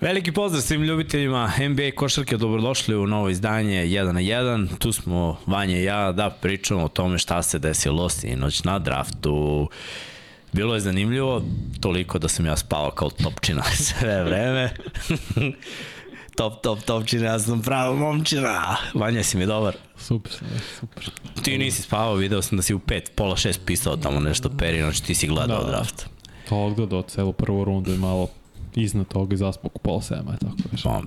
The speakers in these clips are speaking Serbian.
Veliki pozdrav svim ljubiteljima NBA košarke, dobrodošli u novo izdanje 1 na 1. Tu smo Vanja i ja da pričamo o tome šta se desilo sinoć na draftu. Bilo je zanimljivo, toliko da sam ja spavao kao topčina sve vreme. top, top, topčina, ja sam pravo momčina. Vanja, si mi dobar? Super, super. Ti nisi spavao, video sam da si u pet, pola šest pisao tamo nešto peri, znači ti si gledao da, draft. To odgledao celu prvu rundu i malo iznad toga i zaspao u pola sema, tako već. Pa,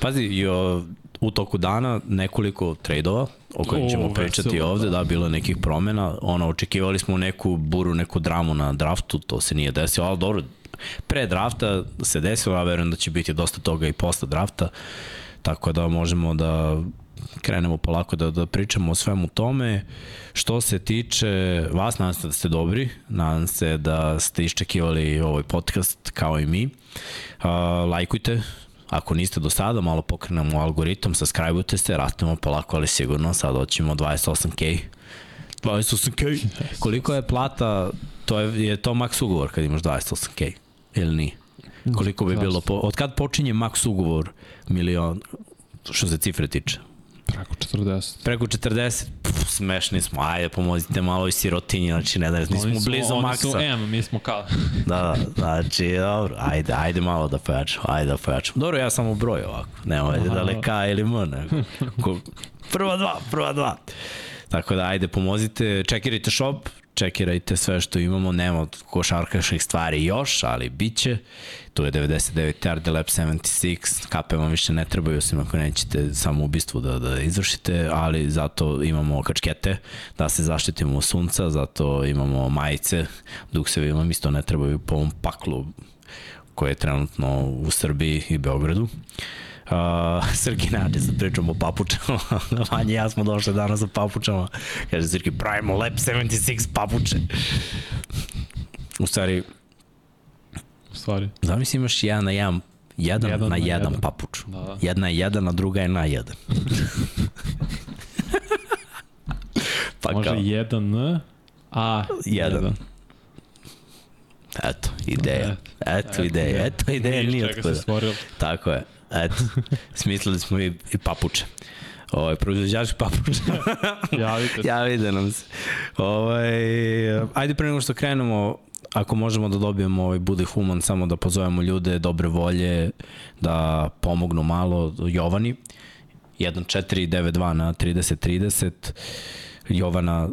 pazi, jo, u toku dana nekoliko trejdova o kojim ćemo pričati veselo, ovde, da. da, bilo nekih promena. Ono, očekivali smo neku buru, neku dramu na draftu, to se nije desilo, ali dobro, pre drafta se desilo, a verujem da će biti dosta toga i posle drafta, tako da možemo da krenemo polako da, da pričamo o svemu tome. Što se tiče vas, nadam se da ste dobri, nadam se da ste iščekivali ovaj podcast kao i mi. Uh, lajkujte, ako niste do sada, malo pokrenemo algoritam, subscribeujte se, rastemo polako, ali sigurno, sad hoćemo 28k. 28k. Koliko je plata, to je, je to max ugovor kad imaš 28k, ili nije? Koliko bi bilo, po, od kad počinje max ugovor milion, što se cifre tiče? Preko 40. Preko 40, pff, smešni smo, ajde pomozite malo i sirotinji, znači ne da nismo su, blizu oni maksa. Oni su M, mi smo kao. da, znači, dobro, ajde, ajde malo da pojačamo, ajde da pojačamo. Dobro, ja sam u broju ovako, nema ajde da li K ili M, nego. Prva dva, prva dva. Tako da, ajde, pomozite, čekirajte shop, čekirajte sve što imamo, nema košarkaških stvari još, ali bit će. Tu je 99 Yard Lab 76, kape vam više ne trebaju, osim ako nećete samo ubistvu da, da izvršite, ali zato imamo kačkete da se zaštitimo sunca, zato imamo majice, duksevi vam isto ne trebaju po ovom paklu koje je trenutno u Srbiji i Beogradu. Uh, Uh, Srki nađe sad pričamo o papučama. Vanja ja smo došli danas sa papučama. Kaže Srki, pravimo Lab 76 papuče. U stvari, u stvari. Zamisli imaš jedan na jedan jedan, jedan na, na jedan, jedan papuč. Da, da. Jedna je jedan, a druga je na jedan. pa Može kao, jedan N, a jedan. jedan. Eto, ideja. Eto, eto ideja. Eto, ideja nije otkuda. Tako je. Eto, smislili smo i, i papuče. Ovaj proizvođač papuča. Javite se. Javite nam se. Ovaj ajde pre nego što krenemo, ako možemo da dobijemo ovaj bude human samo da pozovemo ljude dobre volje da pomognu malo Jovani 1492 na 3030 Jovana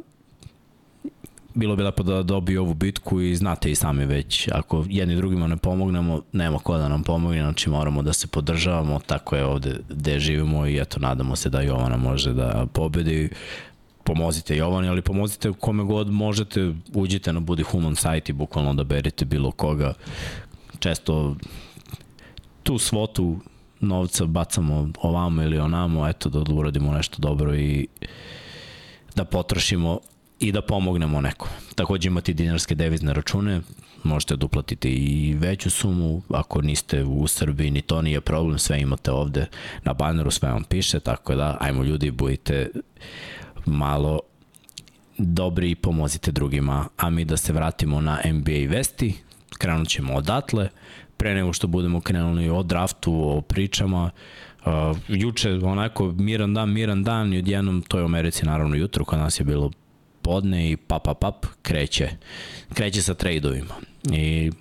bilo bi lepo da dobiju ovu bitku i znate i sami već, ako jedni drugima ne pomognemo, nema ko da nam pomogne, znači moramo da se podržavamo, tako je ovde gde živimo i eto, nadamo se da Jovana može da pobedi pomozite Jovani, ali pomozite kome god možete, uđite na Budi Human sajt i bukvalno da berete bilo koga. Često tu svotu novca bacamo ovamo ili onamo, eto da uradimo nešto dobro i da potrošimo i da pomognemo nekom. Takođe imate dinarske devizne račune, možete da uplatite i veću sumu, ako niste u Srbiji ni to nije problem, sve imate ovde na baneru, sve vam piše, tako da ajmo ljudi, budite malo dobri i pomozite drugima, a mi da se vratimo na NBA vesti, krenut ćemo odatle, pre nego što budemo krenuli o draftu, o pričama, Uh, juče onako miran dan, miran dan i odjednom, to je u Americi naravno jutro, kod nas je bilo podne i pap, pap, pap, kreće. Kreće sa trejdovima. I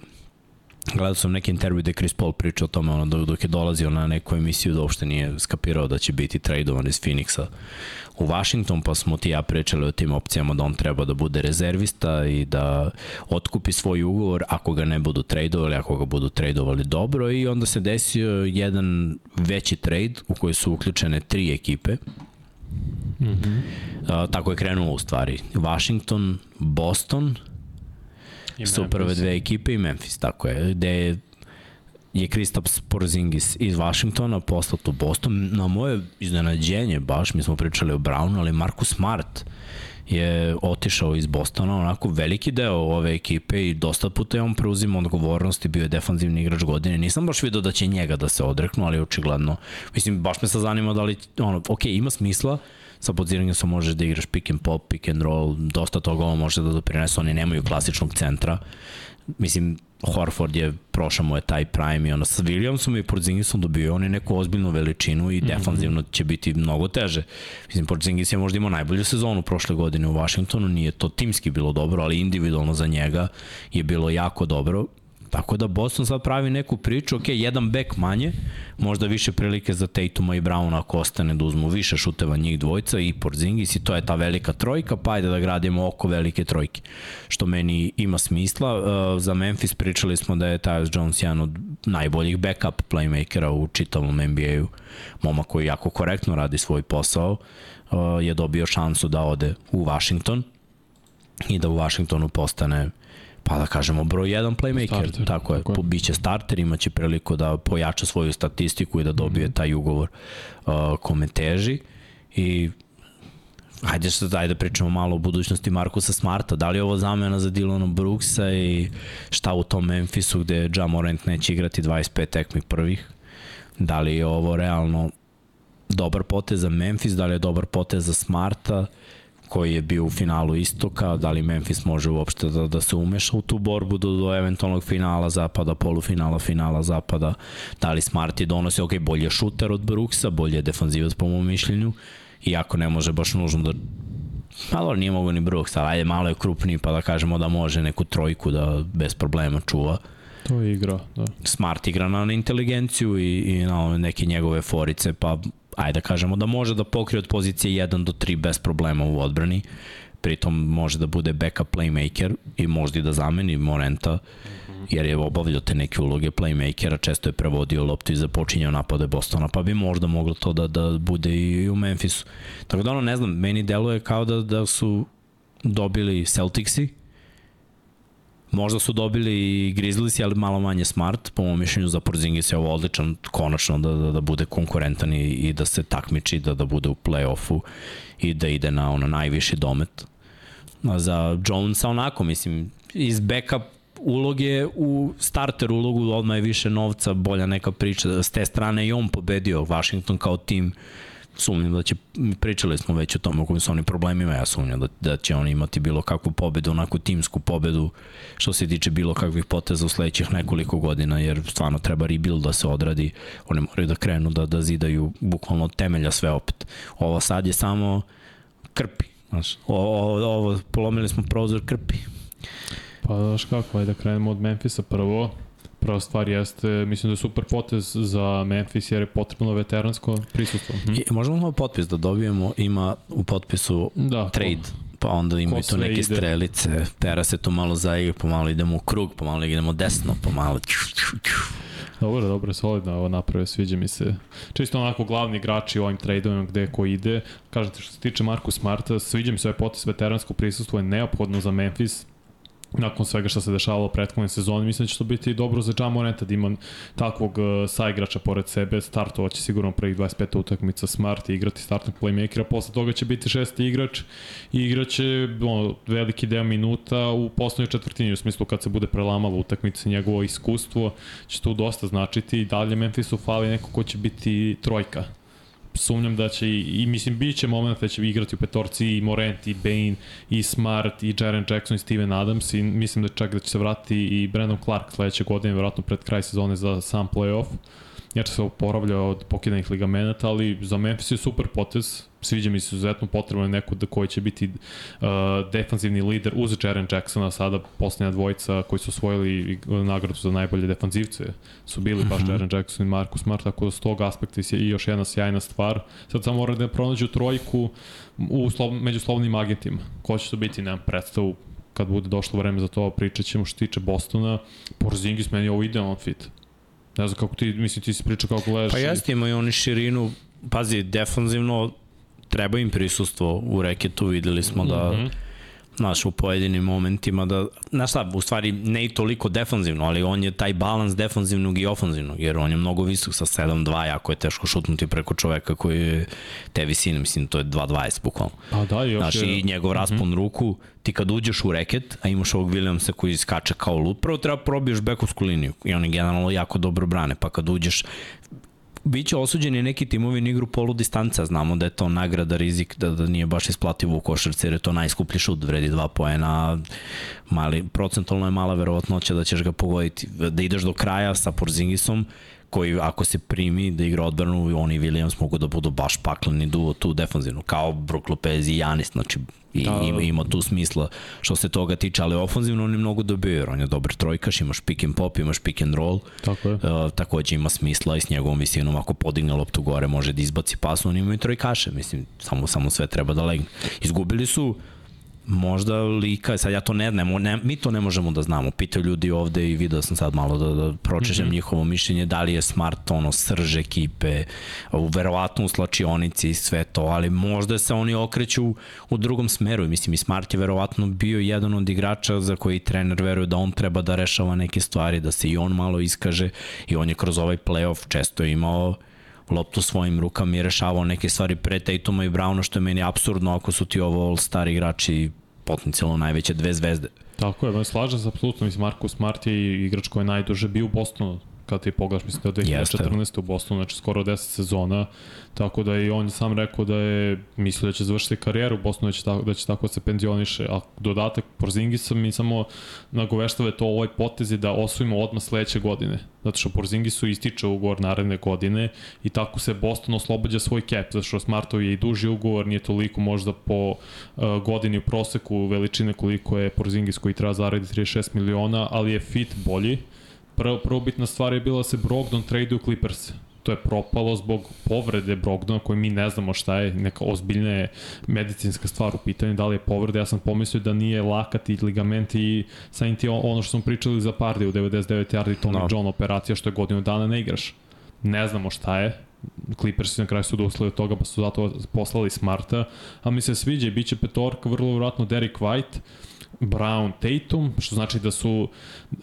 gledao sam neki intervju gde Chris Paul pričao o tome ono, dok je dolazio na neku emisiju da uopšte nije skapirao da će biti trejdovan iz Phoenixa u Washington, pa smo ti ja pričali o tim opcijama da on treba da bude rezervista i da otkupi svoj ugovor ako ga ne budu trejdovali, ako ga budu trejdovali dobro i onda se desio jedan veći trade u koji su uključene tri ekipe Mm -hmm. uh, tako je krenulo u stvari. Washington, Boston, I su prve dve ekipe i Memphis, tako je, gde je Kristaps Porzingis iz Washingtona poslat u Boston. Na moje iznenađenje baš, mi smo pričali o Brownu, ali Marcus Smart je otišao iz Bostona, onako veliki deo ove ekipe i dosta puta je on preuzima odgovornost i bio je defanzivni igrač godine. Nisam baš vidio da će njega da se odreknu, ali očigledno, mislim, baš me sa zanima da li, ono, ok, ima smisla, sa podziranjem sa možeš da igraš pick and pop, pick and roll, dosta toga ovo može da doprinese, oni nemaju klasičnog centra. Mislim, Horford je, prošao mu je taj prime i ono sa Williamsom i Porzingisom dobio on je neku ozbiljnu veličinu i -hmm. defanzivno će biti mnogo teže. Mislim, Porzingis je možda imao najbolju sezonu prošle godine u Washingtonu, nije to timski bilo dobro, ali individualno za njega je bilo jako dobro Tako da Boston sad pravi neku priču, ok, jedan bek manje, možda više prilike za Tatuma i Browna ako ostane da uzmu više šuteva njih dvojca i Porzingis i to je ta velika trojka, pa ajde da gradimo oko velike trojke, što meni ima smisla. Uh, za Memphis pričali smo da je Tyus Jones jedan od najboljih backup playmakera u čitavom NBA-u, moma koji jako korektno radi svoj posao, uh, je dobio šansu da ode u Washington i da u Washingtonu postane pa da kažemo broj 1 playmaker, starter, tako je, tako biće starter, imaće priliku da pojača svoju statistiku i da dobije mm. taj ugovor uh, kome teži i Ajde sad, ajde da pričamo malo o budućnosti Markusa Smarta. Da li je ovo zamena za Dylana Brooksa i šta u tom Memphisu gde Ja Morant neće igrati 25 tekmi prvih? Da li je ovo realno dobar potez za Memphis? Da li je dobar potez za Smarta? Uh, koji je bio u finalu istoka, da li Memphis može uopšte da, da se umeša u tu borbu do, do eventualnog finala zapada, polufinala, finala zapada, da li Smarty donosi, ok, bolje šuter od Brooksa, bolje defanzivac po mom mišljenju, iako ne može baš nužno da Malo nije mogo ni Brooks, ali ajde malo je krupniji pa da kažemo da može neku trojku da bez problema čuva. To je igra, da. Smart igra na inteligenciju i, i na neke njegove forice, pa ajde da kažemo da može da pokrije od pozicije 1 do 3 bez problema u odbrani, pritom može da bude backup playmaker i možda i da zameni Morenta, jer je obavljao te neke uloge playmakera, često je prevodio loptu i započinjao napade Bostona, pa bi možda moglo to da, da bude i u Memphisu. Tako da ono, ne znam, meni deluje kao da, da su dobili Celticsi, Možda su dobili i Grizzlies, ali malo manje smart. Po mojom mišljenju za Porzingis je ovo odličan konačno da, da, da bude konkurentan i, i da se takmiči, da, da bude u play-offu i da ide na ono najviši domet. A za Jonesa onako, mislim, iz backup uloge u starter ulogu odmah je više novca, bolja neka priča. S te strane i on pobedio Washington kao tim sumnjam da će, pričali smo već o tome o kojim su oni problemima, ja sumnjam da, da će oni imati bilo kakvu pobedu, onakvu timsku pobedu što se tiče bilo kakvih poteza u sledećih nekoliko godina, jer stvarno treba rebuild da se odradi, oni moraju da krenu da, da zidaju bukvalno od temelja sve opet. Ovo sad je samo krpi, znaš, ovo, ovo polomili smo prozor krpi. Pa znaš kako, ajde da krenemo od Memfisa prvo prva stvar jeste, mislim da je super potez za Memphis jer je potrebno veteransko prisustvo. Hm? I, možemo malo potpis da dobijemo, ima u potpisu da, trade. Ko, pa onda ima tu neke ide. strelice, tera se to malo zaigra, pomalo idemo u krug, pomalo idemo desno, pomalo Dobro, dobro, solidno ovo naprave, sviđa mi se. Čisto onako glavni igrači u ovim tradeovima gde ko ide. Kažete što se tiče Marku Smarta, sviđa mi se ovaj potes veteransko prisustvo je neophodno za Memphis nakon svega što se dešavalo prethodne sezone, mislim da će to biti dobro za Jam Morenta da ima takvog uh, saigrača pored sebe, startovaće sigurno prvih 25 utakmica Smart i igrati startnog playmakera, posle toga će biti šesti igrač i igraće ono, veliki deo minuta u poslednjoj četvrtini, u smislu kad se bude prelamala utakmica, njegovo iskustvo će tu dosta značiti. I dalje Memphisu fali neko ko će biti trojka sumnjam da će i, mislim bit će moment da će igrati u petorci i Morent i Bane i Smart i Jaren Jackson i Steven Adams i mislim da čak da će se vratiti i Brandon Clark sledeće godine, verovatno pred kraj sezone za sam playoff jer se oporavlja od pokidanih ligamenata, ali za Memphis je super potez, sviđa mi se izuzetno potrebno neko da koji će biti uh, defanzivni lider uz Jaren Jacksona, sada posljednja dvojica koji su osvojili nagradu za najbolje defanzivce su bili baš mm -hmm. Jaren Jackson i Marcus Smart, tako da s tog aspekta je i još jedna sjajna stvar. Sad samo mora da pronađu trojku u slov, među slovnim agentima. Ko će to biti, nemam predstavu, kad bude došlo vreme za to, pričat ćemo što tiče Bostona. Porzingis meni je ovo idealan fit Ne znam kako ti, mislim ti si pričao kako gledaš. Pa jeste, imaju oni širinu, pazi, defanzivno treba im prisustvo u reketu, videli smo da mm -hmm znaš, u pojedinim momentima da, znaš šta, u stvari ne i toliko defanzivno, ali on je taj balans defanzivnog i ofanzivnog, jer on je mnogo visok sa 7-2, jako je teško šutnuti preko čoveka koji je te visine, mislim, to je 2-20 bukvalno. Pa da, još znaš, je... i njegov raspon mm -hmm. ruku, ti kad uđeš u reket, a imaš ovog Williamsa koji skače kao lut, prvo treba probiješ bekovsku liniju i oni generalno jako dobro brane, pa kad uđeš biće osuđeni neki timovi na igru polu distanca, znamo da je to nagrada, rizik, da, da nije baš isplativo u košarci, jer je to najskuplji šut, vredi 2 poena, mali, procentualno je mala verovatnoća da ćeš ga pogoditi. Da ideš do kraja sa Porzingisom, koji ako se primi da igra odbranu, oni i Williams mogu da budu baš pakleni duo tu defanzivno, kao Brook Lopez i Janis, znači i da, ima, ima tu smisla što se toga tiče, ali ofanzivno oni mnogo dobiju, jer on je dobar trojkaš, imaš pick and pop, imaš pick and roll, Tako je. Uh, takođe ima smisla i s njegovom visinom ako podigne loptu gore može da izbaci pas, oni imaju trojkaše, mislim, samo, samo sve treba da legne. Izgubili su možda lika, sad ja to ne, ne, ne mi to ne možemo da znamo. Pitaju ljudi ovde i video sam sad malo da, da pročežem mm -hmm. njihovo mišljenje, da li je Smart ono srž ekipe, verovatno u slačionici i sve to, ali možda se oni okreću u drugom smeru. Mislim, i Smart je verovatno bio jedan od igrača za koji trener veruje da on treba da rešava neke stvari, da se i on malo iskaže i on je kroz ovaj playoff često imao loptu svojim rukama i rešavao neke stvari pre Tatuma i Browna, što je meni absurdno ako su ti ovo all-star igrači potencijalno najveće dve zvezde. Tako je, slažem se apsolutno, mislim Marko Smart je igrač koji je najduže bio u Bostonu, kad ti pogledaš, mislim da je 2014. Jeste. u Bostonu, znači skoro 10 sezona, tako da i on sam rekao da je mislio da će završiti karijeru u Bostonu, da će tako, da će tako se penzioniše, a dodatak Porzingisa mi samo nagoveštava to ovaj je da osvojimo odmah sledeće godine, zato što Porzingisu ističe ugovor naredne godine i tako se Boston oslobađa svoj cap, zato što Smartov je i duži ugovor, nije toliko možda po uh, godini u proseku veličine koliko je Porzingis koji treba zaraditi 36 miliona, ali je fit bolji, Prvo, prvo bitna stvar je bila da se Brogdon trade u Clippers. To je propalo zbog povrede Brogdona koje mi ne znamo šta je, neka ozbiljna medicinska stvar u pitanju, da li je povreda, ja sam pomislio da nije lakat i ligament i sa ti ono što smo pričali za Pardi u 99 yardi Tony no. John operacija što je godinu dana ne igraš. Ne znamo šta je, Clippers na kraju su doslali od toga pa su zato poslali Smarta, a mi se sviđa i bit će petorka, vrlo vjerojatno Derek White, Brown Tatum, što znači da su uh,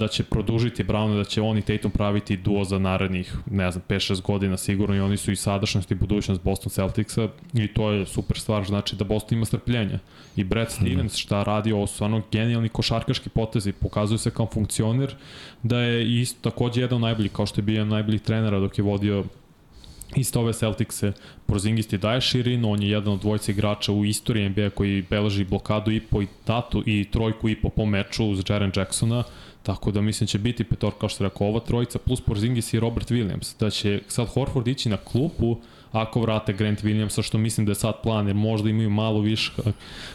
da će produžiti Brown, da će oni Tatum praviti duo za narednih, ne znam, 5-6 godina sigurno i oni su i sadašnjost i budućnost Boston Celticsa i to je super stvar, znači da Boston ima strpljenja. I Brad Stevens šta radi, ovo su stvarno genijalni košarkaški potezi, pokazuje se kao funkcioner da je isto takođe jedan od najboljih, kao što je bio jedan najboljih trenera dok je vodio isto ove Celticse, Porzingis ti daje širinu, on je jedan od dvojca igrača u istoriji NBA koji beleži blokadu i po i datu i trojku i po po meču uz Jaren Jacksona, tako da mislim da će biti petor kao što rekao ova trojica, plus Porzingis i Robert Williams, da će sad Horford ići na klupu, ako vrate Grant Williamsa, što mislim da je sad plan, jer možda imaju malo više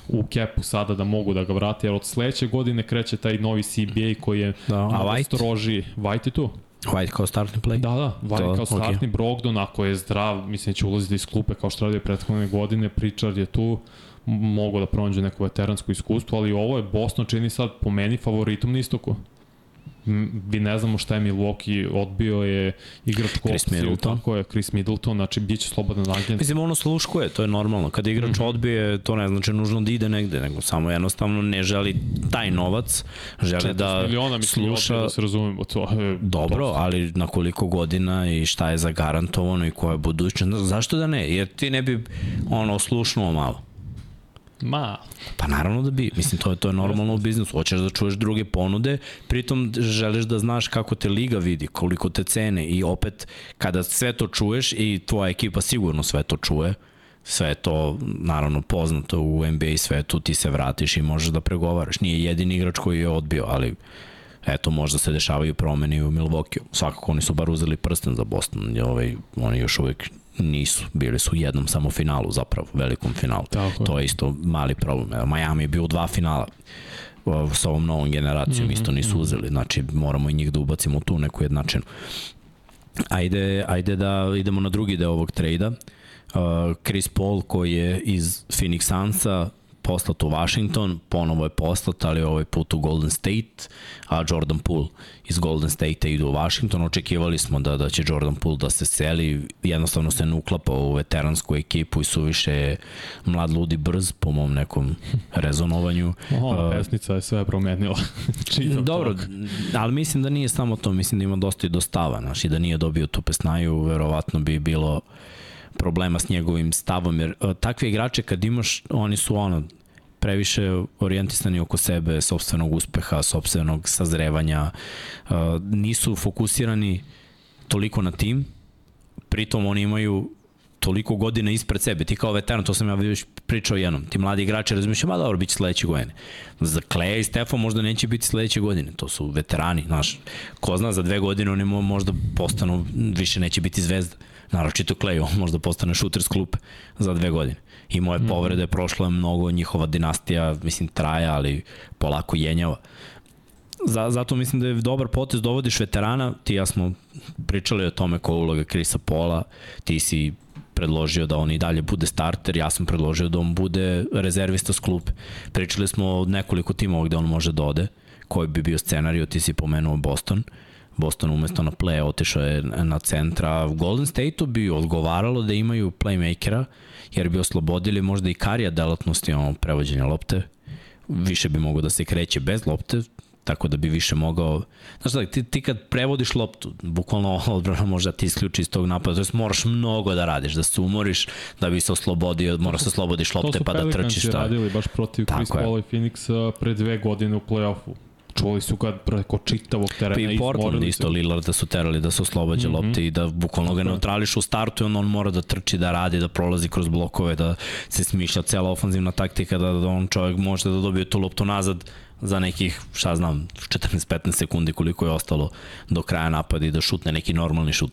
u kepu sada da mogu da ga vrate, jer od sledeće godine kreće taj novi CBA koji je da, a White? stroži. White je tu? White kao startni play? Da, da, White to, kao startni okay. Brogdon, ako je zdrav, mislim da će ulaziti iz klupe kao što radio prethodne godine, Pričar je tu, mogu da pronađu neko veteransko iskustvo, ali ovo je Boston čini sad po meni favoritom na istoku vi ne znamo šta je Milwaukee, odbio je igrač Chris Middleton. Tako je, Chris Middleton, znači bit će slobodan agent. Mislim, ono sluškuje, to je normalno. Kada igrač mm -hmm. odbije, to ne znači nužno da ide negde, nego samo jednostavno ne želi taj novac, želi da miliona, mislim, sluša... Da se razumemo, to je Dobro, dosta. ali na koliko godina i šta je zagarantovano i koja je budućnost, zašto da ne? Jer ti ne bi ono slušnuo malo. Ma. Pa naravno da bi. Mislim, to je, to je normalno u biznisu. Hoćeš da čuješ druge ponude, pritom želiš da znaš kako te liga vidi, koliko te cene i opet kada sve to čuješ i tvoja ekipa sigurno sve to čuje, sve je to naravno poznato u NBA svetu, ti se vratiš i možeš da pregovaraš. Nije jedini igrač koji je odbio, ali eto, možda se dešavaju promeni u Milwaukee. Svakako oni su bar uzeli prsten za Boston, ovaj, oni još uvek Nisu, bili su u jednom samo finalu zapravo, velikom finalu. Tako. To je isto mali problem. Miami je bio u dva finala sa ovom novom generacijom, mm -hmm, isto nisu mhm. uzeli, znači moramo i njih da ubacimo u tu neku jednačinu. Ajde, ajde da idemo na drugi deo ovog trejda. Uh, Chris Paul koji je iz Phoenix Sunsa poslat u Washington, ponovo je poslat, ali ovaj put u Golden State, a Jordan Poole iz Golden State ide u Washington. Očekivali smo da, da će Jordan Poole da se seli, jednostavno se ne uklapa u veteransku ekipu i suviše mlad, ludi, brz, po mom nekom rezonovanju. Oho, uh, pesnica je sve promenila. Dobro, ali mislim da nije samo to, mislim da ima dosta i dostava, znaš, i da nije dobio tu pesnaju, verovatno bi bilo problema s njegovim stavom, jer uh, takve igrače kad imaš, oni su ono, previše orijentisani oko sebe, sobstvenog uspeha, sobstvenog sazrevanja, uh, nisu fokusirani toliko na tim, pritom oni imaju toliko godina ispred sebe. Ti kao veteran, to sam ja već pričao jednom. Ti mladi igrači razmišljaju, ma dobro, bit će sledeće godine. Za Kleja i Stefan možda neće biti sledeće godine. To su veterani, znaš. Ko zna, za dve godine oni možda postanu, više neće biti zvezda. Naročito Klej, on možda postane šuter s klupe za dve godine. I moje mm povrede, prošlo je mnogo, njihova dinastija, mislim, traja, ali polako jenjava. Za, zato mislim da je dobar potez, dovodiš veterana, ti ja smo pričali o tome ko uloga Krisa Pola, ti si predložio da on i dalje bude starter, ja sam predložio da on bude rezervista s klupe. Pričali smo o nekoliko timova gde on može da ode, koji bi bio scenario, ti si pomenuo Boston. Boston umesto na play otišao je na centra. Golden State-u bi odgovaralo da imaju playmakera, jer bi oslobodili možda i karija delatnosti ono, prevođenja lopte. Više bi mogo da se kreće bez lopte, tako da bi više mogao... Znaš da, ti, ti kad prevodiš loptu, bukvalno odbrana može da ti isključi iz tog napada, to moraš mnogo da radiš, da se umoriš, da bi se oslobodio, moraš da oslobodiš lopte pa da trčiš. To su radili baš protiv Chris Paul i Phoenixa pre dve godine u play-offu. Čuli su ga preko čitavog terena i Portland isto Lillard da su terali da se oslobađa mm -hmm. lopte i da bukvalno ga neutrališ u startu i on, on mora da trči, da radi, da prolazi kroz blokove, da se smišlja cela ofanzivna taktika, da, da on čovjek može da dobije tu loptu nazad za nekih, šta znam, 14-15 sekundi koliko je ostalo do kraja napada i da šutne neki normalni šut.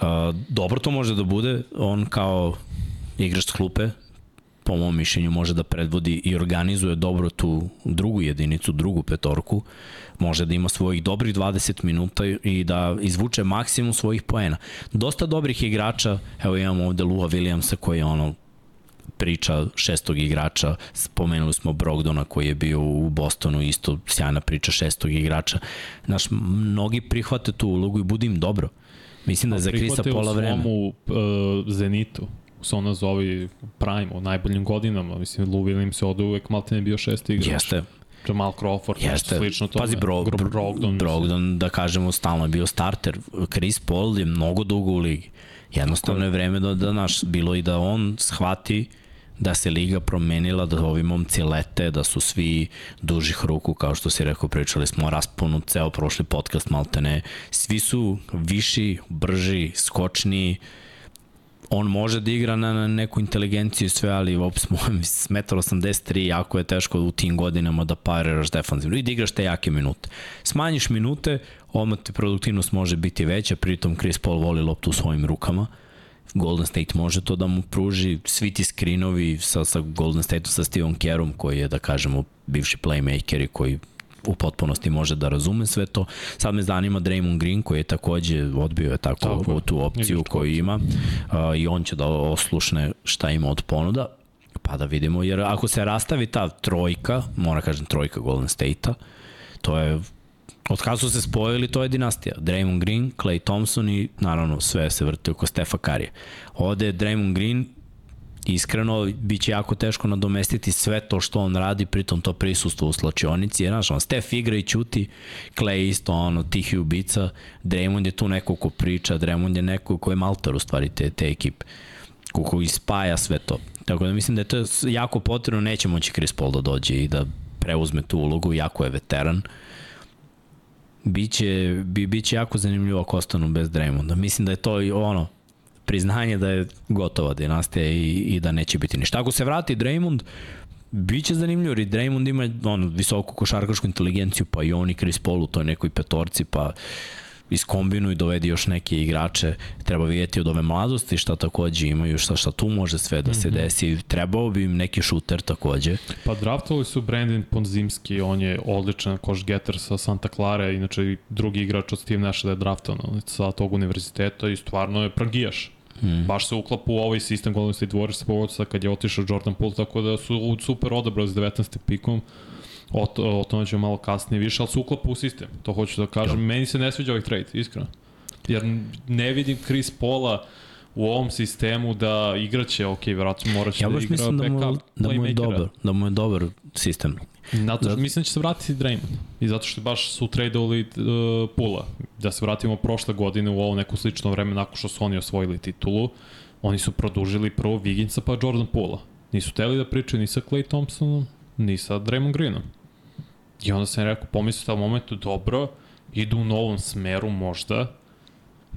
Uh, dobro to može da bude, on kao igrač klupe, po mom mišljenju može da predvodi i organizuje dobro tu drugu jedinicu, drugu petorku, može da ima svojih dobrih 20 minuta i da izvuče maksimum svojih poena. Dosta dobrih igrača, evo imamo ovde Lua Williamsa koji je ono priča šestog igrača, spomenuli smo Brogdona koji je bio u Bostonu, isto sjajna priča šestog igrača. Naš, mnogi prihvate tu ulogu i bude im dobro. Mislim da je za Krisa pola vreme. Prihvate u slomu uh, Zenitu se ona zove Prime, u najboljim godinama. Mislim, Lou Williams je od uvek malo ne bio šesti igrač. Jeste. Jamal Crawford, Jeste. nešto slično tome. Pazi, Bro, Brogdon, Brogdon, da kažemo, stalno je bio starter. Chris Paul je mnogo dugo u ligi. Jednostavno je vreme da, da naš, bilo i da on shvati da se liga promenila, da ovi momci lete, da su svi dužih ruku, kao što si rekao, pričali smo rasponu ceo prošli podcast, maltene. Svi su viši, brži, skočni, on može da igra na, na neku inteligenciju i sve, ali op, smo 1,83 jako je teško u tim godinama da pariraš defanzivno i da igraš te jake minute. Smanjiš minute, odmah ti produktivnost može biti veća, pritom Chris Paul voli loptu u svojim rukama. Golden State može to da mu pruži, svi ti skrinovi sa, sa Golden State-u, sa Steven Kerom, koji je, da kažemo, bivši playmaker i koji u potpunosti može da razume sve to. Sad me zanima Draymond Green koji je takođe odbio je tako, tako tu opciju koju ima uh, i on će da oslušne šta ima od ponuda pa da vidimo, jer ako se rastavi ta trojka, mora kažem trojka Golden State-a, to je od kada su se spojili, to je dinastija. Draymond Green, Clay Thompson i naravno sve se vrti oko Stefa Karije. Ovde je Draymond Green iskreno, bit će jako teško nadomestiti sve to što on radi, pritom to prisustvo u slačionici, jer znaš, on Steph igra i čuti, Clay isto, ono, tihi ubica, Draymond je tu neko ko priča, Draymond je neko ko je malter u stvari te, te ekipe, ko, ko ispaja sve to. Tako da mislim da je to jako potrebno, neće moći Chris Paul da dođe i da preuzme tu ulogu, jako je veteran. Biće, bi, biće jako zanimljivo ako ostanu bez Draymonda. Mislim da je to ono, priznanje da je gotova dinastija i, i da neće biti ništa. Ako se vrati Draymond, Biće zanimljivo, jer Draymond ima on, visoku košarkašku inteligenciju, pa i on i Chris Paul u toj nekoj petorci, pa iskombinuj, dovedi još neke igrače, treba vidjeti od ove mladosti šta takođe imaju, šta, šta tu može sve da se mm -hmm. desi. Trebao bi im neki šuter takođe. Pa draftovali su Brandon Ponzimski, on je odličan koš getter sa Santa Clara, inače drugi igrač od Steve Nasha da je draftovan sa tog univerziteta i stvarno je pragijaš Mm. Baš se uklapa u ovaj sistem Golden State Warriors povodca kad je otišao Jordan Poole, tako da su super odabrali s 19. pikom. O, o tome ćemo malo kasnije više, ali su uklapa u sistem. To hoću da kažem. Jo. Meni se ne sviđa ovaj trade, iskreno. Jer ne vidim Chris Paula u ovom sistemu da igraće, ok, vjerojatno moraće ja da igra mislim da mu, da mu je dobar, da mu je dobar sistem. Zato što mislim da će se vratiti Draymond. I zato što baš su tradeovali uh, Pula. Da se vratimo prošle godine u ovo neko slično vreme nakon što su oni osvojili titulu. Oni su produžili prvo Viginsa pa Jordan Pula. Nisu teli da pričaju ni sa Clay Thompsonom, ni sa Draymond Greenom. I onda sam rekao, pomislio u momentu, dobro, idu u novom smeru možda,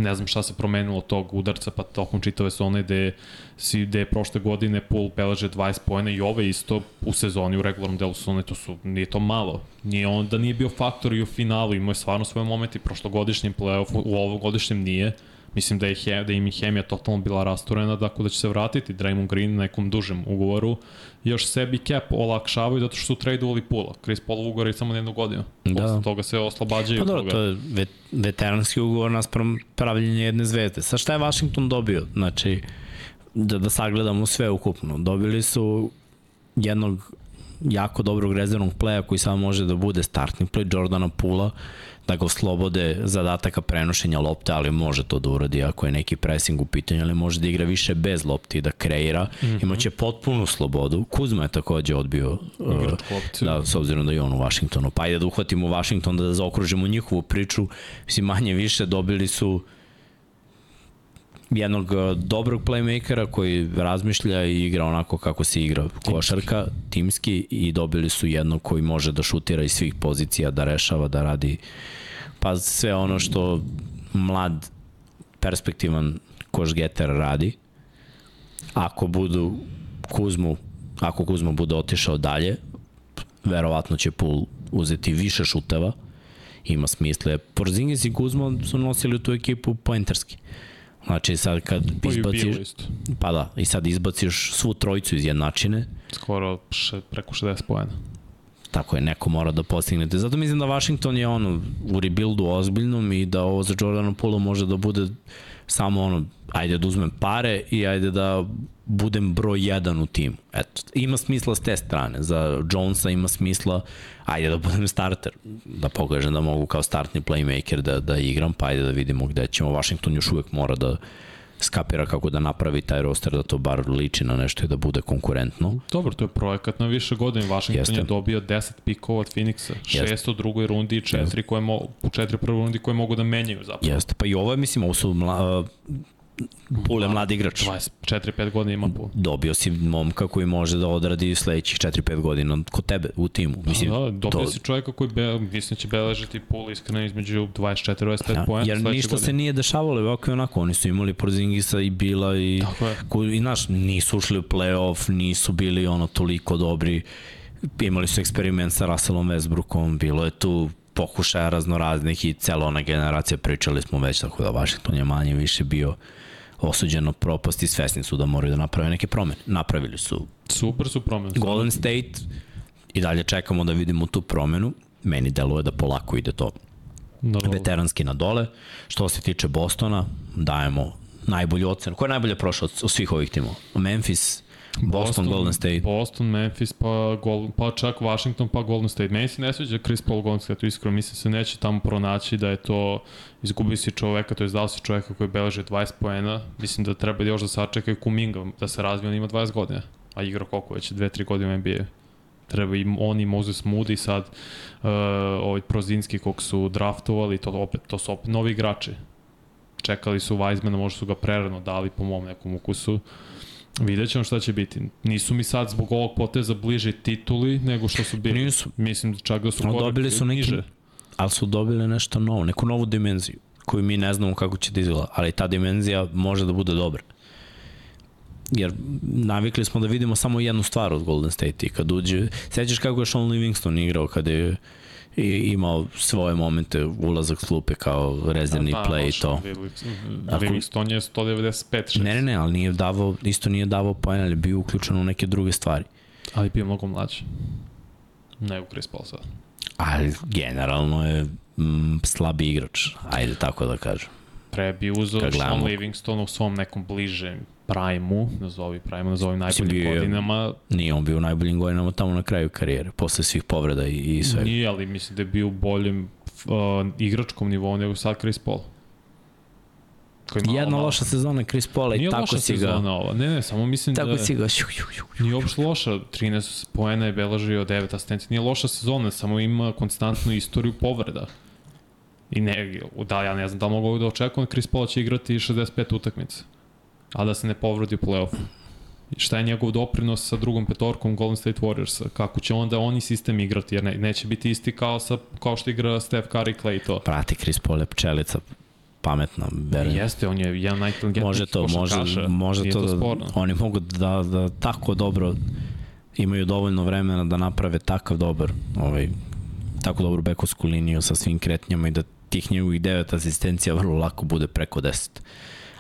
ne znam šta se promenilo tog udarca pa tokom čitave sezone gde, si, gde je prošle godine Pool beleže 20 pojena i ove isto u sezoni u regularnom delu sezone, to su, nije to malo. Nije on da nije bio faktor i u finalu, imao je stvarno svoje momenti, prošlogodišnjem playoffu, u ovogodišnjem nije. Mislim da, je, he, da im je hemija totalno bila rasturena, dakle da će se vratiti Draymond Green na nekom dužem ugovoru. Još sebi cap olakšavaju zato što su tradeovali pula. Chris Paul ugovor je samo na jednu godinu. Da. Posle toga se oslobađaju. Pa dobro, to je vet, veteranski ugovor naspram pravljenja jedne zvezde. Sa šta je Washington dobio? Znači, da, da sagledamo sve ukupno. Dobili su jednog jako dobrog rezervnog pleja koji samo može da bude startni play Jordana Pula da ga oslobode zadataka prenošenja lopte, ali može to da uradi ako je neki pressing u pitanju, ali može da igra više bez lopti da kreira. Mm -hmm. Imaće potpunu slobodu. Kuzma je takođe odbio uh, da, s obzirom da je on u Washingtonu. Pa ajde da uhvatimo Washington da zaokružimo njihovu priču. Mislim, manje više dobili su jednog uh, dobrog playmakera koji razmišlja i igra onako kako se igra košarka, timski i dobili su jednog koji može da šutira iz svih pozicija, da rešava, da radi pa sve ono što mlad perspektivan košgeter radi ako budu Kuzmu ako Kuzma bude otišao dalje verovatno će Pul uzeti više šuteva ima smisle Porzingis i Kuzma su nosili tu ekipu poenterski Znači sad kad pa izbaciš... Pa da, i sad izbaciš svu trojicu iz jednačine. Skoro še, preko 60 pojena. Tako je, neko mora da postignete. Zato mislim da Washington je ono u rebuildu ozbiljnom i da ovo za Jordana Pula može da bude samo ono, ajde da uzmem pare i ajde da budem broj jedan u timu. Eto, ima smisla s te strane. Za Jonesa ima smisla, ajde da budem starter, da pokažem da mogu kao startni playmaker da, da igram, pa ajde da vidimo gde ćemo. Washington još uvek mora da skapira kako da napravi taj roster da to bar liči na nešto i da bude konkurentno. Dobro, to je projekat na više godine. Washington Jeste. je dobio 10 pikova od Phoenixa, šest u drugoj rundi i četiri koje mo, u četiri prvoj rundi koje mogu da menjaju zapravo. Jeste, pa i ovo je, mislim, ovo su mla, Pule mladi igrač. 24-5 godina ima Pule. Dobio si momka koji može da odradi sledećih 4-5 godina kod tebe u timu. Mislim, da, da, dobio to... si čovjeka koji be, mislim da će beležiti Pule iskreno između 24-25 ja, poena. Jer ništa godine. se nije dešavalo, ovako i onako. Oni su imali Porzingisa i Bila i, koji, i naš, nisu ušli u playoff, nisu bili ono toliko dobri. Imali su eksperiment sa Russellom Westbrookom, bilo je tu pokušaja raznoraznih i cela ona generacija pričali smo već, tako da Washington je manje više bio osuđeno propast i svesni su da moraju da naprave neke promene. Napravili su. Super su promene. Golden State i dalje čekamo da vidimo tu promenu. Meni deluje da polako ide to Naravno. veteranski na dole. Što se tiče Bostona, dajemo najbolju ocenu. Ko je najbolje prošao od svih ovih timova? Memphis, Boston, Boston, Golden State. Boston, Memphis, pa, Gol, pa čak Washington, pa Golden State. Meni se ne sveđa Chris Paul Golden State, iskreno mislim se neće tamo pronaći da je to izgubio si čoveka, to je dao si čoveka koji beleže 20 poena. Mislim da treba još da sačekaju Kuminga, da se razvije, on ima 20 godina. A igra koliko već, 2-3 godine u NBA. Treba i on i Moses Moody sad, uh, ovaj Prozinski kog su draftovali, to, opet, to su opet novi igrači. Čekali su Weizmana, možda su ga prerano dali po mom nekom ukusu. Uh, Vidjet ćemo šta će biti. Nisu mi sad zbog ovog poteza bliže tituli nego što su bili. Nisu. Mislim čak da su no, dobili su neki, niže. Ali su dobili nešto novo, neku novu dimenziju koju mi ne znamo kako će da izgleda, ali ta dimenzija može da bude dobra. Jer navikli smo da vidimo samo jednu stvar od Golden State i kad uđe, sećaš kako je Sean Livingston igrao kada je i imao svoje momente ulazak s klupe kao rezervni da, play i to. Livingston je 195 6. Ne, ne, ne, ali nije davao, isto nije davao poen, ali bio uključen u neke druge stvari. Ali bio mnogo mlađi. u Chris Paul sad. Ali generalno je mm, slabi igrač, ajde tako da kažem. Pre bi uzao Sean Livingston u svom nekom bližem prime-u, nazovi prime nazovi najboljim bio, godinama. Nije on bio u najboljim godinama tamo na kraju karijere, posle svih povreda i, i sve. Nije, ali mislim da je bio u boljem uh, igračkom nivou nego sad Chris Paul. Jedna malo. loša sezona Chris Paula i tako si ga... Nije loša sezona ova, ne, ne, samo mislim tako da... Tako si ga... Nije uopšte loša, 13 poena je belažio 9 asistencija, nije loša sezona, samo ima konstantnu istoriju povreda. I ne, da, ja ne znam da mogu da očekujem, Chris Paul će igrati 65 utakmica a da se ne povrodi u play-offu. Šta je njegov doprinos sa drugom petorkom Golden State Warriorsa? Kako će onda oni sistem igrati? Jer ne, neće biti isti kao, sa, kao što igra Steph Curry, Clay to. Prati Chris Paul je pčelica pametna. Verujem. Jeste, on je jedan najinteligentnijih Može to, može, košarkaša. može Nije to, da, sporno. oni mogu da, da tako dobro imaju dovoljno vremena da naprave takav dobar ovaj, tako dobru bekovsku liniju sa svim kretnjama i da tih njegovih devet asistencija vrlo lako bude preko 10.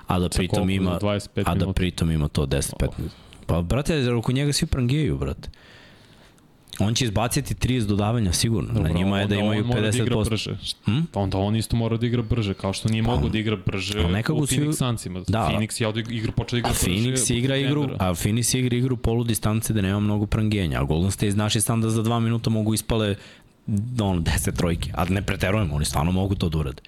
A da Sa pritom koliko? ima, 25 a da pritom ima to 10-15. Pa, brate, oko njega svi prangijaju, brate. On će izbaciti 30 dodavanja sigurno. Dobro, Na njima je da imaju on mora Da igra 50%. brže. Hm? Pa onda on isto mora da igra brže, kao što nije Pa, mogo da igra brže u Phoenix Sunsima. Da. Da. Phoenix je ovdje igra, počeo da igra brže. Phoenix igra igru, a Phoenix igra igru polu distance da nema mnogo prangijenja, a Golden State znaš i sam da za dva minuta mogu ispale on, 10 trojke, a ne preterujemo, oni stvarno mogu to da urade.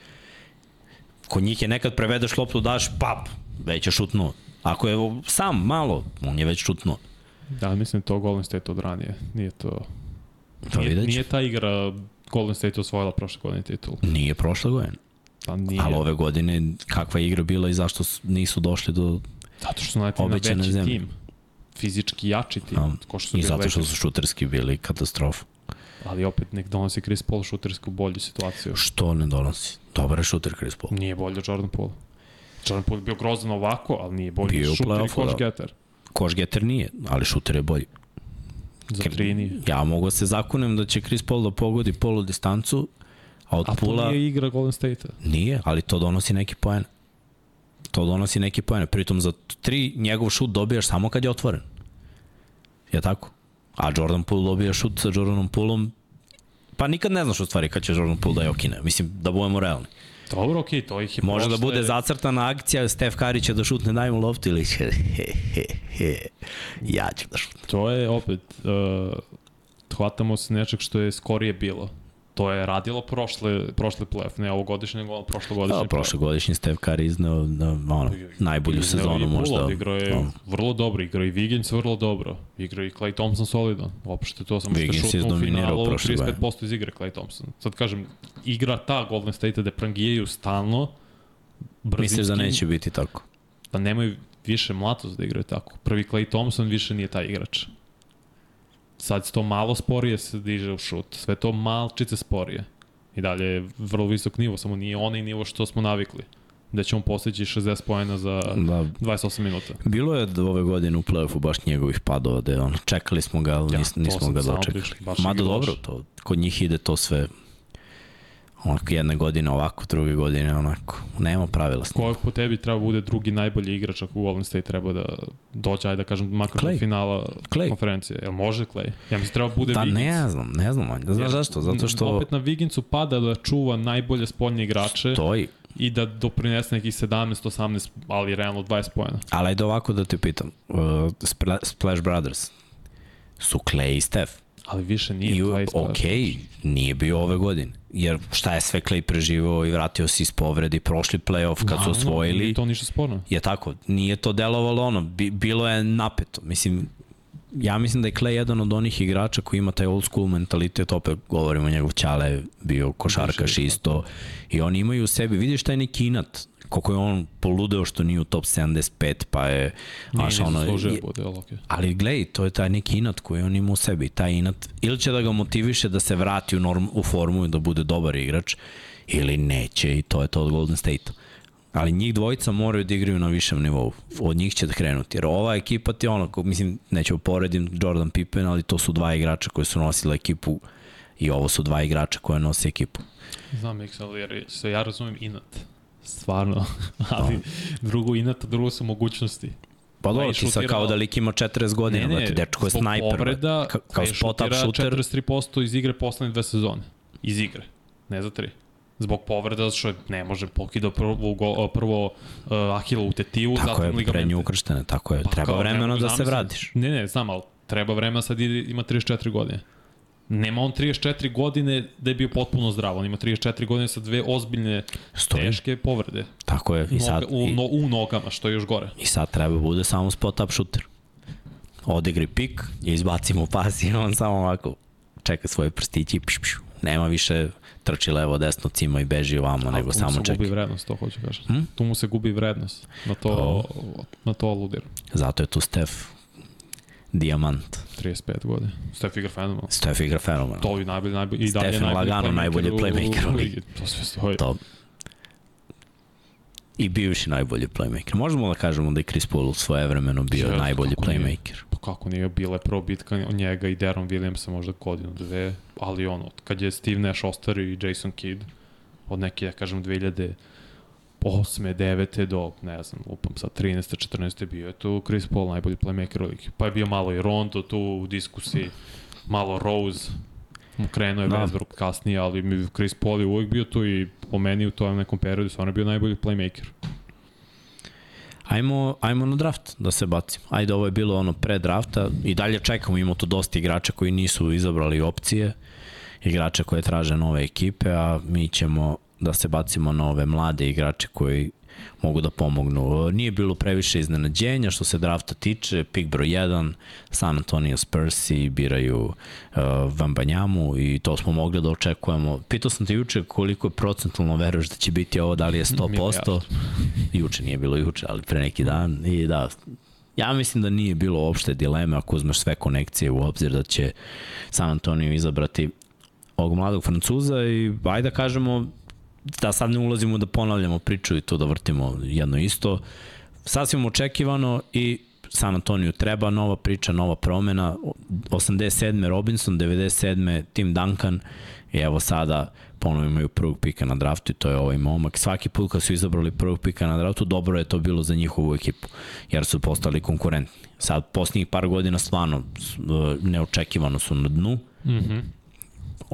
Kod njih je nekad prevedeš loptu, daš, pap, već je šutnuo. Ako je sam malo, on je već šutnuo. Da, mislim to Golden State od ranije. Nije to... To nije, vidjet ću. nije ta igra Golden State osvojila prošle godine titul. Nije prošle godine, Pa nije. ali ove godine kakva je igra bila i zašto nisu došli do... Zato što su naletili na veći zemlje. tim. Fizički jači tim. A, ko što su I zato što su šuterski bili katastrofa. Ali opet nek donosi Chris Paul šutersku bolju situaciju. Što ne donosi? Dobar je šuter Chris Paul. Nije bolje Jordan Poole. Jordan Poole je bio grozan ovako, ali nije bolji Bio šuter i koš da. getter. Koš getter nije, ali šuter je bolji. Za tri nije. Ja mogu da se zakunem da će Chris Paul da pogodi polu distancu, a od A to pula nije igra Golden State-a. nije, ali to donosi neki poen. To donosi neki poen. Pritom za tri njegov šut dobijaš samo kad je otvoren. Je tako? A Jordan Poole dobija šut sa Jordanom Poolom pa nikad ne znaš u stvari kad će Jordan Poole da je okine. Mislim, da budemo realni. Dobro, okej, to ih je Može da bude zacrtana akcija, Stef Curry će da šutne daj mu loptu ili će he, he, he, ja ću da šutnem. To je opet, uh, hvatamo se nečeg što je skorije bilo. To je radilo prošle, prošle playoff, ne ovogodišnje, nego prošlogodišnje. Da, prošlogodišnji Stef Curry izneo da, ono, najbolju Izneo sezonu možda. Bullock, Igrao je Da. vrlo dobro, igrao i Wiggins vrlo dobro. Igrao i Clay Thompson solidan. Uopšte to samo što šutnuo u finalu, prošle 35% iz igre Clay Thompson. Sad kažem, igra ta Golden State da prangijaju stalno, Misliš da neće biti tako? da nemaju više mlatost da igraju tako. Prvi Clay Thompson više nije taj igrač. Sad to malo sporije se diže u šut. Sve to malčice sporije. I dalje je vrlo visok nivo, samo nije onaj nivo što smo navikli. Da će on postići 60 pojena za Da, 28 minuta. bilo je ove godine u play-offu baš njegovih padova, da je ono, čekali smo ga, ali Ja, nis, nismo ga dočekali. Mada dobro, to, kod njih ide to sve onako jedne godine ovako, druge godine onako. Nema pravila. s njim. Ko po tebi treba bude drugi najbolji igrač ako Golden State treba da dođe, ajde da kažem, makar Clay. do finala Clay. konferencije. Jel može Clay? Ja mislim treba bude Da, Wiggins. ne znam, ne znam, Vanja. znaš zašto? Zato što Opet na Wigginsu pada da čuva najbolje spoljne igrače stoji. i da doprinese nekih 17-18, ali realno 20 pojena. Ali ajde ovako da te pitam. Uh, Spla- Splash Brothers su Clay i Steph. Ali više nije I, 20 ok, nije bio ove godine. Jer šta je sve Clay preživao i vratio se iz povredi prošli playoff kad su Naravno, osvojili. Nije to ništa sporno. Je tako, nije to delovalo ono, bi, bilo je napeto. Mislim, ja mislim da je Clay jedan od onih igrača koji ima taj old school mentalitet, opet govorimo njegov ćale bio košarkaš Više, isto i oni imaju u sebi, vidiš taj neki inat koliko je on poludeo što nije u top 75 pa je Nije znaš, ono, zaslužio je- da bude, ali okej. ali gledaj, to je taj neki inat koji on ima u sebi. Taj inat, ili će da ga motiviše da se vrati u, norm, u formu i da bude dobar igrač, ili neće i to je to od Golden State-a. Ali njih dvojica moraju da igraju na višem nivou. Od njih će da krenuti. Jer ova ekipa ti je ono, ko- mislim, neću poredim Jordan Pippen, ali to su dva igrača koji su nosili ekipu i ovo su dva igrača koje nose ekipu. Znam, Miksel, jer se ja razumem inat. Stvarno. ali drugo inat, a drugo su mogućnosti. Pa dobro, ti sad kao da lik ima 40 godina, ne, ne, dečko je snajper. Povreda, Ka, kao spot-up šutira shooter. 43% iz igre poslednje dve sezone. Iz igre. Ne za tri. Zbog povreda, zato što je- ne može pokida prvo, go, prvo uh, Ahila u tetivu, Tako zatim je, ligamente. prednje ukrštene, tako je. Pa Treba vremena da se vratiš. Ne, ne, znam, ali treba vremena, sad ide, ima 34 godine. Nema on 34 godine da je bio potpuno zdrav, on ima 34 godine sa dve ozbiljne, Stoji. teške povrede. Tako je. I sad, u, no, u nogama, što je još gore. I sad treba bude samo spot up shooter. Odigri pik, i izbacimo pas i on samo ovako čeka svoje prstići i pš, pš. Nema više trči levo, desno, cima i beži ovamo, nego tu mu samo se čeka. gubi vrednost, to hoću kažem. Hm? Tu mu se gubi vrednost. Na to, na to aludiram. Zato je tu Steph dijamant. 35 godine. Steph igra fenomenalno. Steph igra fenomenalno. To je najbolji, najbolji, i dalje Stephen najbolji lagano playmaker najbolji playmaker u u ligi. To sve stoji. To. I bivši najbolji playmaker. Možemo da kažemo da je Chris Paul svoje vremeno bio Jeste, najbolji kako nije. playmaker. Pa kako nije bila je prvo bitka njega i Deron Williamsa možda godinu, dve, ali ono, kad je Steve Nash ostario i Jason Kidd, od neke, ja kažem, 2008. 9. do, ne znam, lupam sad, 13. 14. bio je tu Chris Paul najbolji playmaker u ligi. Pa je bio malo i Rondo tu u diskusiji, malo Rose, krenuo je Da. Westbrook kasnije, ali Chris Paul je uvek bio tu i po meni u tom nekom periodu stvarno je bio najbolji playmaker. Ajmo, ajmo na draft da se bacimo. Ajde, ovo je bilo ono pre drafta i dalje čekamo, imamo tu dosta igrača koji nisu izabrali opcije, igrača koje traže nove ekipe, a mi ćemo da se bacimo na ove mlade igrače koji mogu da pomognu. Nije bilo previše iznenađenja što se drafta tiče, pick broj 1, San Antonio Spursi biraju uh, Vambanjamu i to smo mogli da očekujemo. Pitao sam te juče koliko je procentualno veruješ da će biti ovo, da li je 100%, Milijardu. juče nije bilo juče, ali pre neki dan i da, ja mislim da nije bilo uopšte dileme ako uzmeš sve konekcije u obzir da će San Antonio izabrati ovog mladog Francuza i ajde da kažemo da sad ne ulazimo da ponavljamo priču i to da vrtimo jedno isto. Sasvim očekivano i San Antonio treba nova priča, nova promena. 87. Robinson, 97. Tim Duncan i evo sada ponovo imaju prvog pika na draftu i to je ovaj momak. Svaki put kad su izabrali prvog pika na draftu, dobro je to bilo za njihovu ekipu, jer su postali konkurentni. Sad, posljednjih par godina stvarno s- neočekivano su na dnu. Mm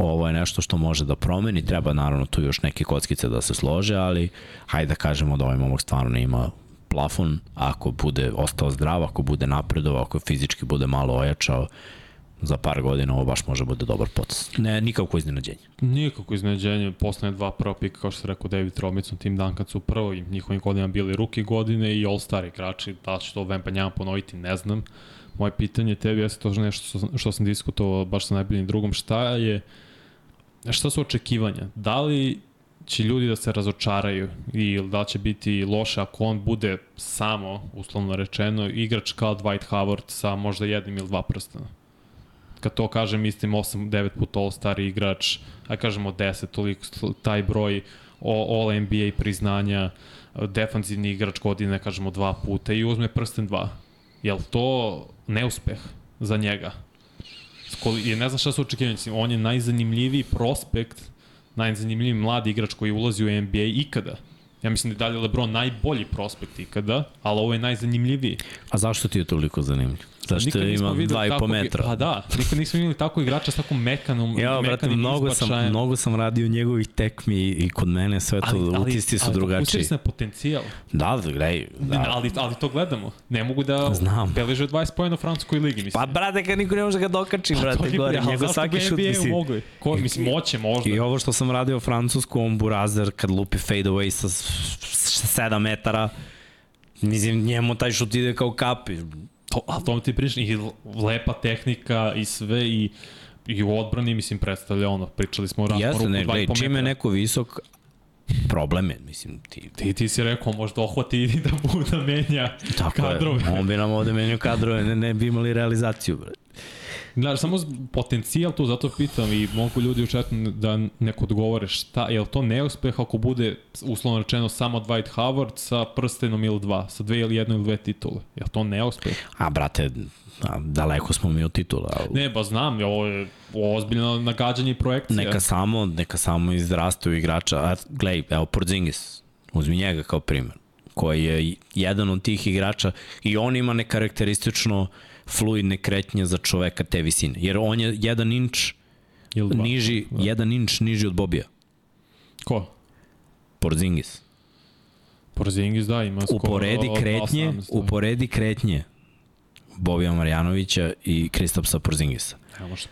ovo je nešto što može da promeni, treba naravno tu još neke kockice da se slože, ali hajde da kažemo da ovaj momak stvarno ima plafon, ako bude ostao zdrav, ako bude napredovao, ako fizički bude malo ojačao, za par godina ovo baš može bude dobar potes. Ne, nikako iznenađenje. Nikako iznenađenje, poslednje dva prva pika, kao što se rekao David Robinson, Tim Duncan su prvo i njihovim godinama bili ruki godine i All-Star igrači, da će to Vempanjama ponoviti, ne znam. Moje pitanje tebi jeste to nešto što, što sam diskutovao baš sa najboljim drugom, šta je, šta su očekivanja? Da li će ljudi da se razočaraju i da će biti loše ako on bude samo, uslovno rečeno, igrač kao Dwight Howard sa možda jednim ili dva prstana? kad to kažem, mislim 8-9 puta All-Star igrač, a kažemo 10, toliko, taj broj All-NBA priznanja, defanzivni igrač godine, kažemo dva puta i uzme prsten dva. Je to neuspeh za njega? Skoli, je, ne znam šta su očekivanja, on je najzanimljiviji prospekt, najzanimljiviji mladi igrač koji ulazi u NBA ikada. Ja mislim da je dalje LeBron najbolji prospekt ikada, ali ovo je najzanimljiviji. A zašto ti je toliko zanimljiv? Zašto Nikad nismo ima videli 2,5 takvog- metra? Pa da, nikad nismo imali tako igrača s tako mekanom, Ja, brate, mekanim mnogo sam, izbačajem. mnogo sam radio njegovih tekmi i kod mene sve to, utisci su ali drugačiji. fokusiraj se na potencijal. Da, da, gledaj, Da. da. Ali, ali to gledamo. Ne mogu da Znam. beleže 20 pojena u francuskoj ligi. Mislim. Pa, brate, kad niko ne može ga dokači, to brate, je gore, ali njegov svaki šut, mislim. mogli? Ko, mislim, moće možda. I ovo što sam radio u francusku, on burazer kad lupi fade away sa 7 metara, mislim, njemu taj šut ide kao kapi. To, ali to ti pričam, i lepa tehnika i sve i i u odbrani, mislim, predstavlja ono, pričali smo o Jeste, ne, 2,5 gledaj, čim je neko visok, problem je, mislim, ti, Ti, ti si rekao, možda ohvati i da bude da menja tako kadrove. je, on bi nam ovde menio kadrove, ne, ne bi imali realizaciju, bre. Znaš, samo potencijal tu, zato pitam i mogu ljudi u da neko odgovore šta, je li to neuspeh ako bude, uslovno rečeno, samo Dwight Howard sa prstenom ili dva, sa dve ili jedno ili dve titule? Je li to neuspeh? A, brate, a, daleko smo mi od titula. Ne, ba znam, ovo je ozbiljno nagađanje i projekcija. Neka samo, neka samo izrastu igrača. A, gledaj, evo Porzingis, uzmi njega kao primer, koji je jedan od tih igrača i on ima nekarakteristično fluidne kretnje za čoveka te visine. Jer on je jedan inč Ili dva. niži, jedan inč niži od Bobija. Ko? Porzingis. Porzingis, da, ima skoro... Uporedi kretnje, 18, da. uporedi kretnje Bobija Marjanovića i Kristapsa Porzingisa.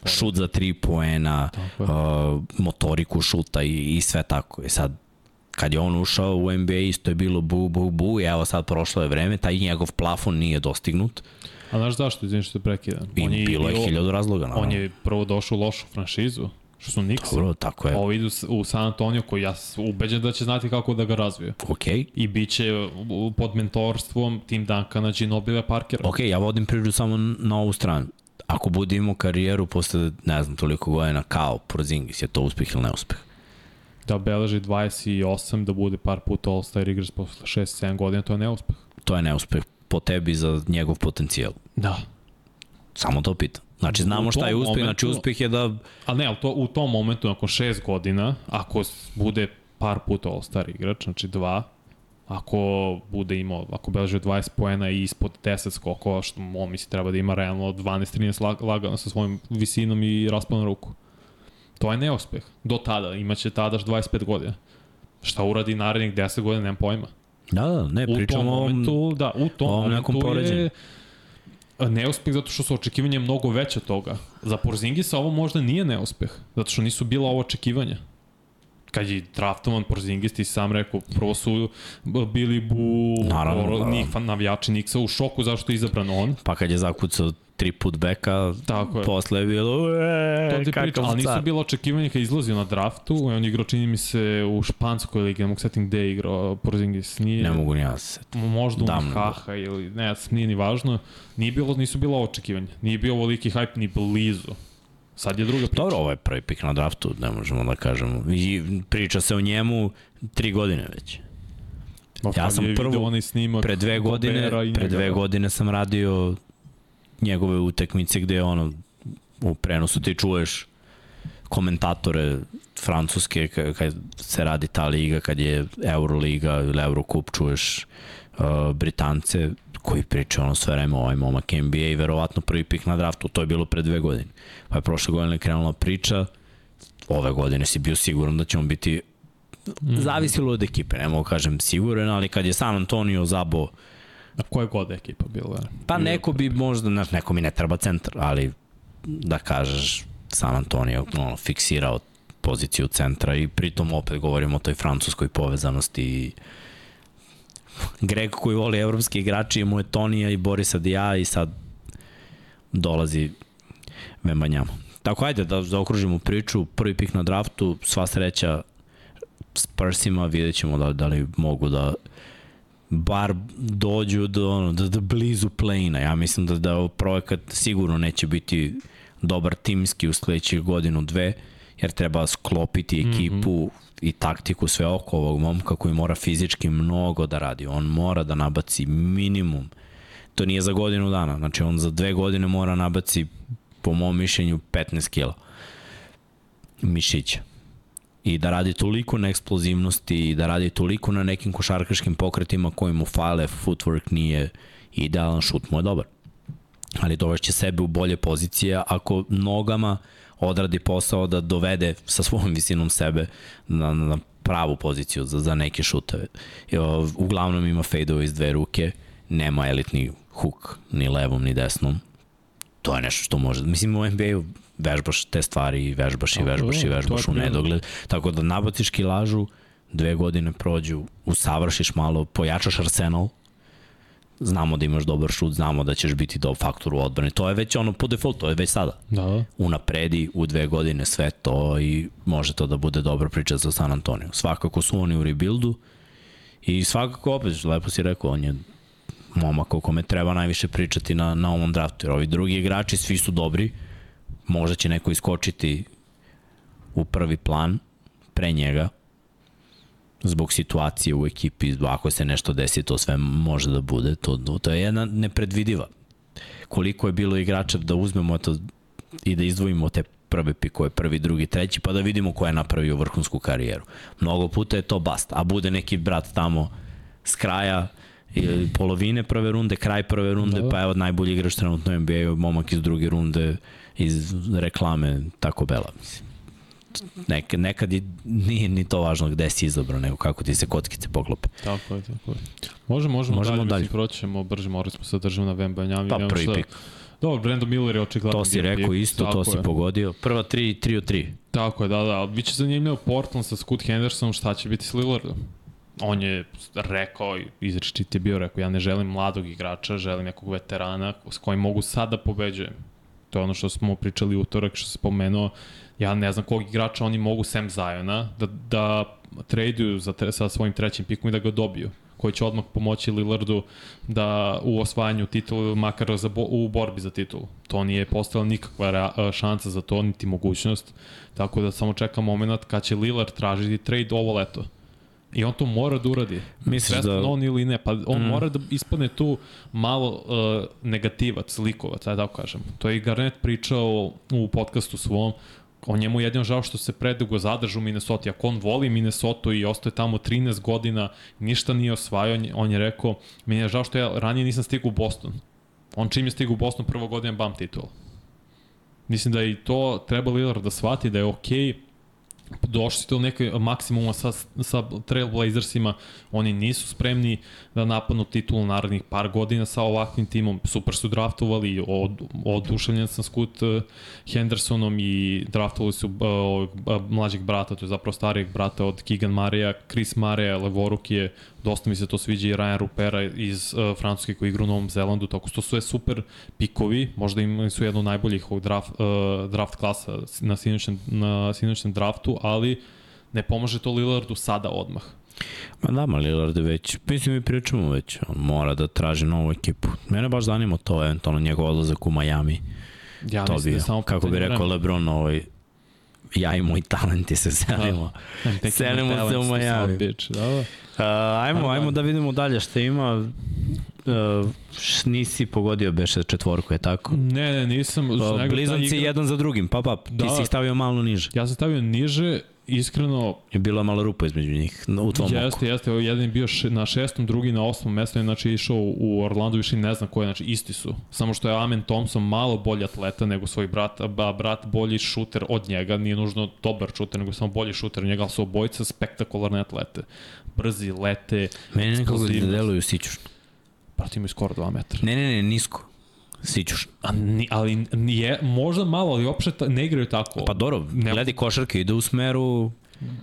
Šut za tri poena, uh, motoriku šuta i, i sve tako. I sad, kad je on ušao u NBA, isto je bilo bu, bu, bu, i evo sad prošlo je vreme, taj njegov plafon nije dostignut A znaš zašto, izvini što te prekidam? i On je bilo je hiljadu razloga. Naravno. On je prvo došao u lošu franšizu, što su Knicks. Dobro, tako je. Ovo idu u San Antonio koji ja ubeđen da će znati kako da ga razvije. Okej. I bit će pod mentorstvom Tim Duncana, Ginobile Parkera. Ok, ja vodim priču samo na ovu stranu. Ako bude imao karijeru posle, ne znam, toliko godina kao Porzingis, je to uspeh ili neuspeh? da beleži 28, da bude par puta All-Star igrač posle 6-7 godina, to je neuspeh. To je neuspeh po tebi za njegov potencijal. Da. Samo to pitam. Znači, znamo šta je uspeh, momentu, znači uspeh je da... Ali ne, ali to u tom momentu, nakon 6 godina, ako bude par puta All-Star igrač, znači dva, ako bude imao, ako beleže 20 poena i ispod 10 skokova, što on misli treba da ima realno 12-13 lagano sa svojim visinom i raspanom ruku. To je neuspeh. Do tada, imaće tadaš 25 godina. Šta uradi narednih 10 godina, nemam pojma. Da, da, ne, pričamo o momentu, da, u tom o momentu poređenju. je neuspeh zato što su očekivanja mnogo veće toga. Za Porzingisa ovo možda nije neuspeh, zato što nisu bila ovo očekivanja kad je draftovan Porzingis, ti sam rekao, prvo su bili bu Naravno, da. Nik, navijači Niksa u šoku zašto je izabran on. Pa kad je zakucao tri put beka, Tako je. posle je bilo, ee, to ti priča, ali nisu bilo očekivanja kad izlazio na draftu, on igrao čini mi se u španskoj ligi, ne mogu setim gde je igrao Porzingis, nije... Ne mogu ni ja se Možda u Haha ili ne, nije ni važno, nije bilo, nisu bilo očekivanja, nije bio ovoliki hype ni blizu. Sad je druga priča. Dobro, ovo je prvi pik na draftu, ne možemo da kažemo. I priča se o njemu tri godine već. No, ja sam prvo, onaj snimak pre dve godine, pre dve godine sam radio njegove utekmice gde ono, u prenosu ti čuješ komentatore francuske kad se radi ta liga, kad je Euroliga ili Eurocup, čuješ uh, Britance koji priča ono sve vreme ovaj momak NBA i verovatno prvi pik na draftu, to je bilo pre dve godine. Pa je prošle godine krenula priča, ove godine si bio siguran da ćemo biti mm. zavisilo od ekipe, ne mogu kažem siguran, ali kad je San Antonio zabo A koja god ekipa bila? Pa neko bi možda, znaš, neko mi ne treba centar, ali da kažeš San Antonio ono, fiksirao poziciju centra i pritom opet govorimo o toj francuskoj povezanosti i Greg koji voli evropski igrači, mu je Tonija i Borisa Dija i sad dolazi Vembanjamo. Tako ajde da zaokružimo priču, prvi pik na draftu, sva sreća Spursima, vidjet ćemo da, da li mogu da bar dođu do, ono, da, da blizu play-ina. Ja mislim da, da projekat sigurno neće biti dobar timski u sledećih godinu, dve, jer treba sklopiti mhm. ekipu mm -hmm i taktiku sve oko ovog momka koji mora fizički mnogo da radi. On mora da nabaci minimum. To nije za godinu dana. Znači on za dve godine mora nabaci po mom mišljenju 15 kila mišića. I da radi toliko na eksplozivnosti i da radi toliko na nekim košarkaškim pokretima koji mu fale, footwork nije idealan, šut mu je dobar. Ali dovešće sebe u bolje pozicije ako nogama odradi posao da dovede sa svojom visinom sebe na, na pravu poziciju za, za neke šuteve. Uglavnom ima fejdove iz dve ruke, nema elitni huk ni levom ni desnom. To je nešto što može. Mislim, u NBA-u vežbaš te stvari i vežbaš i vežbaš i vežbaš u nedogled. Tako da nabaciš kilažu, dve godine prođu, usavršiš malo, pojačaš arsenal, znamo da imaš dobar šut, znamo da ćeš biti do faktor u odbrani. To je već ono po defaultu, to je već sada. Da. Unapredi u dve godine sve to i može to da bude dobra priča za San Antonio. Svakako su oni u rebuildu i svakako opet, lepo si rekao, on je momak o kome treba najviše pričati na, na ovom draftu, jer ovi drugi igrači svi su dobri, možda će neko iskočiti u prvi plan pre njega, zbog situacije u ekipi, ako se nešto desi, to sve može da bude. To, to je jedna nepredvidiva. Koliko je bilo igrača da uzmemo to i da izdvojimo te prve pikove, prvi, drugi, treći, pa da vidimo ko je napravio vrhunsku karijeru. Mnogo puta je to bast, a bude neki brat tamo s kraja ili polovine prve runde, kraj prve runde, da. pa evo najbolji igrač trenutno NBA, momak iz druge runde, iz reklame tako Bela, mislim nekad, nekad i nije ni to važno gde si izabrao, nego kako ti se kockice poklope. Tako je, tako je. Možemo, možemo, možemo dalje, dalje. proćemo brže, morali smo se držati na Vembanjami. Pa prvi pik. Dobro, Brandon Miller je očigledno. To si rekao isto, to si je. pogodio. Prva 3, 3 od 3. Tako je, da, da. Biće zanimljivo Portland sa Scoot Hendersonom, šta će biti s Lillardom. On je rekao, izrečit je bio rekao, ja ne želim mladog igrača, želim nekog veterana s kojim mogu sad da pobeđujem. To je ono što smo pričali utorak, što se spomenuo ja ne znam kog igrača oni mogu sem Zajona da, da traduju za, sa svojim trećim pikom i da ga dobiju. koji će odmah pomoći Lillardu da u osvajanju titula makar za bo, u borbi za titulu. To nije postala nikakva rea, šansa za to, niti mogućnost. Tako da samo čekam moment kad će Lillard tražiti trade ovo leto. I on to mora da uradi. Misliš da... on ili ne. Pa on mm. mora da ispadne tu malo uh, negativac, likovac, ajde da kažem. To je i Garnet pričao u podcastu svom. On njemu jedino žao što se predugo zadržu u Minnesota. Ako on voli Minnesota i ostaje tamo 13 godina, ništa nije osvajao, on je rekao, meni je žao što ja ranije nisam stigao u Boston. On čim je stigao u Boston prvo godine bam titul. Mislim da i to treba Lillard da shvati da je okej okay došli ste do neke maksimuma sa, sa Trailblazersima, oni nisu spremni da napadnu titulu narednih par godina sa ovakvim timom, super su draftovali, od, oduševljen sam Scoot uh, Hendersonom i draftovali su uh, mlađeg brata, to je zapravo starijeg brata od Keegan Marija, Chris Marija, Levoruk je dosta mi se to sviđa i Ryan Rupera iz uh, Francuske koji igra u Novom Zelandu, tako što su sve super pikovi, možda imali su jedno od najboljih ovog draft, uh, draft klasa na sinoćem, na sinoćem draftu, ali ne pomaže to Lillardu sada odmah. Ma da, ma Lillard je već, mislim mi pričamo već, on mora da traži novu ekipu. Mene baš zanima to, eventualno njegov odlazak u Miami. Ja to bi, da samo kako bi rekao vremena. Lebron, ovaj, ja i moj talenti se selimo. Da, selimo se u Miami. Bitch, da, da. Uh, ajmo, ajmo da vidimo dalje šta ima. Uh, nisi pogodio beše četvorku, je tako? Ne, ne, nisam. Uh, blizanci igra... jedan za drugim, pa pa, da, ti si ih stavio malo niže. Ja sam stavio niže, iskreno... Je bila malo rupa između njih u tvom jeste, oku. Jeste, jeste. Jedan je bio na šestom, drugi na osmom mestu, znači išao u Orlando, više ne znam ko je, znači isti su. Samo što je Amen Thompson malo bolji atleta nego svoj brat, a brat bolji šuter od njega, nije nužno dobar šuter, nego samo bolji šuter od njega, ali su obojica spektakularne atlete. Brzi, lete, Mene nekako da deluju sićušno. Brat ima skoro 2 metra. Ne, ne, ne, nisko. Sićuš. A, ni, ali nije, možda malo, ali uopšte ne igraju tako. Pa dobro, ne... gledaj košarke, ide u smeru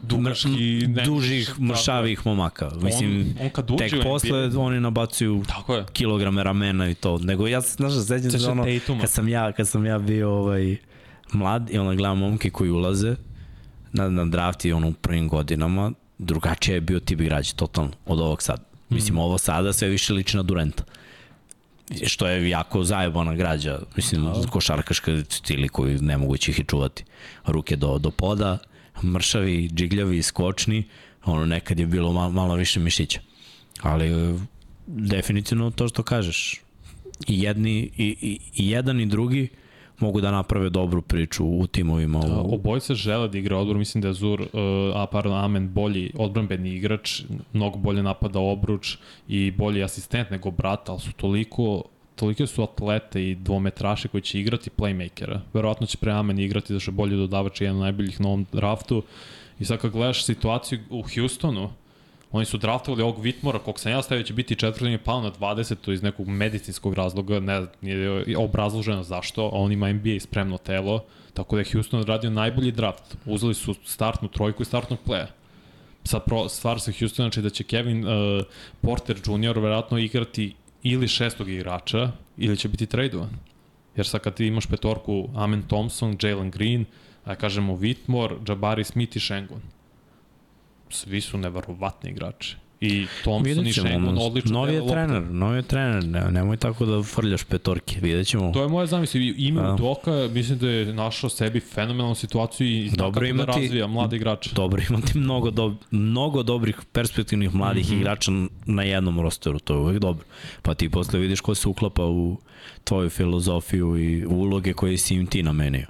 dugački, ne, dužih, mršavih momaka. Mislim, on, on kad tek posle bi... oni nabacuju Tako je. kilograme ramena i to. Nego ja, znaš, sećam se ono, kad sam ja, kad sam ja bio ovaj, mlad i onda gledam momke koji ulaze na, na draft i ono u prvim godinama, drugačije je bio tip igrađa, totalno, od ovog sad. Mislim, mm. ovo sada sve više liči na Durenta što je jako zajebana građa, mislim, da. košarkaška stili koji nemoguće ih i čuvati. Ruke do, do poda, mršavi, džigljavi, skočni, ono nekad je bilo malo, malo više mišića. Ali definitivno to što kažeš, i jedni, i, i, i jedan i drugi mogu da naprave dobru priču u timovima. Da, u... Obojica žele da igra odbor, mislim da je Zur, uh, a pardon, Amen bolji odbranbeni igrač, mnogo bolje napada obruč i bolji asistent nego brat, ali su toliko tolike su atlete i dvometraše koji će igrati playmakera. Verovatno će pre Amen igrati da što je bolji dodavač jedan najboljih na ovom draftu. I sad kad gledaš situaciju u Houstonu, Oni su draftovali ovog Vitmora, kog sam ja stavio će biti četvrti, je pao na 20, to iz nekog medicinskog razloga, ne, nije obrazloženo zašto, a on ima NBA spremno telo, tako da je Houston odradio najbolji draft. Uzeli su startnu trojku i startnog playa. Sad pro, stvar sa Houston, znači da će Kevin uh, Porter Jr. verovatno igrati ili šestog igrača, ili će biti tradovan. Jer sad kad ti imaš petorku Amen Thompson, Jalen Green, a kažemo Whitmore, Jabari Smith i Shengun svi su neverovatni igrači. I Thompson i Shengun odlično Novi je trener, novi je trener, ne, nemoj tako da frljaš petorke, vidjet ćemo. To je moja zamisli, ime da. Doka, mislim da je našao sebi fenomenalnu situaciju i dobro kako da razvija mlade igrače. Dobro imati mnogo, do, mnogo dobrih perspektivnih mladih mm -hmm. igrača na jednom rosteru, to je uvek dobro. Pa ti posle vidiš ko se uklapa u tvoju filozofiju i uloge koje si im ti namenio.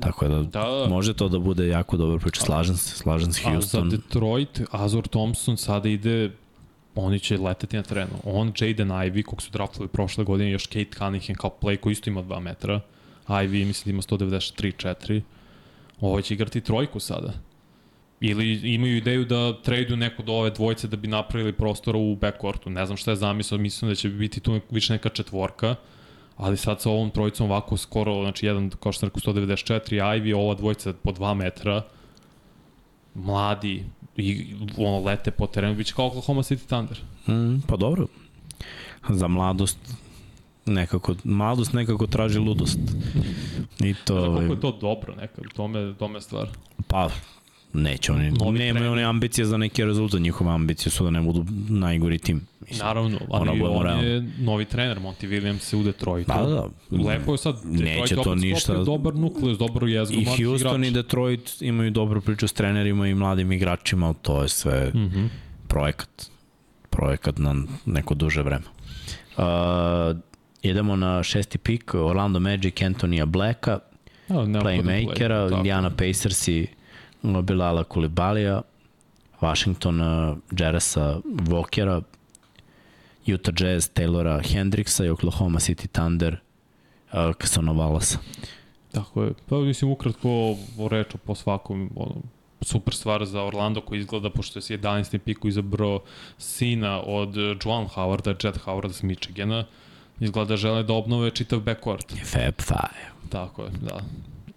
Tako da, da, može to da bude jako dobro priča. Slažem se, slažem se Houston. A za Detroit, Azor Thompson sada ide oni će leteti na terenu. On, Jaden Ivey, kog su draftovali prošle godine, još Kate Cunningham kao play koji isto ima 2 metra. Ivey, mislim da ima 193-4. Ovo će igrati trojku sada. Ili imaju ideju da tradu neko do ove dvojce da bi napravili prostora u backcourtu. Ne znam šta je zamisao, mislim da će biti tu više neka četvorka ali sad sa ovom trojicom ovako skoro, znači jedan, kao što sam rekao, 194, Ivy, ova dvojica po 2 metra, mladi, i ono, lete po terenu, biće kao Oklahoma City Thunder. Mm, pa dobro, za mladost nekako, mladost nekako traži ludost. I to... Znači, koliko je to dobro nekako, tome, tome stvar. Pa, neće oni, Novi nemaju one ambicije za neki rezultat, njihove ambicije su da ne budu najgori tim. Mislim, Naravno, ono ali budemo on realni. je novi trener, Monty Williams se u Detroitu. Da, da. Lepo je sad, Detroit Neće je to ništa- dobar nukleus, dobru jezgu I Houston i igrača. Detroit imaju dobru priču s trenerima i mladim igračima, ali to je sve Mm -hmm. projekat. Projekat na neko duže vreme. Uh, idemo na šesti pik, Orlando Magic, Antonija Blacka, playmakera, Play, Indiana Pacers i Bilala Kulibalija, Washington uh, Jaresa Walkera, Utah Jazz Taylora Hendricksa i Oklahoma City Thunder uh, Kasona Valasa. Tako je. Pa mislim ukratko o reču po svakom ono, super stvar za Orlando koji izgleda pošto je s 11. piku izabrao sina od Joan Howarda, Jet Howarda s Michigana. Izgleda žele da obnove čitav backcourt. Fab Five. Tako je, da.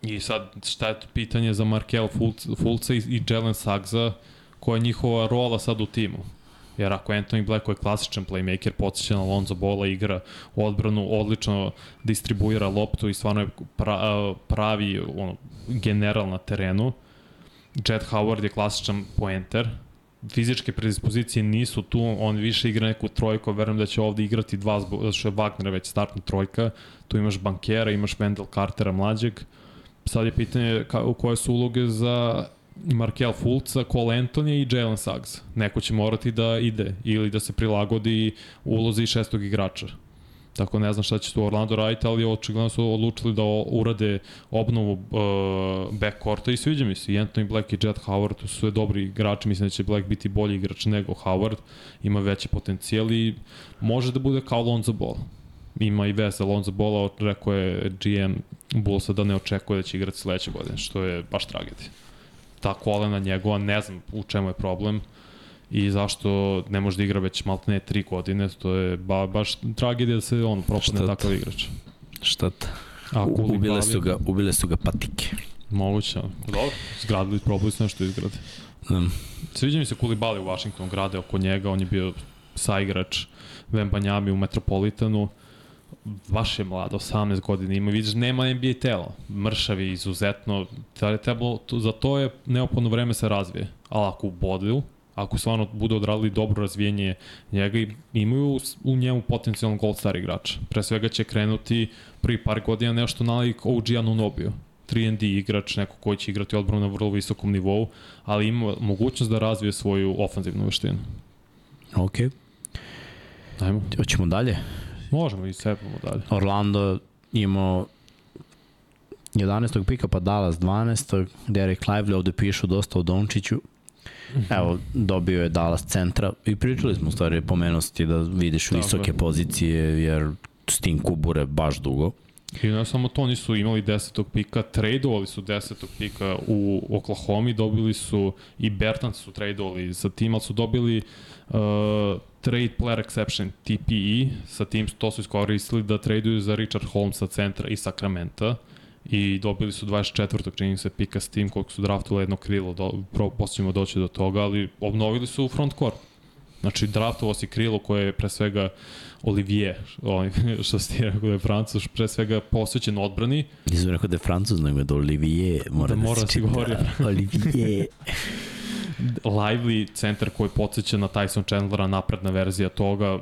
I sad, šta je to pitanje za Markel Fulca, Fulca i, i Jalen Sagza, koja je njihova rola sad u timu? Jer ako Anthony Black koji je klasičan playmaker, podsjeća na Lonzo Bola, igra u odbranu, odlično distribuira loptu i stvarno je pra, pravi ono, general na terenu. Jet Howard je klasičan poenter, fizičke predispozicije nisu tu, on više igra neku trojku, verujem da će ovde igrati dva, zato što je Wagner već startna trojka, tu imaš bankera, imaš Wendell Cartera mlađeg, sad je pitanje ka, u koje su uloge za Markel Fulca, Cole Anthony i Jalen Suggs. Neko će morati da ide ili da se prilagodi ulozi šestog igrača. Tako ne znam šta će tu Orlando raditi, ali očigledno su odlučili da urade obnovu uh, backcourta i sviđa mi se. Anthony Black i Jet Howard su sve dobri igrači, mislim da će Black biti bolji igrač nego Howard, ima veći potencijal i može da bude kao Lonzo Ball. Ima i veze Lonzo Balla, rekao je GM Bullsa da ne očekuje da će igrati sledeće godine, što je baš tragedija. Ta kolena njegova, ne znam u čemu je problem i zašto ne može da igra već maltene tri godine, to je ba, baš tragedija da se on propadne takav igrač. Šta ta? A U- Kuli ubile su ga, ubile su ga patike. Moguće. Dobro, zgradili, probali su nešto izgrade. Um, Sviđa mi se Kulibali u Washingtonu grade oko njega, on je bio saigrač Vembanjami u Metropolitanu, baš je mlad, 18 godina ima, vidiš, nema NBA telo, mršav je izuzetno, trebalo, to- za to je neophodno vreme se razvije, ali ako u Bodil, ako stvarno budu odradili dobro razvijenje njega, i- imaju u njemu potencijalno gold star igrač. Pre svega će krenuti prvi par godina nešto nalik OG Anunobio. 3&D igrač, neko koji će igrati odbranu na vrlo visokom nivou, ali ima mogućnost da razvije svoju ofanzivnu veštinu. ok, Ajmo. hoćemo dalje. Možemo i sepamo dalje. Orlando imao 11. pika pa Dallas 12. Derek Lively ovde pišu dosta o Dončiću. Evo, dobio je Dallas centra i pričali smo u stvari pomenosti da vidiš Tako visoke je. pozicije jer s tim kubure baš dugo. I ne samo to, nisu imali desetog pika, tradeovali su desetog pika u Oklahoma, dobili su i Bertans su tradeovali sa tim, ali su dobili uh, trade player exception, TPE, sa tim to su iskoristili da traduju za Richard Holmesa centra i Sacramento i dobili su 24. čini se pika s tim koliko su draftovali jedno krilo, do, pro, posle ćemo doći do toga, ali obnovili su front court. Znači, draftovao si krilo koje je pre svega Olivier, ovaj, što si ti rekao da je Francus, pre svega posvećen odbrani. Nisam rekao da je francuz, nego da Olivier mora Da da, mora da se čita. govori. Olivier. Lively centar koji podsjeća na Tyson Chandlera, napredna verzija toga,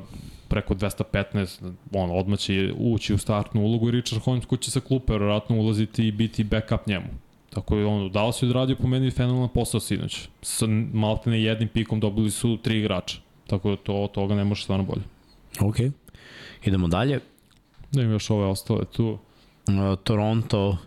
preko 215, on odmah će ući u startnu ulogu i Richard Holmes koji će sa klupe vjerojatno ulaziti i biti backup njemu. Tako je on, da li se odradio po meni fenomenalan posao sinoć. Sa maltene jednim pikom dobili su tri igrača. Tako da to od toga ne može stvarno bolje. ok, idemo dalje. Da im još ove ostale tu. Uh, Toronto, uh,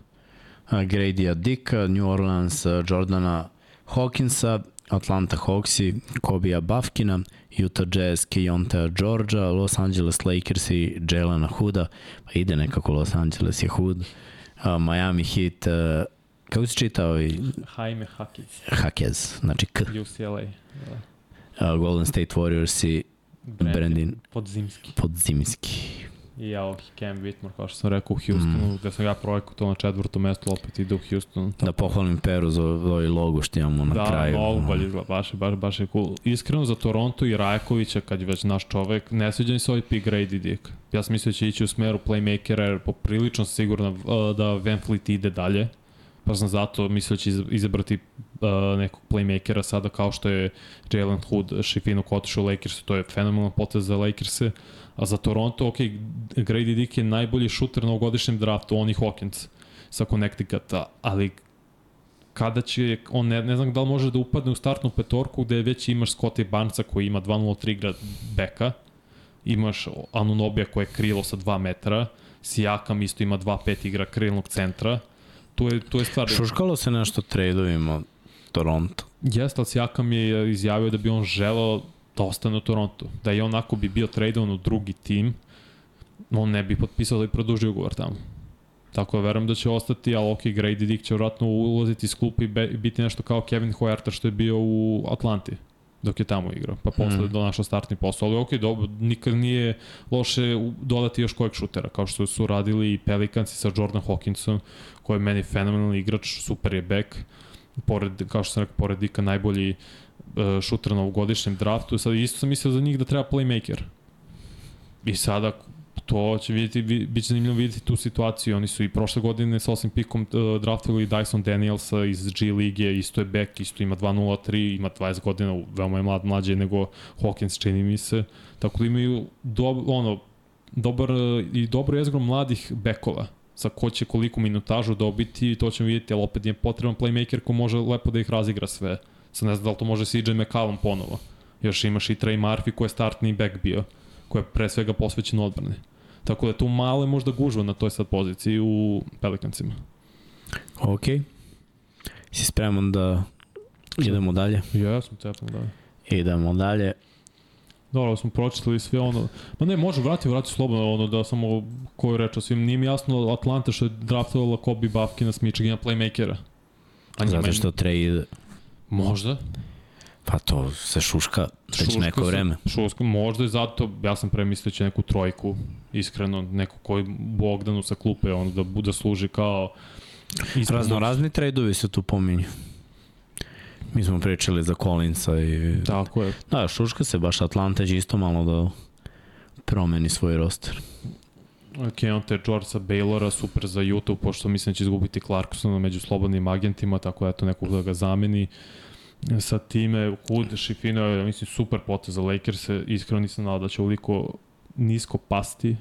Grady Dicka, New Orleans, uh, Jordana Hawkinsa, Atlanta Hawksi, Kobija Bafkina, Utah Jazz, Keonta Georgia, Los Angeles Lakers i Jelena Hooda, pa ide nekako Los Angeles je Hood, uh, Miami Heat, uh, kako se čita ovaj Jaime Hakic, Hakez, znači K, UCLA. uh, Golden State Warriors i Brandon Podzimski. Podzimski. I ovih Cam Whitmore, kao što sam rekao u Houstonu, mm. gde sam ja projekao na četvrto mesto, opet ide u Houston. Da pohvalim Peru za ovaj logo što imamo na da, kraju. mnogo bolje izgleda, baš, baš, baš je cool. Iskreno za Toronto i Rajakovića, kad je već naš čovek, ne sviđa mi se ovaj pick Grady Dick. Ja sam mislio da će ići u smeru playmakera, jer poprilično sam siguran da Van Fleet ide dalje. Pa sam zato mislio da će izabrati uh, nekog playmakera sada kao što je Jalen Hood, Šifino Kotiš u Lakersu, to je fenomenalan potez za Lakers-e. A za Toronto, ok, Grady Dick je najbolji šuter na ovogodišnjem draftu, on i Hawkins sa Connecticuta, ali kada će, on ne, ne znam da li može da upadne u startnu petorku gde već imaš Scottie Barnesa koji ima 2.03 igra beka, imaš Anunobija koje je krilo sa 2 metara, Sijakam isto ima 2.5 igra krilnog centra, tu je, tu je stvar... Šuškalo se nešto tradeovima Toronto. Jeste, ali Sijakam je izjavio da bi on želeo da ostane u Toronto. Da je onako bi bio tradovan u drugi tim, on ne bi potpisao da bi produžio ugovor tamo. Tako da verujem da će ostati, ali ok, Grady Dick će vratno ulaziti iz klupa i biti nešto kao Kevin Hoyarta što je bio u Atlanti dok je tamo igrao, pa posle mm. donašao startni posao, ali ok, dobro, nikad nije loše dodati još kojeg šutera, kao što su radili i Pelicans sa Jordan Hawkinsom, koji je meni fenomenalni igrač, super je back, pored, kao što sam rekao, pored Dika najbolji uh, šuter na ovogodišnjem draftu, sad isto sam mislio za njih da treba playmaker. I sada to će vidjeti, bit će zanimljivo vidjeti tu situaciju. Oni su i prošle godine sa osim pikom uh, draftovali Dyson Danielsa iz G lige, isto je back, isto ima 2.03, ima 20 godina, veoma je mlad, mlađe nego Hawkins, čini mi se. Tako da imaju do, ono, dobar i dobro jezgro mladih bekova sa ko će koliko minutažu dobiti, to ćemo vidjeti, ali opet je potreban playmaker ko može lepo da ih razigra sve. Sad ne znam da li to može CJ McCallum ponovo. Još imaš i Trey Murphy koji je startni back bio, koji je pre svega posvećen odbrane. Tako da tu male možda gužva na toj sad poziciji u Pelicansima. Ok. Si spreman da idemo dalje? Ja sam cepan, da. Idemo dalje. Dobro, smo pročitali sve ono. Ma ne, može, vrati, vrati slobodno ono da samo koju reč svim. Nije mi jasno Atlanta što je draftovala Kobe Bafkina s Michigana playmakera. A Zato što trade... Možda. Pa to se šuška već šuška neko vreme. Šuška, možda je zato, ja sam pre mislio da će neku trojku, iskreno, neko koji Bogdanu sa klupe, on da bude služi kao... Ispravno. Razno razni tradovi se tu pominju. Mi smo pričali za Collinsa i... Tako je. Da, šuška se, baš Atlanta će isto malo da promeni svoj roster. Keonte George sa Baylora, super za YouTube, pošto mislim da će izgubiti Clarksona među slobodnim agentima, tako da eto nekog da ga zameni. Uh, sa time, Hood, Šifino je, mislim, super potez za Lakers, iskreno nisam znao da će uliko nisko pasti,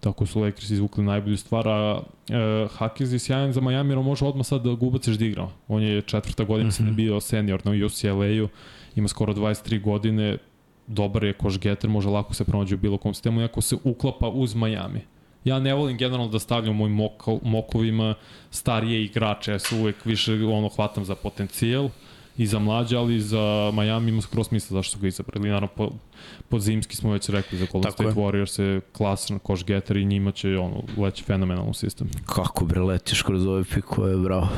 tako su Lakers izvukli najbolju stvar, a e, Hakers je sjajan za Miami, jer može odmah sad da ga ubaciš da igra. On je četvrta godina, mm -hmm. bio senior na UCLA-u, ima skoro 23 godine, dobar je koš getter, može lako se pronađe u bilo kom sistemu, iako se uklapa uz Miami. Ja ne volim generalno da stavljam u mojim moko, mokovima starije igrače, ja se uvek više ono hvatam za potencijal, i za mlađe, ali za Miami ima skoro smisla zašto su ga izabrali. Naravno, po, po zimski smo već rekli za Golden State Warriors je klasan koš getter i njima će ono, leći fenomenalno sistem. Kako bre letiš kroz ove pikove, bravo.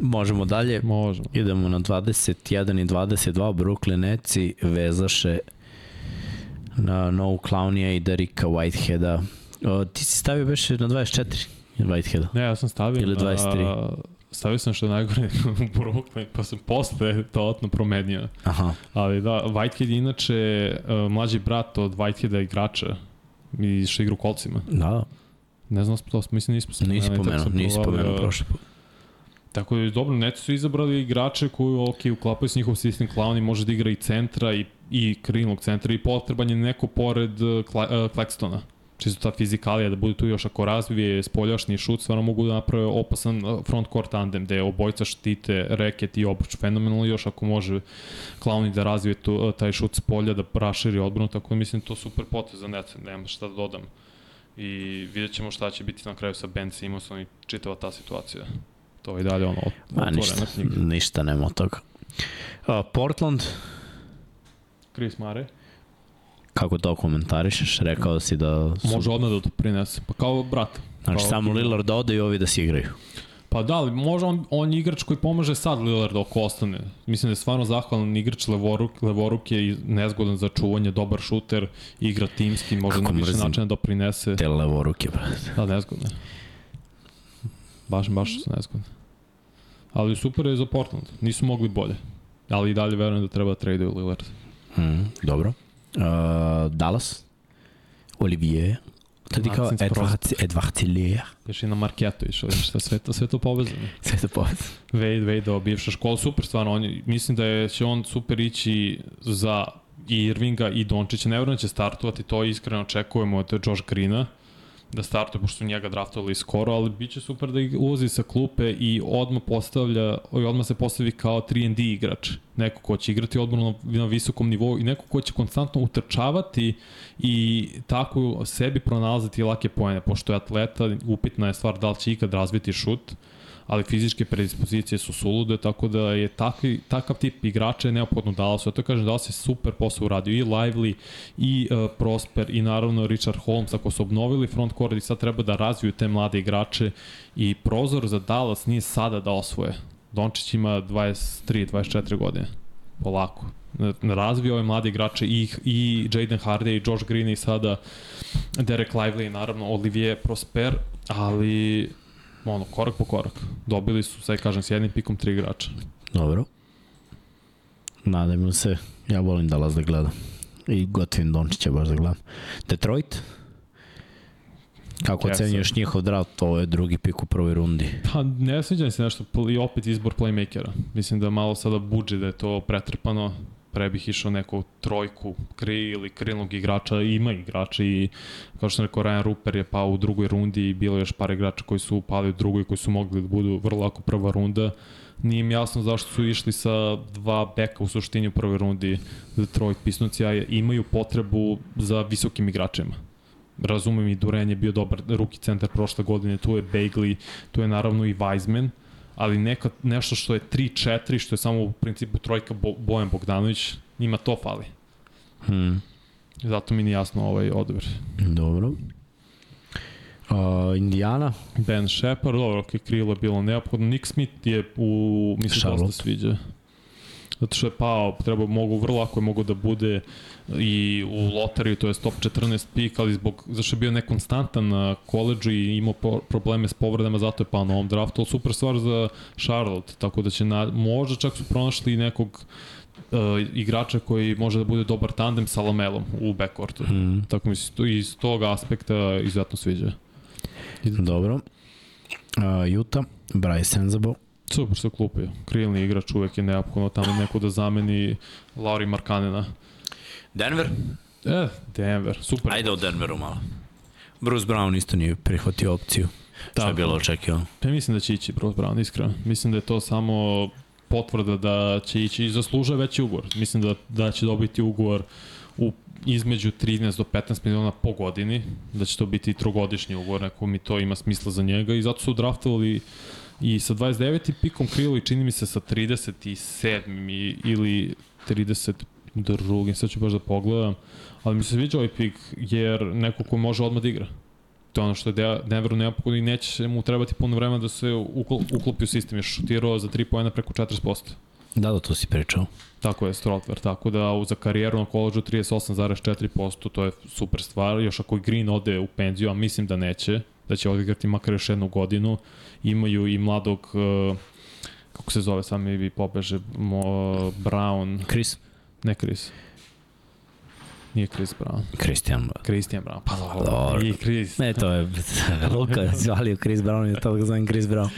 Možemo dalje. Možemo. Idemo na 21 i 22. Brooklyn Netsi vezaše na No Clownija i Derika Whiteheada. O, ti si stavio beše na 24 Whiteheada. Ne, ja sam stavio Ili 23. A, stavio sam što je najgore u Brooklyn, pa sam posle otno promenio. Aha. Ali da, Whitehead je inače uh, mlađi brat od Whiteheada igrača i što igra u kolcima. Da. Ne znam, to mislim nismo se Nisi pomenuo, nisi pomenuo prošle put. Tako da je dobro, neci su izabrali igrače koji, ok, uklapaju s njihov sistem Clown i može da igra i centra i, i krilnog centra i potreban je neko pored uh, Claxtona. Uh, čisto ta fizikalija da bude tu još ako razvije spoljašnji šut, stvarno mogu da naprave opasan front court tandem gde obojca štite reket i obruč fenomenalno još ako može Clowny da razvije tu, taj šut s polja da raširi odbranu, tako da mislim to super potez za Nece, nema šta da dodam. I vidjet ćemo šta će biti na kraju sa Ben Simonsom i čitava ta situacija. To je dalje ono Ma, ništa, knjiga. ništa nema od toga. Uh, Portland. Chris Mare. Kako to komentarišeš? Rekao si da... Su... Može odmah da to prinese. Pa kao brat. Znači kao samo Lillard da ode i ovi da se igraju. Pa da, ali može on, on igrač koji pomaže sad Lillard oko ostane. Mislim da je stvarno zahvalan igrač levoruk, levoruk je nezgodan za čuvanje, dobar šuter, igra timski, može Kako na više načina da prinese. Te levoruke, brate. Da, nezgodne. Baš, baš su nezgodne. Ali super je za Portland. Nisu mogli bolje. Ali i dalje verujem da treba da traduju Lillard. Mm, dobro. Uh, Dallas, Olivier, To ti kao Edvard, Edvard. Još i na Marketu išao, šta, sve to, sve to povezano. Sve to povezano. Wade, Wade, bivša škola, super stvarno, on, je- mislim da je, će on super ići za i Irvinga i Dončića, ne vjerujem da će startovati, to iskreno očekujemo od Josh Greena, da startuje, pošto su njega draftovali skoro, ali bit će super da ih ulazi sa klupe i odmah postavlja, i odmah se postavi kao 3&D igrač. Neko ko će igrati odmah na, na visokom nivou i neko ko će konstantno utrčavati i tako sebi pronalaziti lake poene, pošto je atleta, upitna je stvar da li će ikad razviti šut, ali fizičke predispozicije su sulude, tako da je takvi, takav tip igrača je neophodno Dallasu. Ja to kažem, Dallas je super posao uradio i Lively, i uh, Prosper, i naravno Richard Holmes, ako su obnovili front court i sad treba da razviju te mlade igrače i prozor za Dallas nije sada da osvoje. Dončić ima 23-24 godine. Polako. Razvio ove mlade igrače i, i Jaden Hardy i Josh Green i sada Derek Lively i naravno Olivier Prosper, ali ono, korak po korak. Dobili su, sad kažem, s jednim pikom tri igrača. Dobro. Nadajmo se. Ja volim Dallas da gledam. I gotivim Dončića baš da gledam. Detroit? Kako Yes. ocenjuješ njihov draft? To je drugi pik u prvoj rundi. Pa ne sviđa mi se nešto, i opet izbor playmakera. Mislim da malo sada buđe da je to pretrpano, pre bih išao neku trojku kri ili krilnog igrača, ima igrača i kao što sam rekao, Ryan Ruper je pao u drugoj rundi i bilo je još par igrača koji su upali u drugoj, koji su mogli da budu vrlo lako prva runda. Nije im jasno zašto su išli sa dva beka u suštini u prvoj rundi Detroit Pistons, a imaju potrebu za visokim igračima razumem i Duren je bio dobar ruki centar prošle godine, tu je Bagley, tu je naravno i Weizman, ali neka, nešto što je 3-4, što je samo u principu trojka Bo, Bojan Bogdanović, njima to fali. Hmm. Zato mi nije jasno ovaj odabir. Dobro. Uh, Indiana? Ben Shepard, dobro, ok, krilo je bilo neophodno. Nick Smith je u, mi se Charlotte. dosta sviđa. Zato što je pao, treba, mogu, vrlo lako je mogu da bude i u loteriju, to je top 14 pik, ali zbog, zašto je bio nekonstantan na koleđu i imao po, probleme s povredama, zato je pao na ovom draftu, ali super stvar za Charlotte, tako da će na, možda čak su pronašli nekog uh, igrača koji može da bude dobar tandem sa Lamelom u backcourtu. Hmm. Tako mi se to, iz tog aspekta izuzetno sviđa. Dobro. Uh, Utah? Bryce Senzable? Super se klupio. Krilni igrač uvek je neophodno tamo neko da zameni Lauri Markanena. Denver? E, Denver, super. Ajde o Denveru malo. Bruce Brown isto nije prihvatio opciju. Šta je Tako. bilo očekivano? Pa mislim da će ići Bruce Brown, iskreno. Mislim da je to samo potvrda da će ići i zaslužuje veći ugovor. Mislim da, da će dobiti ugovor u između 13 do 15 miliona po godini, da će to biti trogodišnji ugovor, neko mi to ima smisla za njega i zato su draftovali i sa 29. pikom krilo i čini mi se sa 37. i- ili 32. Sad ću baš da pogledam, ali mi se sviđa ovaj pik jer neko ko može odmah da igra. To je ono što je De- Denveru neophodno i neće mu trebati puno vremena da se uklo- uklopi u sistem. Je šutirao za 3 pojena preko 40%. Da, da, to si pričao. Tako je, Strotver, tako da za karijeru na koleđu 38,4%, to je super stvar, još ako i Green ode u penziju, a mislim da neće, da će odigrati makar još jednu godinu, imaju i mladog, uh, kako se zove, sam mi pobeže, mo, Brown, Chris? ne Chris, nije Chris Brown, Christian. Christian Brown, pa dobro, Dobro. i Chris. Ne, to je Luka zvalio Chris Brown i to ga zovem Chris Brown.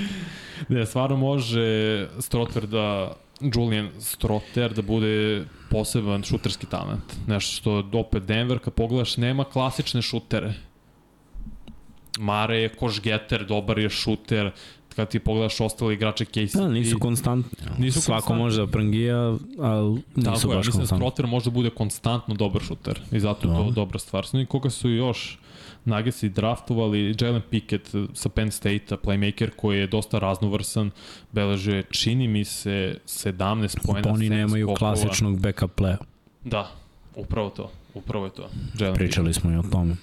Da, stvarno može Strotver da Julian Strotter da bude poseban šuterski talent. Nešto što opet Denver, kad pogledaš, nema klasične šutere. Mare je košgeter, dobar je šuter, kad ti pogledaš ostale igrače Casey. Da, nisu konstantni. Nisu Svako konstantni. može da prangija, ali nisu Tako je, baš mislim da konstantni. Strotter može da bude konstantno dobar šuter i zato je to Da. dobra stvar. Znači, koga su još Nuggets draftovali, Jalen Pickett sa Penn State-a, playmaker koji je dosta raznovrsan, beleže, čini mi se, 17 pojena, Oni 7 nemaju skokova. klasičnog backup playa. Da, upravo to. Upravo je to. Jalen Pickett. Pričali smo i o tome.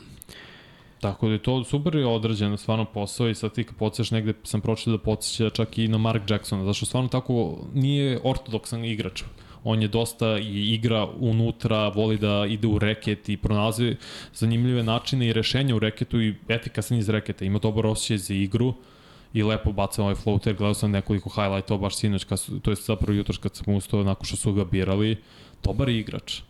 Tako da je to super je odrađeno stvarno posao i sad ti kad podsješ negde sam pročitao da podsjeća čak i na Mark Jacksona, zašto stvarno tako nije ortodoksan igrač. On je dosta i igra unutra, voli da ide u reket i pronalazi zanimljive načine i rešenja u reketu i efikasan iz reketa. Ima dobar osjećaj za igru i lepo baca ovaj floater. Gledao sam nekoliko highlightova baš sinoć, kad su, to je zapravo jutros kad sam ustao nakon što su ga birali. Dobar igrač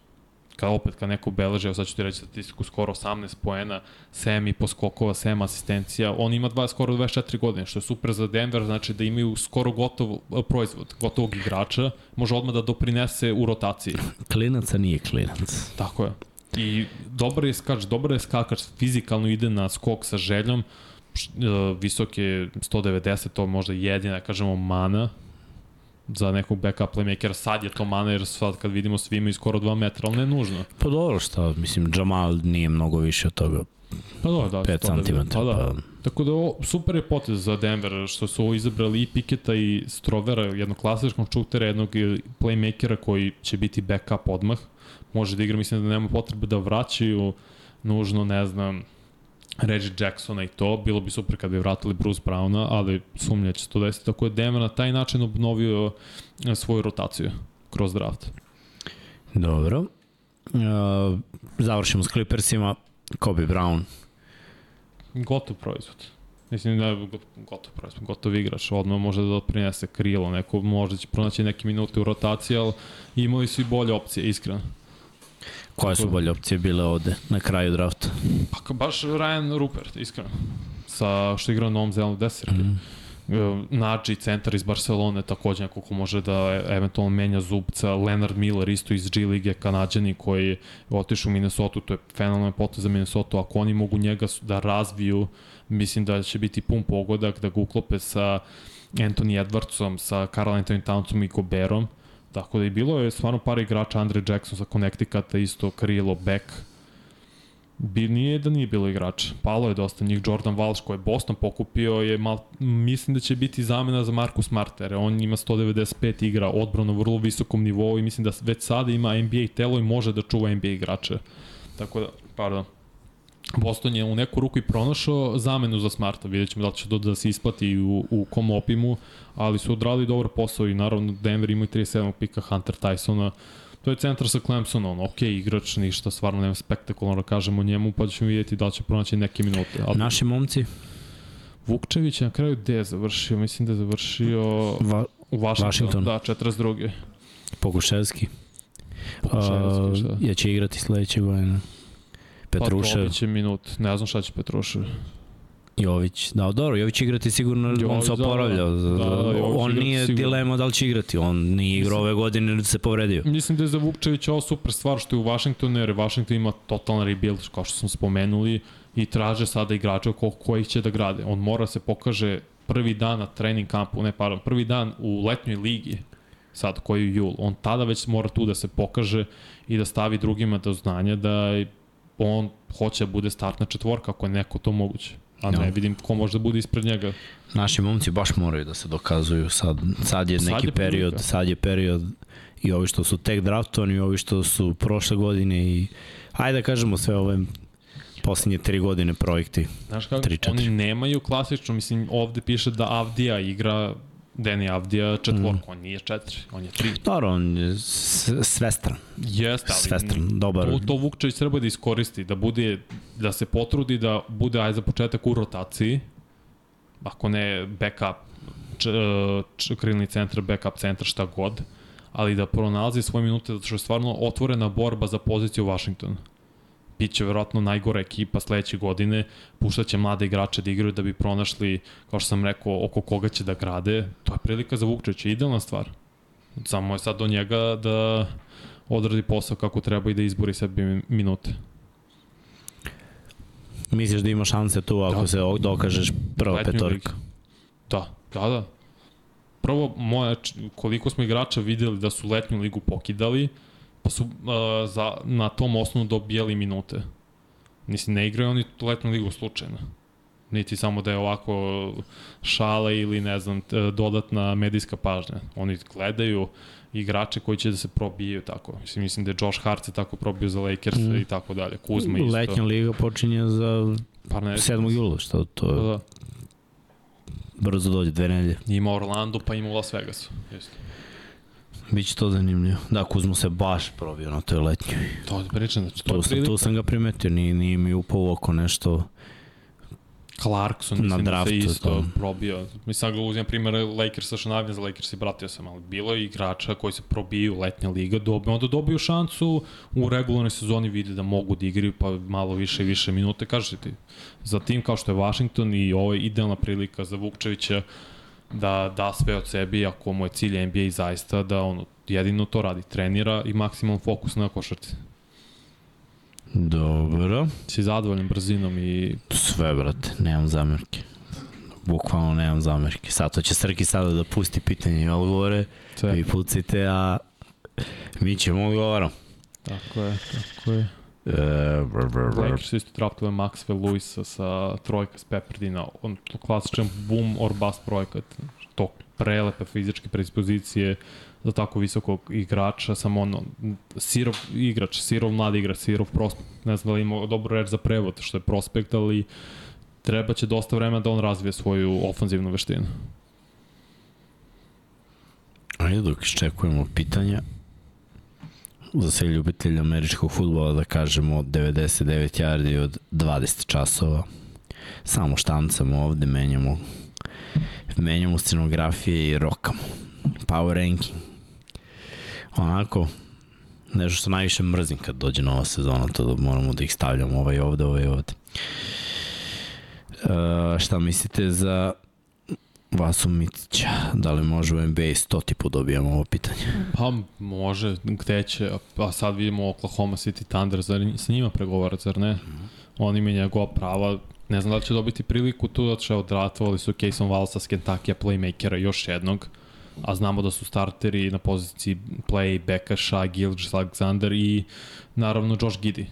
kad opet kad neko beleži, evo sad ću ti reći statistiku, skoro 18 poena, 7 i poskokova, 7 asistencija, on ima dva, skoro 24 godine, što je super za Denver, znači da imaju skoro gotov e, proizvod, gotovog igrača, može odmah da doprinese u rotaciji. Klinac, a nije klinac. Tako je. I dobar je skač, dobar je skakač, fizikalno ide na skok sa željom, e, visok je 190, to možda jedina, da kažemo, mana za nekog backup playmakera. Sad je to mana, jer sad kad vidimo svi imaju skoro 2 metra, ali ne nužno. Pa dobro šta, mislim, Jamal nije mnogo više od toga, Pa dobro, da, 5 190, cm. Pa da. Pa, Tako da ovo, super je potez za Denver što su ovo izabrali i Piketa i Strovera, jednog klasičnog šutera, jednog playmakera koji će biti backup odmah. Može da igra, mislim da nema potrebe da vraćaju nužno, ne znam, Reggie Jacksona i to. Bilo bi super kad bi vratili Bruce Browna, ali sumnja će se to desiti. Tako je Denver na taj način obnovio e, svoju rotaciju kroz draft. dobro. Uh, završimo s Clippersima, Kobe Brown. Gotov proizvod. Mislim da je gotov proizvod, gotov igrač, odmah može da doprinese krilo, neko možda će pronaći neke minute u rotaciji, ali imali su i bolje opcije, iskreno. Koje su bolje opcije bile ovde na kraju drafta? Pa baš Ryan Rupert, iskreno. Sa što igra na Novom Zelanu Desir. Mhm. Mm. Nađi, centar iz Barcelone, takođe neko ko može da e- eventualno menja zubca. Leonard Miller, isto iz G lige, kanadjani koji je otišao u Minnesota, to je fenomenalna potez za Minnesota. Ako oni mogu njega da razviju, mislim da će biti pun pogodak, da ga uklope sa Anthony Edwardsom, sa Carl Anthony Townsom i Goberom. Tako da i bilo je stvarno par igrača, Andre Jackson sa Connecticuta, isto krilo, back, Bi, nije da nije bilo igrača. Palo je dosta njih. Jordan Walsh koji je Boston pokupio je mal, mislim da će biti zamena za Marku Smarta, jer on ima 195 igra odbrano na vrlo visokom nivou i mislim da već sada ima NBA telo i može da čuva NBA igrače. Tako da, pardon. Boston je u neku ruku i pronašao zamenu za Smarta, vidjet ćemo da će to da se isplati u, u kom opimu, ali su odradili dobar posao i naravno Denver ima i 37. pika Hunter Tysona, To je centar sa Clemsonom, ok, igrač, ništa, stvarno nema spektakularno da kažemo njemu, pa ćemo vidjeti da će pronaći neke minute. Ali Naši momci, Vukčević je na kraju gde je završio? Mislim da je završio Va, u Washington. Washington. Da, 42. Pokuševski. Pokuševski, šta? Uh, ja će igrati sledeće godine. Pa Petrušev, dobit će minut, ne znam šta će Petrušev. Jović. Da, dobro, Jović igrati sigurno, on Jović, se da, oporavlja. da. Da, da, on nije sigurno. dilema da li će igrati, on nije igrao ove godine ili se povredio. Mislim da je za Vukčevića ovo super stvar što je u Washingtonu, jer Washington ima totalan rebuild, kao što smo spomenuli, i traže sada igrača ko, kojih će da grade. On mora se pokaže prvi dan na trening kampu, ne pardon, prvi dan u letnjoj ligi, sad koji je jul, on tada već mora tu da se pokaže i da stavi drugima do znanja da je- on hoće da bude startna četvorka ako je neko to moguće. A ne Da. vidim ko može da bude ispred njega. Naši momci baš moraju da se dokazuju sad. Sad je Sad neki je prilika. period, sad je period i ovi što su tek draftovani i ovi što su prošle godine i ajde da kažemo sve ove poslednje tri godine projekti. Znaš kako, oni nemaju klasično, mislim, ovde piše da Avdija igra Deni Avdija četvorku, mm. on nije četiri, on je tri. Dobro, on je svestran. Jeste, ali Svestran, dobar. to, to Vukčević treba da iskoristi, da bude, da se potrudi da bude aj za početak u rotaciji, ako ne backup, č, č, krilni centar, backup centar, šta god, ali da pronalazi svoje minute, zato što je stvarno otvorena borba za poziciju u Washingtonu. Biće verovatno najgora ekipa sledeće godine, puštaće mlade igrače da igraju da bi pronašli, kao što sam rekao, oko koga će da grade. To je prilika za Vukčevića, idealna stvar. Samo je sad do njega da odradi posao kako treba i da izbori sebi minute. Misliš da ima šanse tu ako Da. se dokažeš prva petorka? Da, da, da. Prvo, moja, koliko smo igrača videli da su letnju ligu pokidali, pa su uh, za, na tom osnovu dobijali minute. Mislim, ne igraju oni tu letnju ligu slučajno. Niti samo da je ovako šale ili ne znam, dodatna medijska pažnja. Oni gledaju igrače koji će da se probijaju tako. Mislim, mislim da je Josh Hart se tako probio za Lakers Mm. i tako dalje. Kuzma isto. Letnja liga počinje za Pa ne, 7. jula, što to je da. brzo dođe, dve nedelje. Ima Orlando, pa ima Las Vegasu. Isto. Biće to zanimljivo. Da, Kuzmo se baš probio na toj letnjoj. To je pričam, znači to je sam, prilika. tu sam ga primetio, nije, nije mi upao u oko nešto. Clarkson, Na mislim da draftu, se isto to. probio. Mislim, sad ga uzimam primjer Lakersa, što navijam za Lakers i vratio sam, ali bilo je igrača koji se probiju letnja liga, dobe, onda dobiju šansu u regularnoj sezoni vide da mogu da igraju pa malo više i više minute. Kažete ti, za tim kao što je Washington i ovo je idealna prilika za Vukčevića da da sve od sebi, ako mu je cilj NBA i zaista da ono, jedino to radi, trenira i maksimalno fokus na košarci. Dobro. Si zadovoljan brzinom i Sve, brate, nemam zamerke. Bukvalno nemam zamerke. Sad to će Srki sada da pusti pitanje i odgovore. sve. Vi pucite, a mi ćemo odgovaram. Tako je, tako je. E, br, br, br. Lakers isto draftuje Maxwell Lewisa sa trojka s Pepperdina, on to klasičan boom or bust projekat, to prelepe fizičke predispozicije za tako visokog igrača, samo ono, sirov igrač, sirov mlad igrač, sirov prospekt, ne znam da li ima dobro reč za prevod, što je prospekt, ali treba će dosta vremena da on razvije svoju ofanzivnu veštinu. Ajde dok iščekujemo pitanja. Za sve ljubitelje američkog futbola da kažemo 99 yardi od 20 časova. Samo štancamo ovde, menjamo menjamo scenografije i rokamo. Power ranking. Onako, nešto što najviše mrzim kad dođe nova sezona, to da moramo da ih stavljamo ovaj ovde, ovaj ovde. Uh, šta mislite za Vasu Micića, da li može u NBA 100 tipu dobijamo ovo pitanje? Pa može, gde će, a sad vidimo Oklahoma City Thunder, zar s njima pregovara, zar ne? On ima njegova prava, ne znam da će dobiti priliku tu, da će odratovali su Cason Wallsa s Kentucky playmakera još jednog, a znamo da su starteri na poziciji play Bekaša, Gilgis Alexander i naravno Josh Giddy.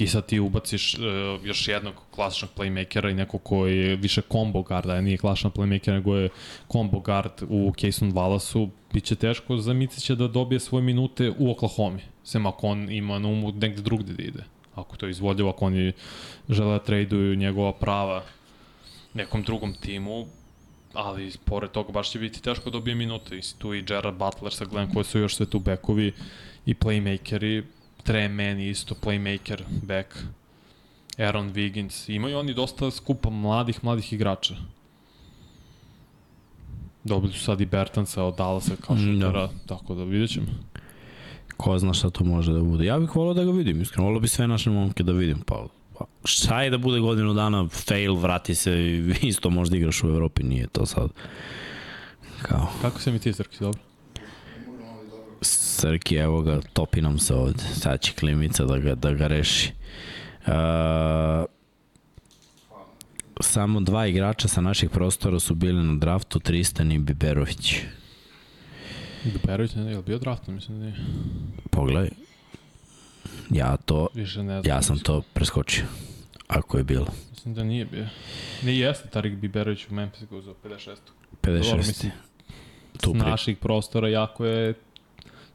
Ti sad ti ubaciš uh, još jednog klasičnog playmakera i neko koji je više combo guarda, a nije klasičan playmaker, nego je combo guard u Cason Wallasu, bit će teško za Micića da dobije svoje minute u Oklahoma, sem ako on ima na umu negde drugde da ide. Ako to je izvodljivo, ako oni žele da traduju njegova prava nekom drugom timu, ali pored toga baš će biti teško da dobije minute. I tu i Gerard Butler, sad gledam koji su još sve tu bekovi i playmakeri, Trey Mann isto playmaker, back, Aaron Wiggins, imaju oni dosta skupa mladih, mladih igrača. Dobili su sad i Bertansa od Dallasa kao Mm, da. šutera, tako da vidjet ćemo. Ko zna šta to može da bude. Ja bih volao da ga vidim, iskreno. Volao bi sve naše momke da vidim. Pa, pa šta je da bude godinu dana fail, vrati se i isto možda igraš u Evropi, nije to sad. Kao, Kako se mi ti, Srki, dobro? Srki, evo ga, topi nam se ovde. Sad će klimica da ga, da ga reši. Uh, samo dva igrača sa naših prostora su bili na draftu, Tristan i Biberović. Berović, ne, je li bio draft? Mislim da nije. Pogledaj. Ja to, Više ne znam. ja sam to preskočio. Ako je bilo. Mislim da nije bio. Ne jeste Tarik Biberović u Memphis ga uzeo 56. Dobro, 56. mislim, Tu S pri... naših prostora jako je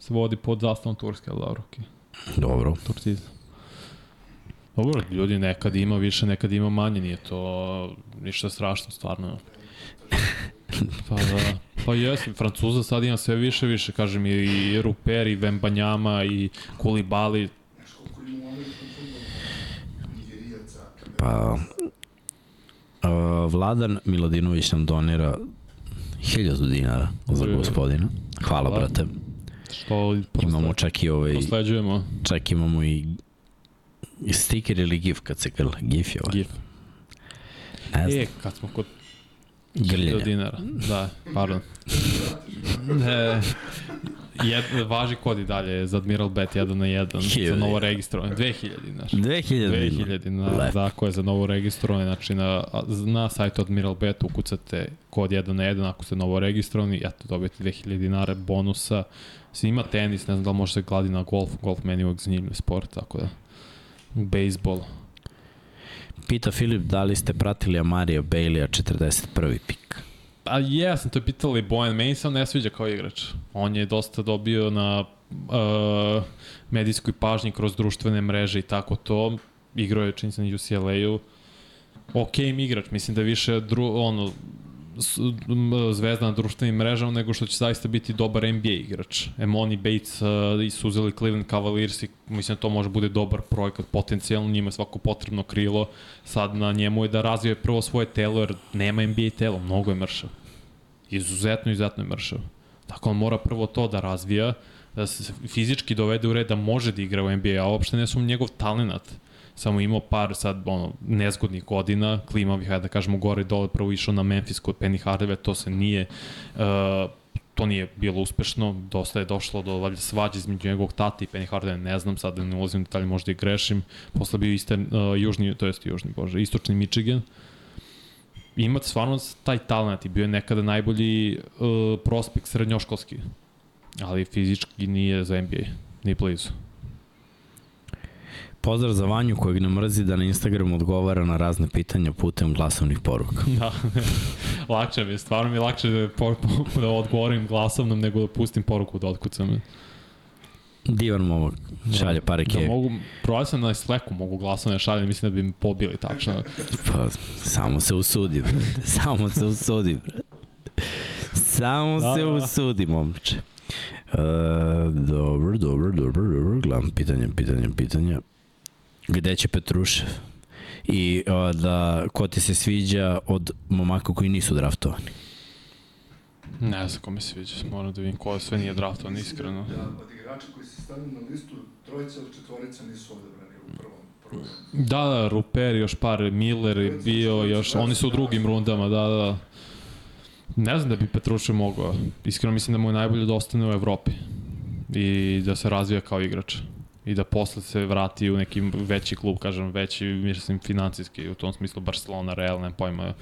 se vodi pod zastavom Turske, ali dobro, okej. Dobro. Turciza. Dobro, ljudi nekad ima više, nekad ima manje, nije to ništa strašno, stvarno. Pa da, pa jesi, Francuza sad ima sve više, više, kažem, i, i Ruper, i Vembanjama, i Kulibali, Pa... Uh, Vladan Miladinović nam donira 1000 dinara za gospodina. Hvala, Hvala. brate. Što Imamo čak i ovaj, prosleđujemo čak imamo i stiker ili gif kad se grle. Gif je ovaj. GIF. Ne znam. E, kad smo kod Grljenja. 1000 dinara. Da, pardon. e, jed, važi kod i dalje za Admiral Bet 1 na 1 za novo dinara. registrovanje. 2000 dinara. 2000 2000 dinara, Lepo. tako je za novo registrovanje, znači na, na sajtu Admiral Bet ukucate kod 1 na 1 ako ste novo registrovani, eto dobijete 2000 dinara bonusa. Se ima tenis, ne znam da li može se gladi na golf, golf meni je uvijek zanimljiv sport, tako da. Bejsbol. Pita Filip da li ste pratili Amarija Baileya 41. pik. A jesam, to je pitali Bojan, meni se on ne sviđa kao igrač. On je dosta dobio na uh, medijskoj pažnji kroz društvene mreže i tako to. Igrao je čini se na UCLA-u. Ok im igrač, mislim da više dru, ono, zvezda na društvenim mrežama, nego što će zaista biti dobar NBA igrač. Emoni Bates uh, su uzeli Cleveland Cavaliers i mislim da to može bude dobar projekat potencijalno, njima je svako potrebno krilo. Sad na njemu je da razvije prvo svoje telo, jer nema NBA telo, mnogo je mršav. Izuzetno, izuzetno je mršav. Tako on mora prvo to da razvija, da se fizički dovede u red da može da igra u NBA, a uopšte ne sum njegov talenat samo imao par sad ono, nezgodnih godina, klimavih, hajde da kažemo gore i dole, prvo išao na Memphis kod Penny Hardaway, to se nije uh, to nije bilo uspešno, dosta je došlo do valjda svađe između njegovog tata i Penny Hardaway, ne znam, sad da ne ulazim u detalje, možda i grešim, posle bio isten, uh, južni, to jest južni, bože, istočni Michigan, ima stvarno taj talent i bio je nekada najbolji uh, prospekt srednjoškolski, ali fizički nije za NBA, ni blizu. Pozdrav za Vanju kojeg ne mrzi da na Instagramu odgovara na razne pitanja putem glasovnih poruka. Da, lakše mi je, stvarno mi je lakše da, por, da odgovorim glasovnom nego da pustim poruku da otkucam. Divan momak, šalje pare Da kevi. mogu, provali sam na Slacku, mogu glasovne šalje, mislim da bi mi pobili tačno. Pa, samo se usudi, brate. Samo se usudi, brate. Samo Da, se da. usudi, momče. Uh, dobro, dobro, dobro, dobro. Gledam pitanje, pitanje, pitanje. Gde će Petrušev? I uh, da, ko ti se sviđa od momaka koji nisu draftovani? Ne znam ko mi se sviđa, moram da vidim ko sve nije draftovan, iskreno. Ja, od igrača koji se stavljaju na listu, trojica od četvorica nisu odebrani u prvom. prvom. Da, da, Ruper, još par, Miller je bio, još, oni su u drugim rundama, da, da. Ne znam da bi Petrušev mogao, iskreno mislim da mu je najbolje da ostane u Evropi i da se razvija kao igrač i da posle se vrati u neki veći klub, kažem, veći, mislim, financijski, u tom smislu Barcelona, Real, ne pojma,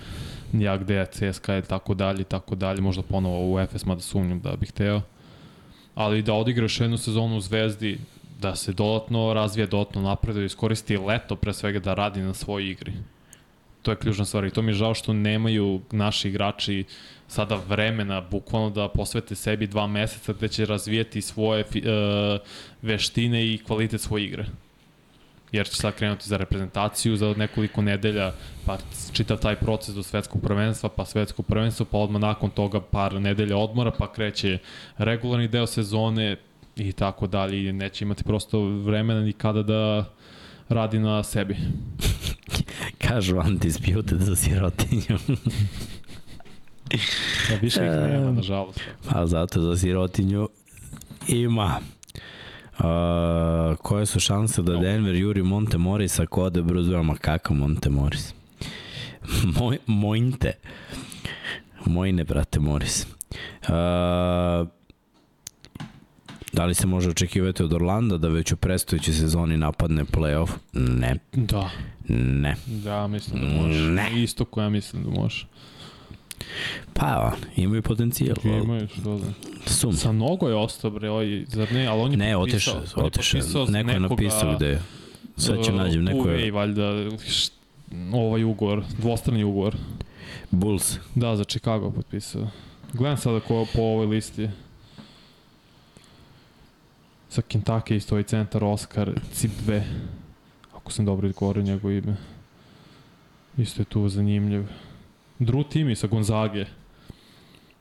ja gde, CSKA i tako dalje, i tako dalje, možda ponovo u Efes, mada sumnjam da bih hteo. Ali da odigra još jednu sezonu u Zvezdi, da se dodatno razvije, dodatno napreduje, iskoristi leto pre svega da radi na svojoj igri. To je ključna stvar i to mi je žao što nemaju naši igrači sada vremena bukvalno da posvete sebi dva meseca gde će razvijeti svoje e, veštine i kvalitet svoje igre. Jer će sad krenuti za reprezentaciju za nekoliko nedelja, pa čitav taj proces do svetskog prvenstva, pa svetsko prvenstvo, pa odmah nakon toga par nedelja odmora, pa kreće regularni deo sezone i tako dalje neće imati prosto vremena ni kada da radi na sebi. Kažu undisputed za sirotinju. Da više ih nema, nažalost. Pa zato za sirotinju ima. Uh, koje su šanse da Denver juri Monte Morisa ko ode Bruce Brown? Ma kakav Monte Morris? Moj, mojnte. Mojne, brate, Morris. Uh, da li se može očekivati od Orlanda da već u predstojećoj sezoni napadne playoff? Ne. Da, Ne. da, mislim da može. Ne. Isto koja mislim da može. Pa, imaju potencijal. Imaju, što da. Sum. Sa nogo je ostao, bre, ovaj, zar ne? Ali on je Ne, potpisao. je otišao. potpisao Neko je napisao gde je. Sad ću uh, nađem, neko je valjda, št- ovaj ugovor, dvostrani ugovor. Bulls. Da, za Chicago potpisao. Gledam sada ko po ovoj listi. Sa Kentucky isto ovaj centar Oscar Cipve. Ako sam dobro izgovorio njegovo ime. Isto je tu zanimljiv. Drew Timmy sa Gonzage.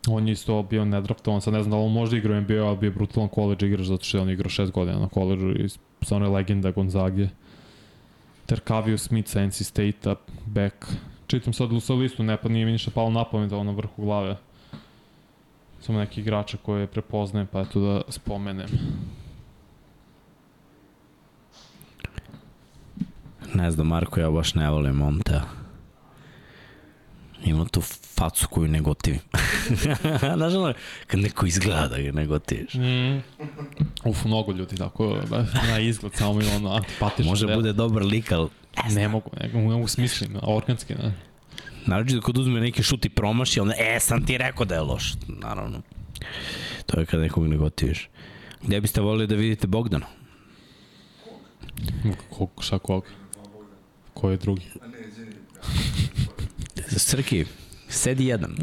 On je isto bio nedraftovan, sad ne znam da on možda igra u NBA, ali bio brutalan college igrač zato što je on igrao šest godina na koleđu i stvarno je legenda Gonzage. Terkavio Smith sa NC State-a, back. Čitam sad sa listu, ne pa nije mi ništa palo na pamet da on na vrhu glave. Samo neki igrača koje prepoznajem, pa eto da spomenem. Ne znam, Marko, ja baš ne volim Montea. Ima tu facu koju ne gotivim. Znaš ono, kad neko izgleda da ga ne gotiviš. Mm. Uf, mnogo ljudi tako, da, na izgled, samo mi ono antipatično. Može delo. bude dobar lik, ali Ne mogu, ne, ne mogu smislim, organski, ne. naročito kod uzme neki šut i promaši, onda, e, sam ti rekao da je loš. Naravno. To je kad nekog ne gotiviš. Gde biste volili da vidite Bogdana? Ko, šta kog? Ko je drugi? Srki, sedi jedan.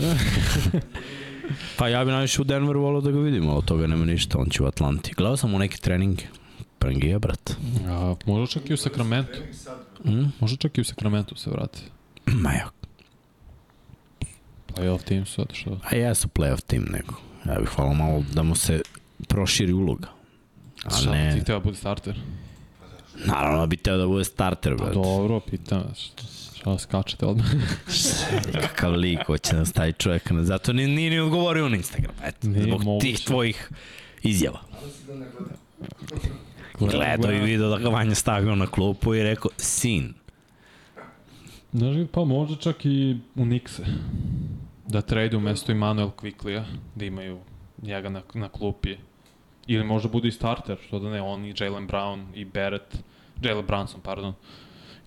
pa ja bi najviše u Denveru volao da ga vidimo, od toga nema ništa, on će u Atlanti. Gledao sam u neke treninge. Prangija, brat. A, možda čak i u Sakramentu. Mm? Možda čak i u Sakramentu se vrati. Ma ja. Playoff team su, što... A jesu playoff tim neko. Ja bih hvala malo da mu se proširi uloga. A Šta ne, ti htio da bude starter? Naravno da bi teo da bude starter, Pa brate. dobro, pitam vas. Šta, skačete odmah? Kakav lik hoće da stavi čovjeka na... Zato ni, nije ni odgovorio na Instagram, eto. Nije zbog moguće. tih tvojih izjava. Da. Gledao i video da ga Vanja stavio na klupu i rekao, sin, Znaš, pa možda čak i u Nixe. Da trade umesto Immanuel Quicklija, da imaju njega na, na klupi. Ili možda bude i starter, što da ne, on i Jalen Brown i Barrett, Jalen Brunson, pardon,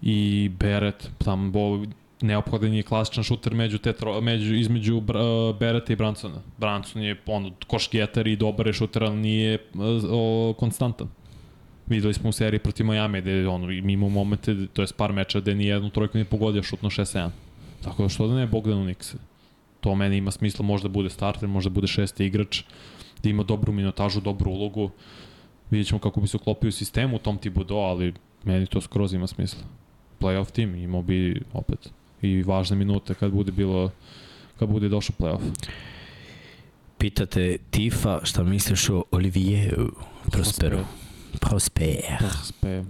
i Barrett, tamo bo, neophodan je klasičan šuter među te tro, među, između uh, Barretta i Brunsona. Brunson je ono, košgetar i dobar je šuter, ali nije uh, o, konstantan. Videli smo u seriji protiv Miami gde ono, mi imamo momente, to je par meča gde ni jednu trojku nije pogodio šutno 6-7. Tako da što da ne Bogdan Unikse. To meni ima smisla, možda bude starter, možda bude šesti igrač, da ima dobru minutažu, dobru ulogu. Vidjet ćemo kako bi se uklopio u sistemu u tom do, ali meni to skroz ima smisla. Playoff tim, imao bi opet i važne minute kad bude bilo kad bude došao playoff. pitate Tifa šta misliš o Olivieru Prosperu. Prosper. Spe,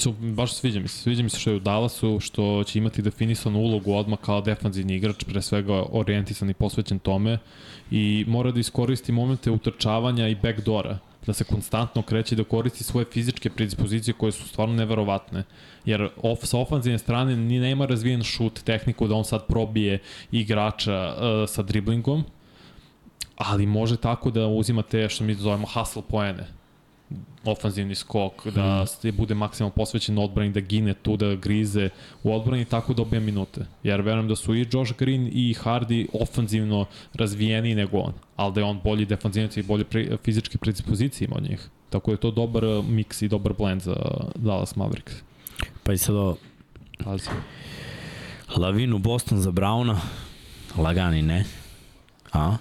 su, baš sviđa mi se. Sviđa mi se što je u Dallasu, što će imati definisanu ulogu odmah kao defanzivni igrač, pre svega orijentisan i posvećen tome i mora da iskoristi momente utrčavanja i backdora da se konstantno kreće da koristi svoje fizičke predispozicije koje su stvarno neverovatne. Jer off, sa ofanzivne strane ni nema razvijen šut, tehniku da on sad probije igrača uh, sa driblingom, ali može tako da uzima te što mi zovemo hustle poene ofanzivni skok, da se bude maksimalno posvećen odbrani, da gine tu, da grize u odbrani, tako dobija minute. Jer verujem da su i Josh Green i Hardy ofanzivno razvijeni nego on, ali da je on bolji defanzivnac i bolje pre, fizičke predispozicije ima od njih. Tako da je to dobar uh, miks i dobar blend za Dallas Mavericks. Pa i sad ovo, Pazi. Lavinu Boston za Brauna, lagani ne. A?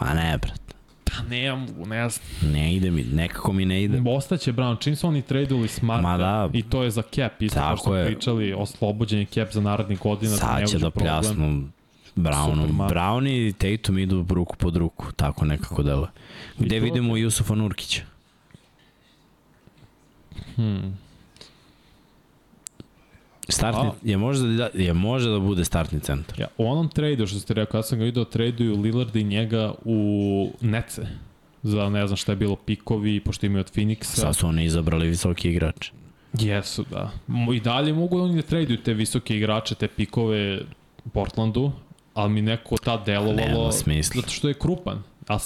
Ma ne, brat. Pa ne mogu, ne znam. Ne ide mi, nekako mi ne ide. Ostaće Brown, čim su oni tradeovali Smarta Ma da. i to je za cap, isto kao Tako što je. pričali, oslobođen je cap za narednih godina. da Sad će uđe da pljasnu ma. Brown i Tatum idu ruku pod ruku, tako nekako delo. Gde vidimo Jusufa Nurkića? Hmm. Startni, A. je može da, je može da bude startni centar. Ja, u onom tradu što ste rekao, ja sam ga vidio, traduju Lillard i njega u Nece. Za ne znam šta je bilo pikovi, pošto imaju od Phoenixa. Sad su oni izabrali visoki igrač. Jesu, da. I dalje mogu oni da traduju te visoke igrače, te pikove Portlandu, ali mi neko tad delovalo... Nema smisla. Zato što je krupan. A uh,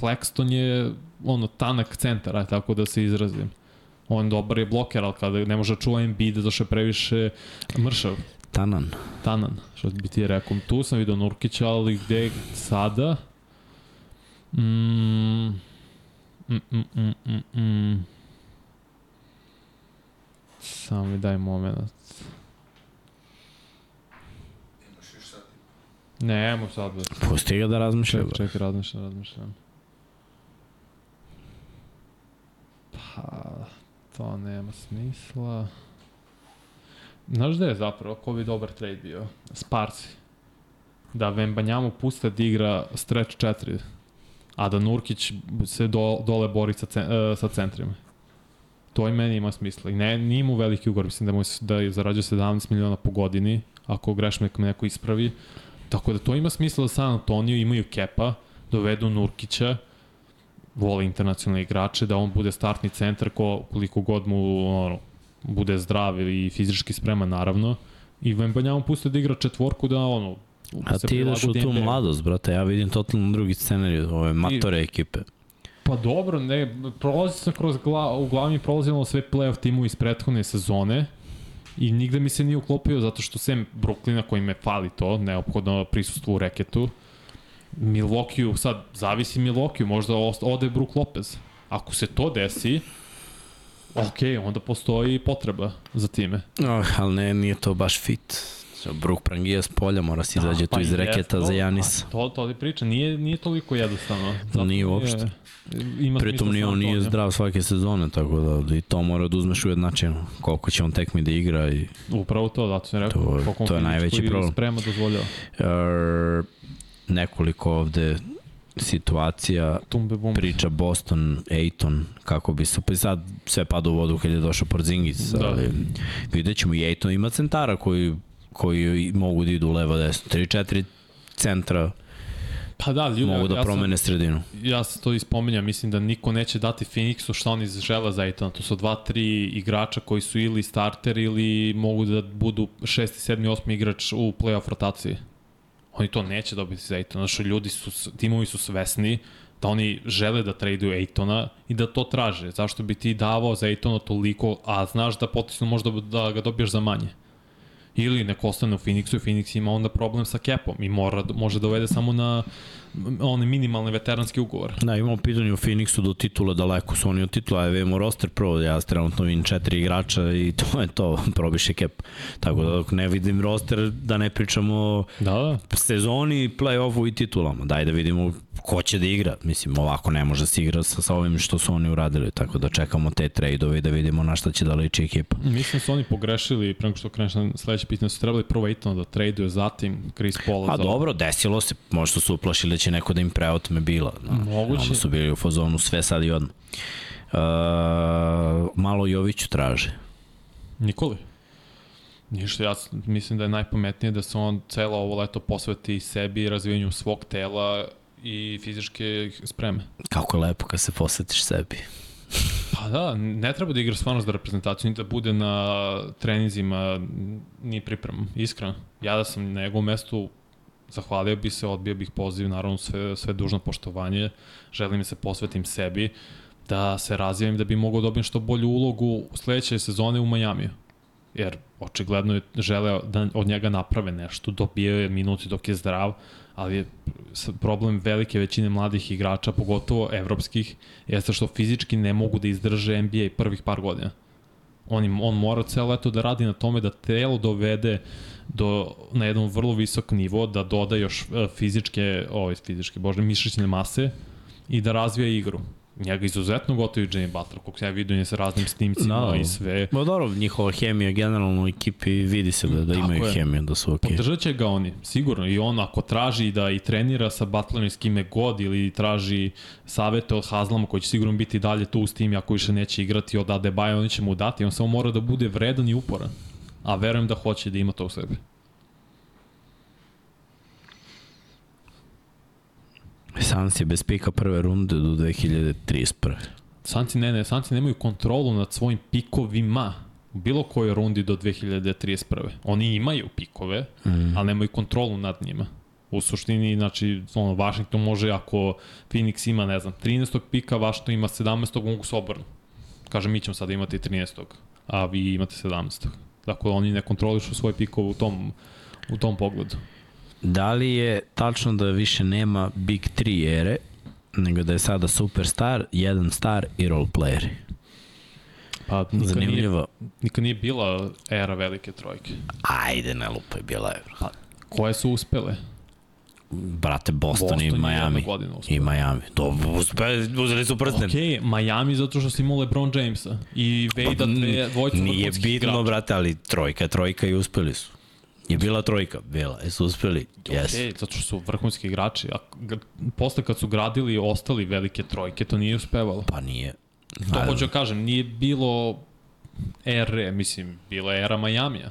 Claxton je ono, tanak centar, tako da se izrazim. On dobar je bloker, ali kada ne može da čuva Embiid, zato što je previše mršav. Tanan. Tanan, što bi ti rekao. Tu sam vidio Nurkića, ali gde sada? Mm, mm, mm, mm, mm, mm. Samo mi daj moment. Ne, emo sad. Pusti ga da razmišlja. Ček, bro. ček, razmišljam, razmišljam. Pa, to nema smisla. Znaš da je zapravo, ko bi dobar trade bio? Sparsi. Da Vembanjamu puste da igra stretch 4, a da Nurkić se do, dole bori sa, cen, uh, sa centrima. To i meni ima smisla. I ne, nije mu veliki ugor, mislim da, mu, da je zarađuje 17 miliona po godini, ako neka me neko ispravi. Tako da to ima smisla da San Antonio imaju kepa, dovedu Nurkića, vole internacionalne igrače, da on bude startni centar ko, koliko god mu ono, bude zdrav i fizički spreman naravno. I Vembanja mu puste da igra četvorku da ono, A ti ideš u tu mladost, brate. Ja vidim totalno drugi scenarij, ove matore ekipe. Pa dobro, ne, prolazi sam kroz gla, u glavi mi prolazilo sve playoff timu iz prethodne sezone i nigde mi se nije uklopio zato što sem Brooklyna koji me fali to, neophodno prisustvo u reketu, Milwaukee, sad zavisi Milwaukee, možda ode Brook Lopez. Ako se to desi, ok, onda postoji potreba za time. Oh, ali ne, nije to baš fit. Bruh Prangija s polja mora se izađe tu iz jest, reketa za Janis. a To, to ti priča, nije, nije toliko jednostavno. Zato Nije je- uopšte. Ima Pritom smisla ni San on nije zdrav svake sezone, tako da i to mora da uzmeš ujednačeno. Koliko će on tekmi da igra i Upravo to, zato sam rekao. To- to je najveći problem. Sprema dozvoljava. er, nekoliko ovde situacija Tumbe bumbe. priča Boston, Ejton, kako bi se, pa sad sve pada u vodu kad je došao Porzingis, Da. ali vidjet ćemo i Ejton ima centara koji, koji mogu da idu levo desno, 3-4 centra Pa da, ljudi, mogu da ja promene sredinu. Sam, ja se to ispominjam, mislim da niko neće dati Phoenixu šta oni žele za Aitona. To su dva, tri igrača koji su ili starter ili mogu da budu šesti, sedmi, osmi igrač u playoff rotaciji. Oni to neće dobiti za Aitona. Znači, ljudi su, timovi su svesni da oni žele da traduju Aitona i da to traže. Zašto bi ti davao za Aitona toliko, a znaš da potisno možda da ga dobiješ za manje? Ili neko ostane u Phoenixu i Phoenix ima onda problem sa capom i mora, može da uvede samo na one minimalne veteranske ugovore. Da, imamo pitanje u Phoenixu do titula daleko su oni od titula, ja vidimo roster pro, ja trenutno vidim četiri igrača i to je to, probiše cap. Tako da dok ne vidim roster, da ne pričamo o Da, da. sezoni, play-offu i titulama. Daj da vidimo ko će da igra. Mislim, ovako ne može da se igra sa, sa ovim što su oni uradili, tako da čekamo te trade-ove i da vidimo na šta će da liči ekipa. Mislim da su oni pogrešili, pre nego što kreneš na sledeće pitanje, su trebali prvo Aitona da traduje, zatim Chris Paula. A za... dobro, desilo se, možda su uplašili da će neko da im preotme bila. No, Moguće. Onda su bili u fazonu sve sad i odmah. Uh, malo Joviću traže. Nikoli. Ništa, ja mislim da je najpametnije da se on celo ovo leto posveti sebi, razvijanju svog tela i fizičke spreme. Kako je lepo kad se posvetiš sebi. Pa da, ne treba da igra stvarno za reprezentaciju, ni da bude na treninzima, ni pripremom, iskreno. Ja da sam na njegovom mestu zahvalio bi se, odbio bih poziv, naravno sve, sve dužno poštovanje, želim da se posvetim sebi, da se razvijem da bi mogao da dobijem što bolju ulogu u sledeće sezone u Majamiju. Jer očigledno je želeo da od njega naprave nešto, dobio je minuti dok je zdrav, ali je problem velike većine mladih igrača, pogotovo evropskih, jeste što fizički ne mogu da izdrže NBA prvih par godina. On, im, on mora celo leto da radi na tome da telo dovede do, na jedan vrlo visok nivo, da doda još e, fizičke, ovaj, fizičke, bože, mišićne mase i da razvija igru. Njega izuzetno gotovi Jimmy Butler, koliko ja vidio sa raznim snimcima Da. i sve. Ma dobro, njihova hemija generalno u ekipi vidi se da, da Tako imaju je. hemiju, da su okej. Podržat će ga oni, sigurno. I on ako traži da i trenira sa Butlerom i s kime god ili traži savete od Hazlama koji će sigurno biti dalje tu s tim ako više neće igrati od Adebayo, oni će mu dati. On samo mora da bude vredan i uporan. A verujem da hoće da ima to u sebi. Sans je bez pika prve runde do 2031. Sanci, ne, ne, Sanci nemaju kontrolu nad svojim pikovima u bilo kojoj rundi do 2031. Oni imaju pikove, mm. ali nemaju kontrolu nad njima. U suštini, znači, ono, Washington može, ako Phoenix ima, ne znam, 13. pika, Washington ima 17. mogu se obrnu. Kaže, mi ćemo sada imati 13. a vi imate 17. Dakle, oni ne kontrolišu svoje pikove u tom, u tom pogledu. Da li je tačno da više nema Big 3 ere, nego da je sada superstar, jedan star i role playeri? Pa, nikad nije, Zanimljivo. nikad nije bila era velike trojke. Ajde, ne lupaj, bila je. Koje su uspele? Brate, Boston, Boston i Miami. I Miami. To, uspe, uzeli su prsten. Ok, Miami zato što si imao LeBron Jamesa i Vejda Pa, Nije vrhunskih bitno, igrača. brate, ali trojka trojka i uspeli su. Je bila trojka? Bila. Jesu uspeli? Yes. Ok, zato što su vrhunski igrači. A posle kad su gradili ostali velike trojke, to nije uspevalo. Pa nije. To hoću da kažem, nije bilo ere, mislim, bila je era Majamija.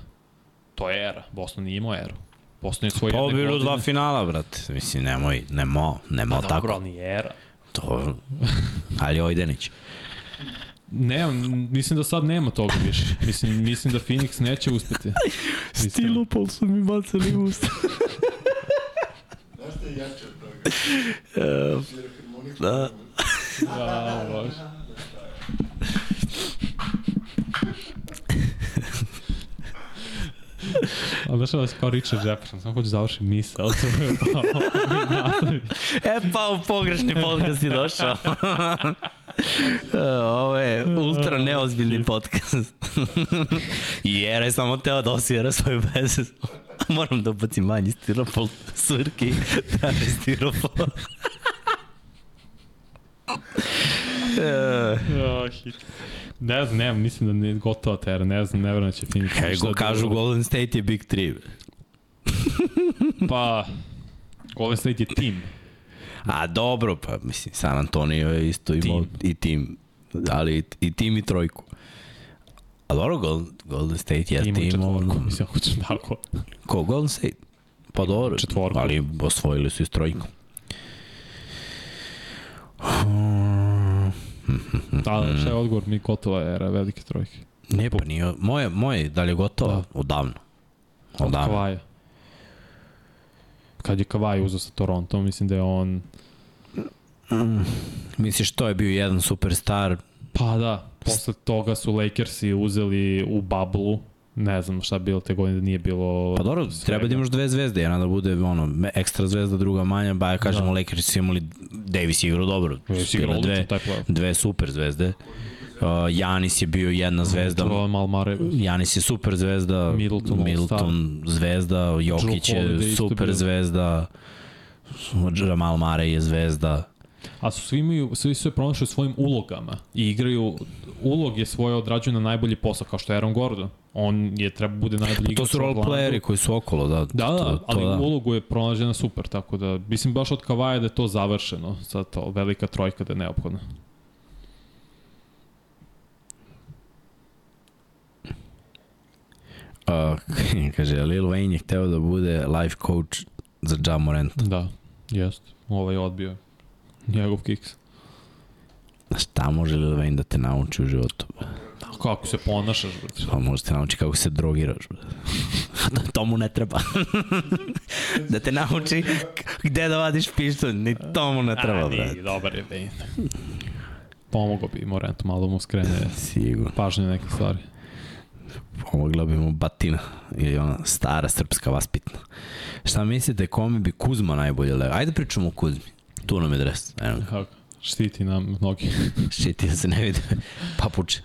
To je era. Boston nije imao eru. Boston je svoje Pa jedne bilo godine... dva finala, brate. Mislim, nemoj, nemo, nemo Pa tako. dobro, ali nije era. To, ali Ojdenić. Ne, mislim da sad nema toga više. Mislim, mislim da Phoenix neće uspeti. Iskreno. pol su mi bacali usta. Znaš šta je jače od toga? Harmoniku. da. Ja, baš. A znaš da si kao Richard Jefferson, samo hoću završiti misle, ali to je E pa u pogrešni podcast si došao. Ovo je ultra neozbiljni podcast. I Jera je samo teo da osvira svoju bezu. Moram da ubacim manji stiropol, surki, traži stiropol. Ja, hit. Ne znam, ne, mislim da ne gotova tera, ne znam, ne vrlo će Phoenix. Kaj go kažu. Golden State je Big 3. Pa, Golden State je tim. A dobro, pa mislim, San Antonio je isto imao Tim. i tim, ali i, tim i trojku. A dobro, Golden, Golden State je Tim u tim, četvorku, mislim, hoćeš tako. ko Golden State? Pa dobro, četvorku. ali osvojili su i s trojkom. Da, da, šta je odgovor? Mi gotova era velike trojke. Ne, pa nije, moje, moje, da li je gotovo? Da. Odavno. Od Odavno. Kavaja. Kad je Kavaj uzao sa Torontom, mislim da je on... Misliš, to je bio jedan superstar, Pa da, posle toga su Lakersi uzeli u bablu, ne znam šta bilo te godine, da nije bilo... Pa dobro, svega. treba da imaš dve zvezde, jedna da bude ono, ekstra zvezda, druga manja, ba ja kažemo Da. da. Lakers su imali, Davis je igrao dobro, Davis su bile dve, dve super zvezde. Uh, Janis je bio jedna zvezda, To Malmare, Janis je super zvezda, Middleton Middleton zvezda, Jokić je super zvezda, Jamal Mare je zvezda. A su svi imaju, svi su je pronašli u svojim ulogama i igraju, ulog je svoje odrađuju na najbolji posao, kao što je Aaron Gordon. On je treba bude najbolji To igrač su u role Orlandu. playeri koji su okolo, da. Da, da, to, ali to, da. ulogu je pronađena super, tako da, mislim baš od Kavaja da je to završeno, sad to, velika trojka da je neophodna. Uh, kaže, Lil Wayne je hteo da bude life coach za Ja Morant. Da, jest. Ovaj je odbio njegov kiks. Šta može Lil da te nauči u životu? Kako se ponašaš, brate? Pa može te nauči kako se drogiraš. bre. to mu ne treba. da te nauči gde da vadiš pištolj, ni to mu ne treba, A, brate. dobar je Bane. Pomogo bi Morentu, malo mu skrene Sigurno. pažnje neke stvari. Pomogla bi mu batina ili ona stara srpska vaspitna. Šta mislite, kome bi Kuzma najbolje lego? Ajde pričamo o Kuzmi. Tu nam je dres. Eno, ga. Kako? Štiti nam mnogi. Šiti da se ne vide papuče.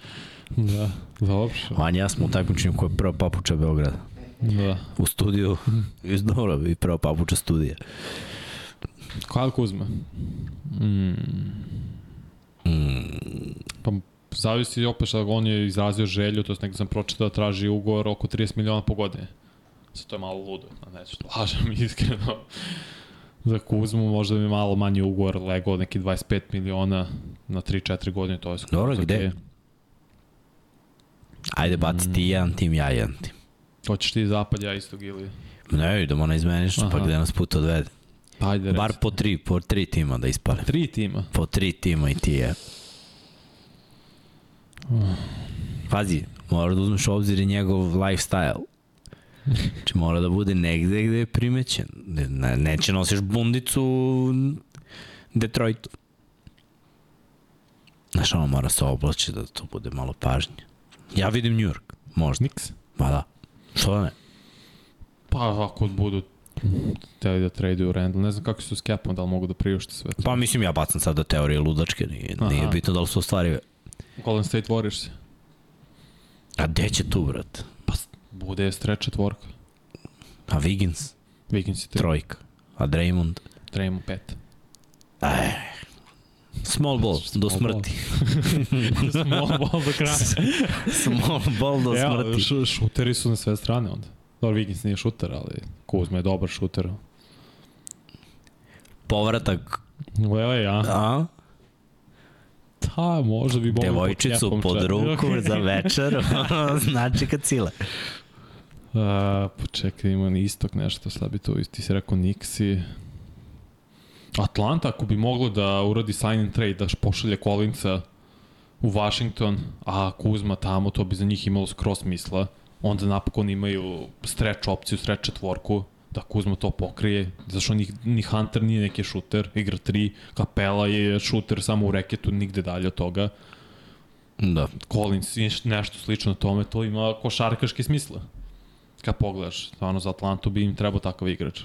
da, dobro. Vanja ja smo u takmičenju koja je prva papuča Beograda. Da. U studiju, i dobro, i prva papuča studija. Kyle Kuzma. Mm. Mm, Pa zavisi opet šta on je izrazio želju, to je negde sam pročitao da traži ugovor oko 30 miliona po godine. Sad to je malo ludo, a neću da lažem iskreno. Za Kuzmu možda bi malo manji ugovor lego neki 25 miliona na 3-4 godine, to je skoro. Dobro, gde? Ajde, baci ti jedan tim, ja jedan tim. Hoćeš ti zapad, ja istog ili... Ne, idemo na izmenično, pa gde nas put odvede. Pa ajde, Bar po tri, po tri tima da ispale. Tri tima. Po tri tima i ti je. Pazi, mora da uzmeš obzir i njegov lifestyle. Znači mora da bude negde gde je primećen. Ne, ne, neće nosiš bundicu u Detroitu. Znaš, ono mora se oblači da to bude malo pažnje. Ja vidim New York, možda. Niks. Pa da. Što da ne? Pa ako budu teli da traduju Randall, ne znam kako su s capom, da li mogu da priušte sve to. Pa mislim ja bacam sada teorije ludačke, nije, nije Aha. bitno da li su ostvarive. Golden State Warriors. A gde će tu, brat? Bude stretch četvorka. A Wiggins, Vikings je tri. trojka. A Draymond? Trejmo pet. Aj, small ball, do Small smrti. Small ball do kraja. small ball do Evo, smrti. š, šuteri su na sve strane onda. Dobro, Vikings nije šuter, ali Kuzma je dobar šuter. Povratak, Lele, ja. a? Ta, možda bi mogli Devojčicu pod čak. ruku za večer, znači kad cile. A, pa čekaj, ima ni istok nešto, sad bi to, ti si rekao Nixi. Atlanta, ako bi moglo da uradi sign and trade, da pošalje Collinsa u Washington, a Kuzma tamo, to bi za njih imalo skroz smisla. Onda napokon imaju stretch opciju, stretch četvorku, da Kuzma to pokrije. Zašto ni, ni Hunter nije neki šuter, igra 3, Kapela je šuter samo u reketu, nigde dalje od toga. Da. Collins nešto slično tome, to ima košarkaški smisla. Kad pogledaš, stvarno za Atlantu bi im trebao takav igrač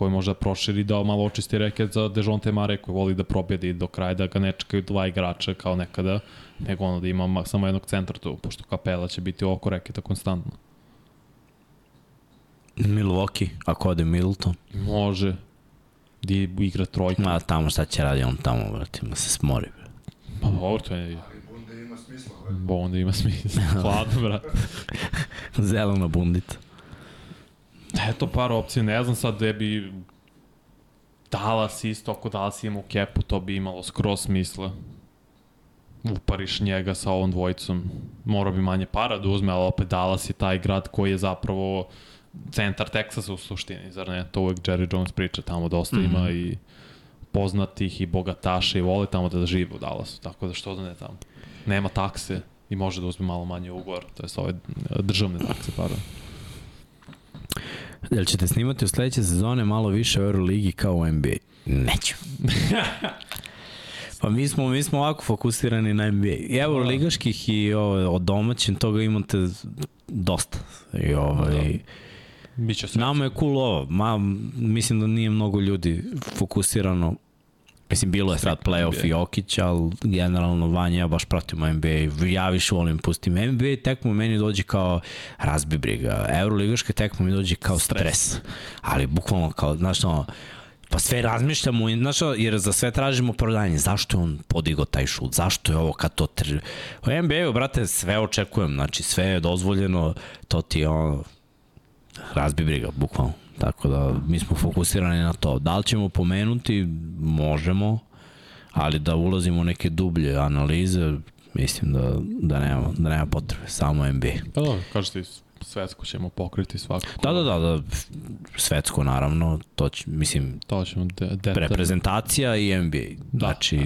koji može da proširi da malo očisti reket za Dejonte Mare koji voli da probjedi do kraja, da ga ne čekaju dva igrača kao nekada, nego ono da ima ma- samo jednog centra tu, pošto Kapela će biti oko reketa konstantno. Milwaukee, ako ode Middleton. Može. Di igra trojka. Ma tamo šta će radi on tamo, brate, ma se smori. Pa dobro, to je... Ali bunda ima smisla. Bo onda ima smisla. Hladno, brate. Zelena bundica. Eto par opcija, ne znam sad gde bi Dallas isto, ako Dallas ima u kepu, to bi imalo skroz smisla. Upariš njega sa ovom dvojicom. Mora bi manje para da uzme, ali opet Dallas je taj grad koji je zapravo centar Teksasa u suštini, zar ne? To uvek Jerry Jones priča, tamo dosta mm -hmm. ima i poznatih i bogataša i vole tamo da žive u Dallasu, tako da što da ne tamo. Nema takse i može da uzme malo manje ugovor, to je ove državne takse, pardon. Jel ćete snimati u sledeće sezone malo više u Euroligi kao u NBA? Neću. pa mi smo, mi smo ovako fokusirani na NBA. I Euroligaških i ovo, od domaćin toga imate dosta. I ovaj, Biće sve. Nama je cool ovo. Ma, mislim da nije mnogo ljudi fokusirano Mislim, bilo je sad playoff i Jokić, ali generalno vanje ja baš pratimo NBA. Ja više volim pustim NBA tekmu meni dođe kao razbi briga. Euroligaška tekma mi dođe kao stres. Ali bukvalno kao, znaš, no, pa sve razmišljamo, znaš, jer za sve tražimo opravdanje. Zašto je on podigao taj šut? Zašto je ovo kad to... Tr... U NBA-u, brate, sve očekujem. Znači, sve je dozvoljeno. To ti je ono... Razbi briga, bukvalno. Tako da mi smo fokusirani na to. Da li ćemo pomenuti? Možemo, ali da ulazimo u neke dublje analize, mislim da, da, nema, da nema potrebe, samo NBA. Pa dobro, kažeš ti, svetsko ćemo pokriti svakako. Da, da, da, da svetsko naravno, to će, mislim, To ćemo de, detaljno. reprezentacija i NBA. Da. Znači,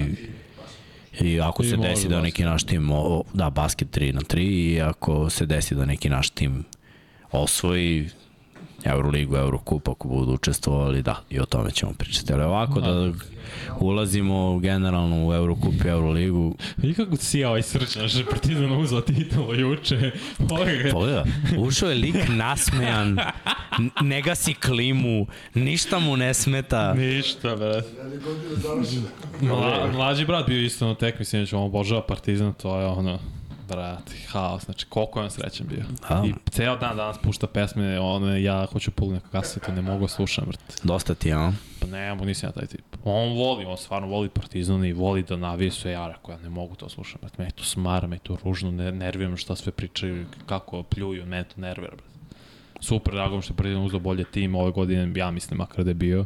I ako I se desi da neki naš tim, o, da, basket 3 na 3 i ako se desi da neki naš tim osvoji, Euroligu, Eurokup ako budu učestvovali, da, i o tome ćemo pričati. Ali ovako da ulazimo generalno u Eurokup i Euroligu, I kako si ja ovaj srčan, što je Partizan uzao titulu juče. Pogledaj. Pogledaj, ušao je lik nasmejan, ne gasi klimu, ništa mu ne smeta. Ništa, bre. Mla, mlađi brat bio isto na tekmi, sinoć on obožava Partizan, to je ono, brate, haos, znači koliko je on srećan bio. Da. I ceo dan danas pušta pesme, one, ja hoću puli neku kasetu, ne mogu da slušam, brate. Dosta ti je, a? Pa ne, mo nisam ja taj tip. On voli, on stvarno voli Partizan i voli da navije sve ja rekao, ja ne mogu to slušam, brate. Me to smara, me to ružno, ne, nervira me šta sve pričaju, kako pljuju, me to nervira, brate. Super, drago mi što je Partizan uzao bolje tim ove godine, ja mislim, makar da je bio.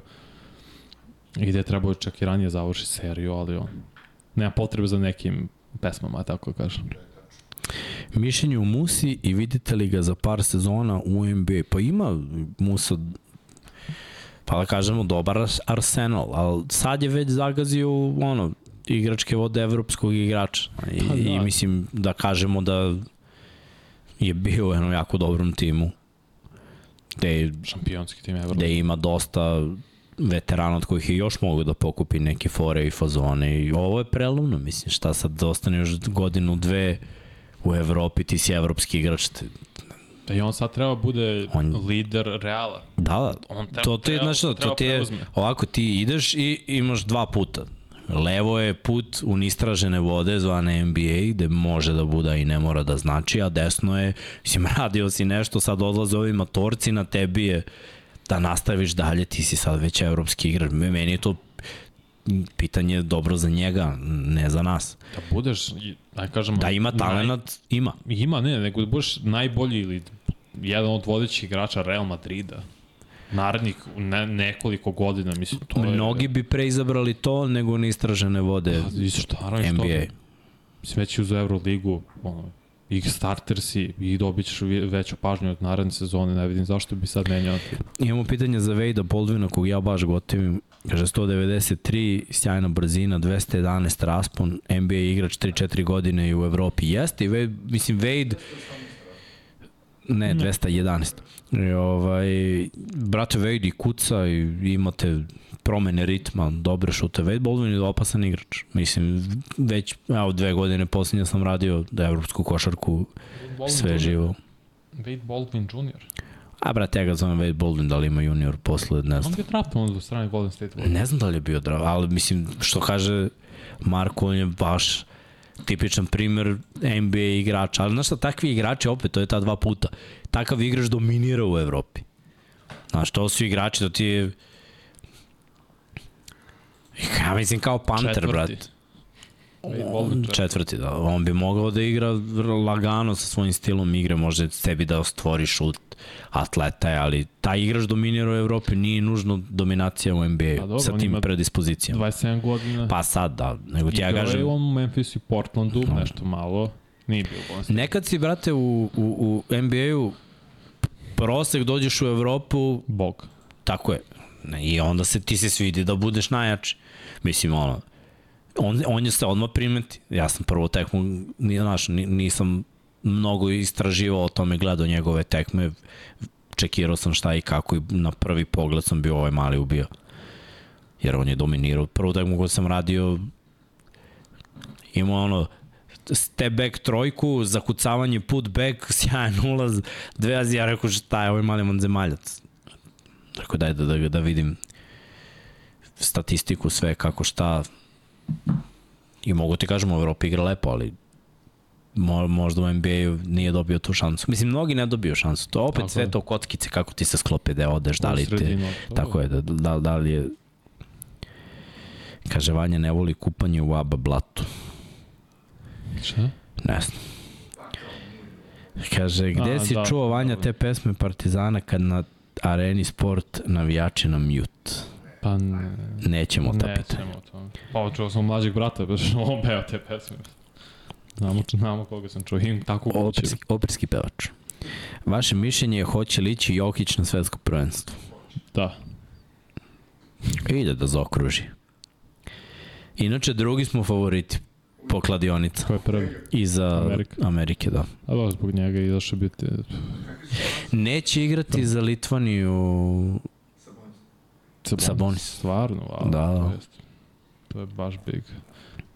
I gde je trebao čak i ranije završi seriju, ali on nema potrebe za nekim pesmama, tako kažem. Mišljenje u Musi i vidite li ga za par sezona u NBA? Pa ima Musa pa da kažemo dobar ars- arsenal, ali sad je već zagazio ono, igračke vode evropskog igrača. I, Pa da. I mislim da kažemo da je bio u jednom jako dobrom timu. Gde, Šampionski tim Evropa. gde ima dosta veterana od kojih je još mogu da pokupi neke fore i fazone i ovo je prelomno, mislim, šta sad da ostane još godinu, dve u Evropi, ti si evropski igrač, te- Da i on sad treba bude On- lider Reala. Da, da. On treba- to ti, znaš, šta, to ti je, ovako ti ideš i imaš dva puta. Levo je put u nistražene vode zvane NBA, gde može da bude i ne mora da znači, a desno je, mislim, radio si nešto, sad odlaze ovi matorci, na tebi je da nastaviš dalje, ti si sad već evropski igrač. Meni je to pitanje dobro za njega, ne za nas. Da budeš, aj kažemo... Da ima talenat, ima. Naj, ima, ne, nego da budeš najbolji ili jedan od vodećih igrača Real Madrida. Narednih ne, nekoliko godina, mislim, to je... Mnogi bi pre izabrali to nego nistražene vode Pa, I što, naravno, što, NBA. Mislim, već i uz Euroligu, ono, i starter si i dobit ćeš veću pažnju od naredne sezone, ne vidim zašto bi sad menjao ti. Imamo pitanje za Vejda Boldvina, kog ja baš gotivim. Kaže 193, sjajna brzina, 211 raspon, NBA igrač 3-4 godine i u Evropi. Jeste, i Wade, mislim, Wade, ne, 211. I, ovaj, brate Wade i kuca i imate promene ritma, dobre šute. Wade Baldwin je opasan igrač. Mislim, već, evo, dve godine posljednje sam radio da evropsku košarku sve živo. Wade Baldwin Jr. A brate, ja ga zovem Wade Baldwin, da li ima junior posle, ne znam. On je draftovan do strane Golden State Warriors. Ne znam da li je bio drav, ali mislim, što kaže Marko, on je baš tipičan primer NBA igrača. Ali znaš šta, takvi igrači, opet, to je ta dva puta. Takav igrač dominira u Evropi. Znaš, to su igrači, to ti je... Ja mislim kao Panter, Četvrti. četvrti. Da. On bi mogao da igra lagano sa svojim stilom igre, može sebi da stvori šut, atleta je, ali taj igrač dominira u Evropi, nije nužno dominacija u Pa NBA dobro, sa tim predispozicijama. 27 godina. Pa sad, da, nego ti ja Igrao je kažem, on u Memphisu i Portlandu, nešto malo. Nije bio State. nekad si, brate, u, u, u NBA-u prosek dođeš u Evropu, Bog. tako je, i onda se ti se svidi da budeš najjači. Mislim, ono, on, on je se odmah primeti. Ja sam prvo tekmu, znaš, ni- nisam mnogo istraživao o tome, gledao njegove tekme, čekirao sam šta i kako i na prvi pogled sam bio ovaj mali ubio. Jer on je dominirao. Prvu tekmu koju sam radio imao ono step back trojku, zakucavanje put back, sjajan ulaz, dve azije, ja rekao šta je ovaj mali vanzemaljac. Tako daj da, da, da vidim statistiku, sve kako šta. I mogu ti kažem, u Evropi igra lepo, ali mo, možda u NBA-u nije dobio tu šansu. Mislim, mnogi ne dobiju šansu. To opet Tako sve je. to kockice, kako ti se sklope da odeš, da li te... Tako je, da, da, da li je... Kaže, Vanja ne voli kupanje u ABA blatu. Šta? Ne znam. Kaže, gde A, si da, čuo Vanja te pesme Partizana kad na areni sport navijači na mute? Pa ne. Nećemo ta pitanja. Nećemo to. Pa čuo sam mlađeg brata, baš on peo te pesme. Znamo, znamo koga sam čuo, imam tako kuću. Operski, operski pevač. Vaše mišljenje je hoće li ići Jokić na svetsko prvenstvo? Da. Ide da zaokruži. Inače, drugi smo favoriti po kladionica. Ko je prvi? I za Amerika. Amerike, da. A da, zbog njega i zašto biti... Neće igrati za Litvaniju Sabonis. Sabonis. Stvarno, wow. Da, da. To, jest, to je baš big.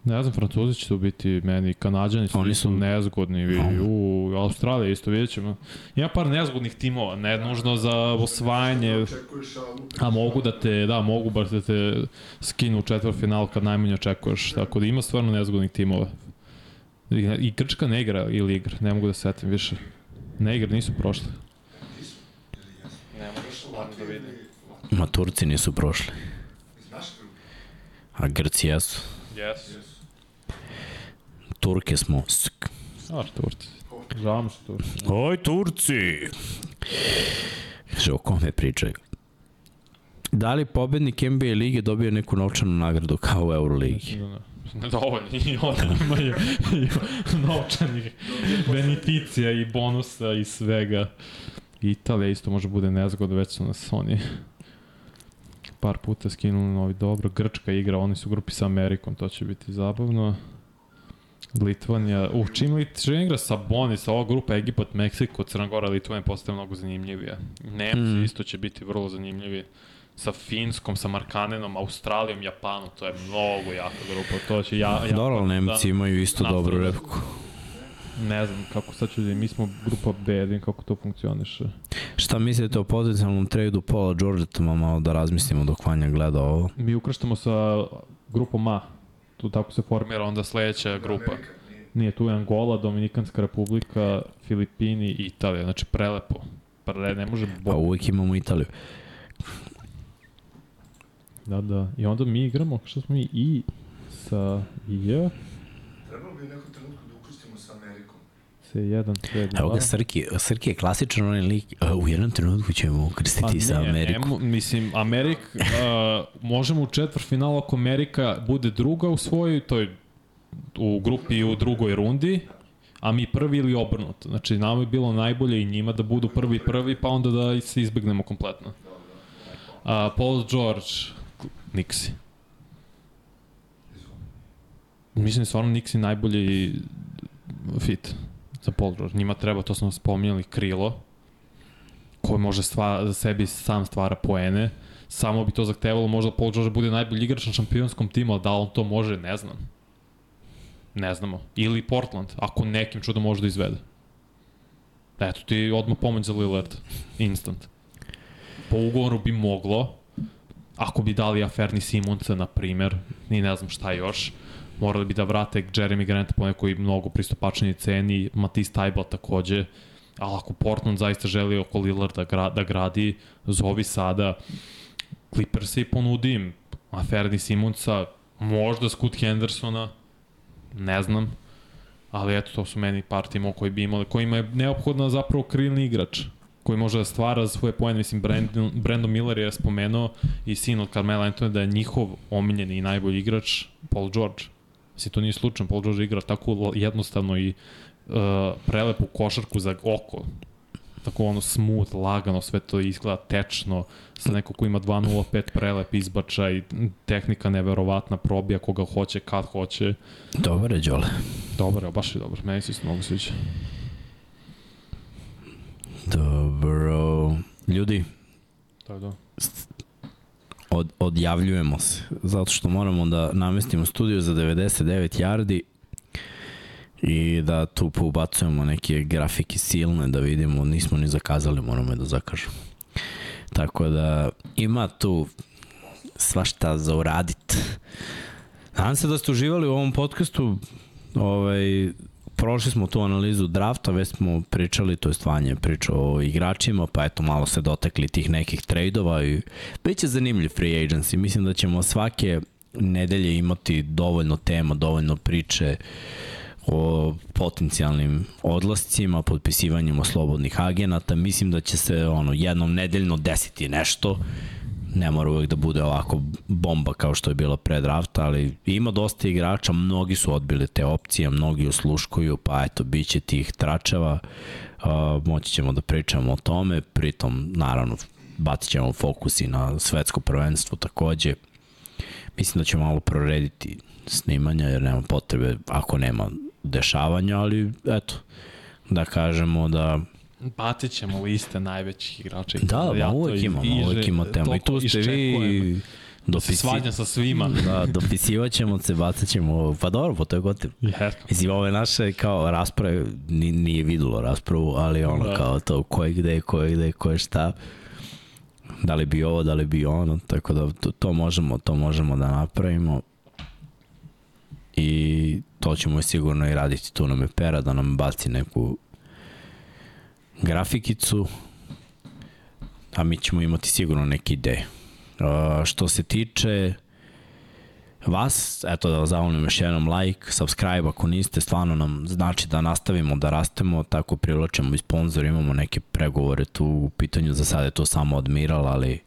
Ne znam, Francuzi će tu biti meni, Kanadjani su, Oni su- nezgodni, vi, No. u Australija isto vidjet ćemo. Ima par nezgodnih timova, ne nužno za osvajanje, a lupiš. a mogu da te, da, mogu baš da te skinu u četvrt final kad najmanje očekuješ, tako da ima stvarno nezgodnih timova. I, i Grčka ne igra ili igra, ne mogu da se setim više. Ne igra, nisu prošli. Ne možeš Latvija ili- Ma Turci nisu prošli, a Grci jesu. Yes. Jesu. Turke smo. Sk. Znaš, Turci. Mi što Turci. Oj, Turci! Kaže, o kome pričaju? Da li pobednik NBA lige dobio neku novčanu nagradu kao u Euroligi? Da, da. Ne dovoljno, i oni imaju novčanih beneficija i bonusa i svega. Italija isto može bude nezgodno, već su nas oni par puta skinuli novi dobro. Grčka igra, oni su u grupi sa Amerikom, to će biti zabavno. Litvanija, uh, čim, Lit, čim igra sa Bonis, ova grupa Egipat, Meksiko, Crna Gora, Litvanija postaje mnogo zanimljivija. Nemci Mm. isto će biti vrlo zanimljivi sa Finskom, sa Markanenom, Australijom, Japanom, to je mnogo jaka grupa. To će ja, ja Dobro, ali Nemci imaju isto dobru da- repku. Ne znam kako sad ću da mi smo grupa B, vidim kako to funkcioniše. Šta mislite o potencijalnom tradu Paula Georgeta, malo da razmislimo dok Vanja gleda ovo? Mi ukrštamo sa grupom A. Tu tako se formira onda sledeća grupa. Nije. Tu je Angola, Dominikanska republika, Filipini i Italija. Znači prelepo. Pre, ne može Pa bo... uvijek imamo Italiju. Da, da. I onda mi igramo, što smo mi i sa Trebalo bi u nekom trenutku da ukrstimo sa Amerikom. C1, C2. Evo ga Srki, Srki je klasičan onaj lik, a, u jednom trenutku ćemo krstiti sa Amerikom. Pa Ne, mislim, Amerik, uh, možemo u četvrtfinalu ako Amerika bude druga u svojoj, to je u grupi u drugoj rundi, a mi prvi ili obrnuto. Znači, nama je bilo najbolje i njima da budu prvi prvi, pa onda da se izbegnemo kompletno. Uh, Paul George, Nixi. Mislim, stvarno Nixi najbolji fit za Paul George. Njima treba, to smo spominjali, krilo, koji može stva, za sebi sam stvara poene. Samo bi to zahtevalo možda Paul George bude najbolji igrač na šampionskom timu, ali da on to može, ne znam. Ne znamo. Ili Portland, ako nekim čudom može da izvede. Eto ti odmah pomoć za Lillard. Instant. Po ugovoru bi moglo, ako bi dali Aferni Simonca, na primer, ni ne znam šta još, morali bi da vrate Jeremy Grant po nekoj mnogo pristupačnoj ceni, Matisse Taibal takođe, Ali ako Portland zaista želi oko Lillarda gra, da gradi, zovi sada. Clippers i ponudi im. Aferni Simonsa, možda Scoot Hendersona, ne znam, ali eto, to su meni par timova koji bi imali, kojima je neophodna zapravo krilni igrač koji može da stvara svoje pojene, mislim, Brandon, Brandon Miller je spomenuo i sin od Carmela Anthony da je njihov omiljeni i najbolji igrač Paul George. Mislim, to nije slučajno, Paul George igra tako jednostavno i uh, prelepu košarku za oko, tako ono smooth, lagano, sve to izgleda tečno, sa neko ko ima 2.05 prelep izbačaj, tehnika neverovatna, probija koga hoće, kad hoće. Dobar je, Đole. Dobar je, baš je dobar, meni se isto mogu sviđa. Dobro. Ljudi, je to. Od, odjavljujemo se, zato što moramo da namestimo studiju za 99 yardi i da tu poubacujemo neke grafike silne da vidimo, nismo ni zakazali, moramo da zakažemo. Tako da ima tu svašta za uradit. Nadam se da ste uživali u ovom podcastu. Ovaj, prošli smo tu analizu drafta, već smo pričali, to je stvanje priča o igračima, pa eto malo se dotekli tih nekih trejdova i bit će zanimljiv free agency. Mislim da ćemo svake nedelje imati dovoljno tema, dovoljno priče o potencijalnim odlascima, potpisivanjima slobodnih agenata. Mislim da će se ono jednom nedeljno desiti nešto. Ne mora uvek da bude ovako bomba kao što je bilo pre drafta, ali ima dosta igrača, mnogi su odbili te opcije, mnogi usluškuju, pa eto, bit će tih tračeva. Moći ćemo da pričamo o tome, pritom, naravno, bacit ćemo fokus i na svetsko prvenstvo takođe. Mislim da ćemo malo prorediti snimanja, jer nema potrebe ako nema dešavanja, ali eto, da kažemo da Bacit ćemo liste najvećih igrača. Da, ja ma uvek imamo, uvek ima tema. I tu ste vi Da se svađam sa svima. Da, dopisivat ćemo se, bacat ćemo, pa dobro, po to je. Yes. Mislim, ove naše kao rasprave, ni, nije videlo raspravu, ali ono Da. kao to ko je gde, ko je gde, ko je šta. Da li bi ovo, da li bi ono, tako da to, to možemo, to možemo da napravimo. I to ćemo sigurno i raditi tu nam je pera da nam baci neku grafikicu a mi ćemo imati sigurno neke ideje. Uh, što se tiče vas, eto da vas zavolim još jednom like, subscribe ako niste, stvarno nam znači da nastavimo da rastemo, tako privlačemo i sponzor, imamo neke pregovore tu u pitanju, za sada je to samo Admiral, ali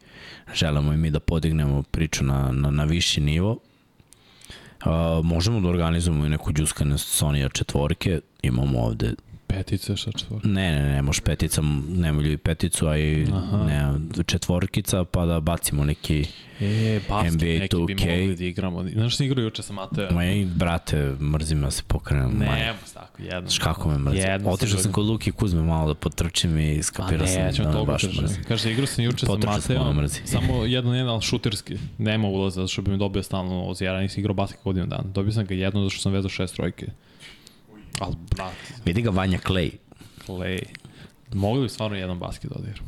želimo i mi da podignemo priču na, na, na viši nivo. Uh, možemo da organizujemo i neku džuskane Sonija četvorke, imamo ovde Petice, šta četvor. Ne, ne, ne, može petica, nema ljudi peticu, a i Aha. ne, četvorkica, pa da bacimo neki, E, basket NBA neki bi 2K. mogli da igramo. Znaš što igrao juče sa Mateo? ma i brate, mrzim da se pokrenem. Ne, evo tako, jedno. Znaš kako me mrzim? Jedno Otišao sam kod Luki Kuzme malo da potrčim i A skapirao sam ne, ćemo da me toliko baš mrzim. Kaže, igrao sam juče sa mrzi. samo jedan jedan, ali šuterski. Nema ulaza, zato što bi mi dobio stalno ja nisam igrao basket godinu dana. Dobio sam ga jedno zato što sam vezao šest trojke. Ali, brat, Vidi ga Vanja Clay. play. Mogli bi stvarno jedan basket da odigram.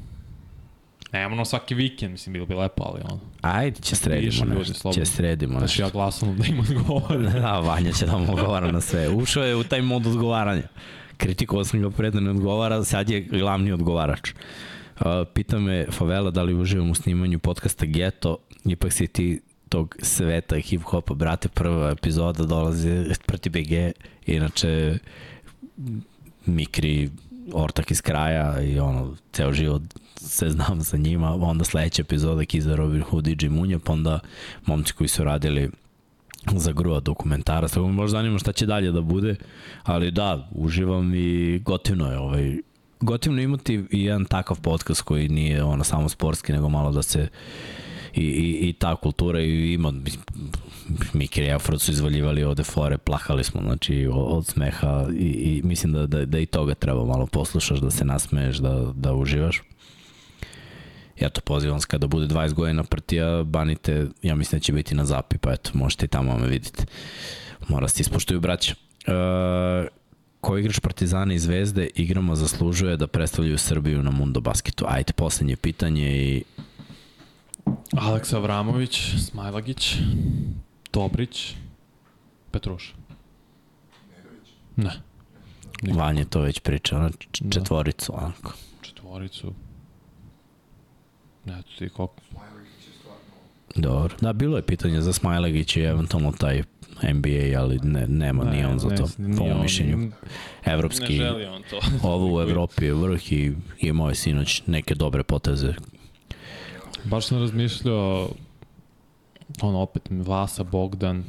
Ne, ono svaki vikend, mislim, bilo bi lepo, ali ono. Ajde, će sredimo nešto. Će sredimo Znači, nešto. ja glasam da im odgovore. Da, Vanja će da mu odgovara na sve. Ušao je u taj mod odgovaranja. Kritikovao sam ga pre da ne odgovara, sad je glavni odgovarač. Uh, pita me Favela da li uživam u snimanju podcasta Geto, ipak si ti tog sveta hip-hopa, brate, prva epizoda dolazi proti BG, inače Mikri, ortak iz kraja i ono, ceo život se znam sa njima, onda sledeća epizoda Kiza Robin Hood i Jim Munja, pa onda momci koji su radili za grua dokumentara, tako me možda zanima šta će dalje da bude, ali da, uživam i gotivno je ovaj, gotivno imati i jedan takav podcast koji nije ono samo sportski, nego malo da se i, i, i ta kultura i ima Mikir i Afrod su izvaljivali ovde fore, plahali smo znači od, smeha i, i mislim da, da, da i toga treba malo poslušaš, da se nasmeješ, da, da uživaš. Ja to pozivam kada bude 20 godina partija, banite, ja mislim da će biti na zapi, pa eto, možete i tamo me vidite. Mora se ispoštuju braća. E, ko igrač Partizana i Zvezde igramo zaslužuje da predstavljaju Srbiju na Mundo Basketu? Ajde, poslednje pitanje i Aleksa Avramović, Smajlagić, Dobrić, Petruš. Ne. Vanja to već priča, ono, Da. četvoricu, onako. Četvoricu. Eto ti koliko. Je. Dobro. Da, bilo je pitanje za Smajlegić i eventualno taj NBA, ali ne, nema ne, ni on za to, nije po mom on- mišljenju. Ne Evropski, želi on to. ovo u Evropi je vrh i imao je sinoć neke dobre poteze. Baš sam razmišljao, ono opet Vasa, Bogdan,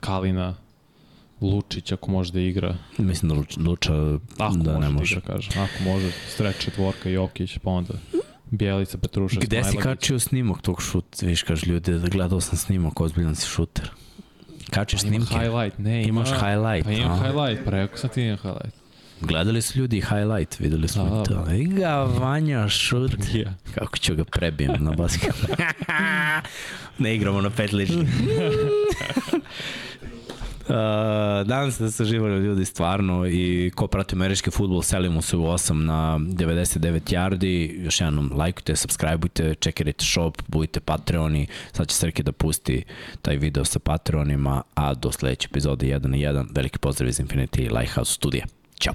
Kalina, Lučić ako može da igra. Mislim da Luč- Luča Ako da ne može, može. da igra, kažem. Ako može, Stret četvorka, Jokić, pa onda Bjelica, Petruša, Gde si kačio snimak tog šut? Viš, kaže ljudi, da gledao sam snimak, ozbiljan si šuter. Kačiš Pa snimke? highlight, ne, ima... Imaš highlight, Pa imam a? highlight, pa rekao sam ti imam highlight. Gledali su ljudi highlight, videli smo Da, to. I ga, Vanja, šut. Ja. Kako ću ga prebijem na basket. ne igramo na pet ličnih. Uh, se da ste živali ljudi stvarno i ko prati američki futbol selimo se u 8 na 99 yardi još jednom lajkujte, subscribeujte čekirajte shop, budite patreoni sad će Srke da pusti taj video sa patreonima a do sledeće epizode 1 na 1 veliki pozdrav iz Infinity Lighthouse studija Ciao.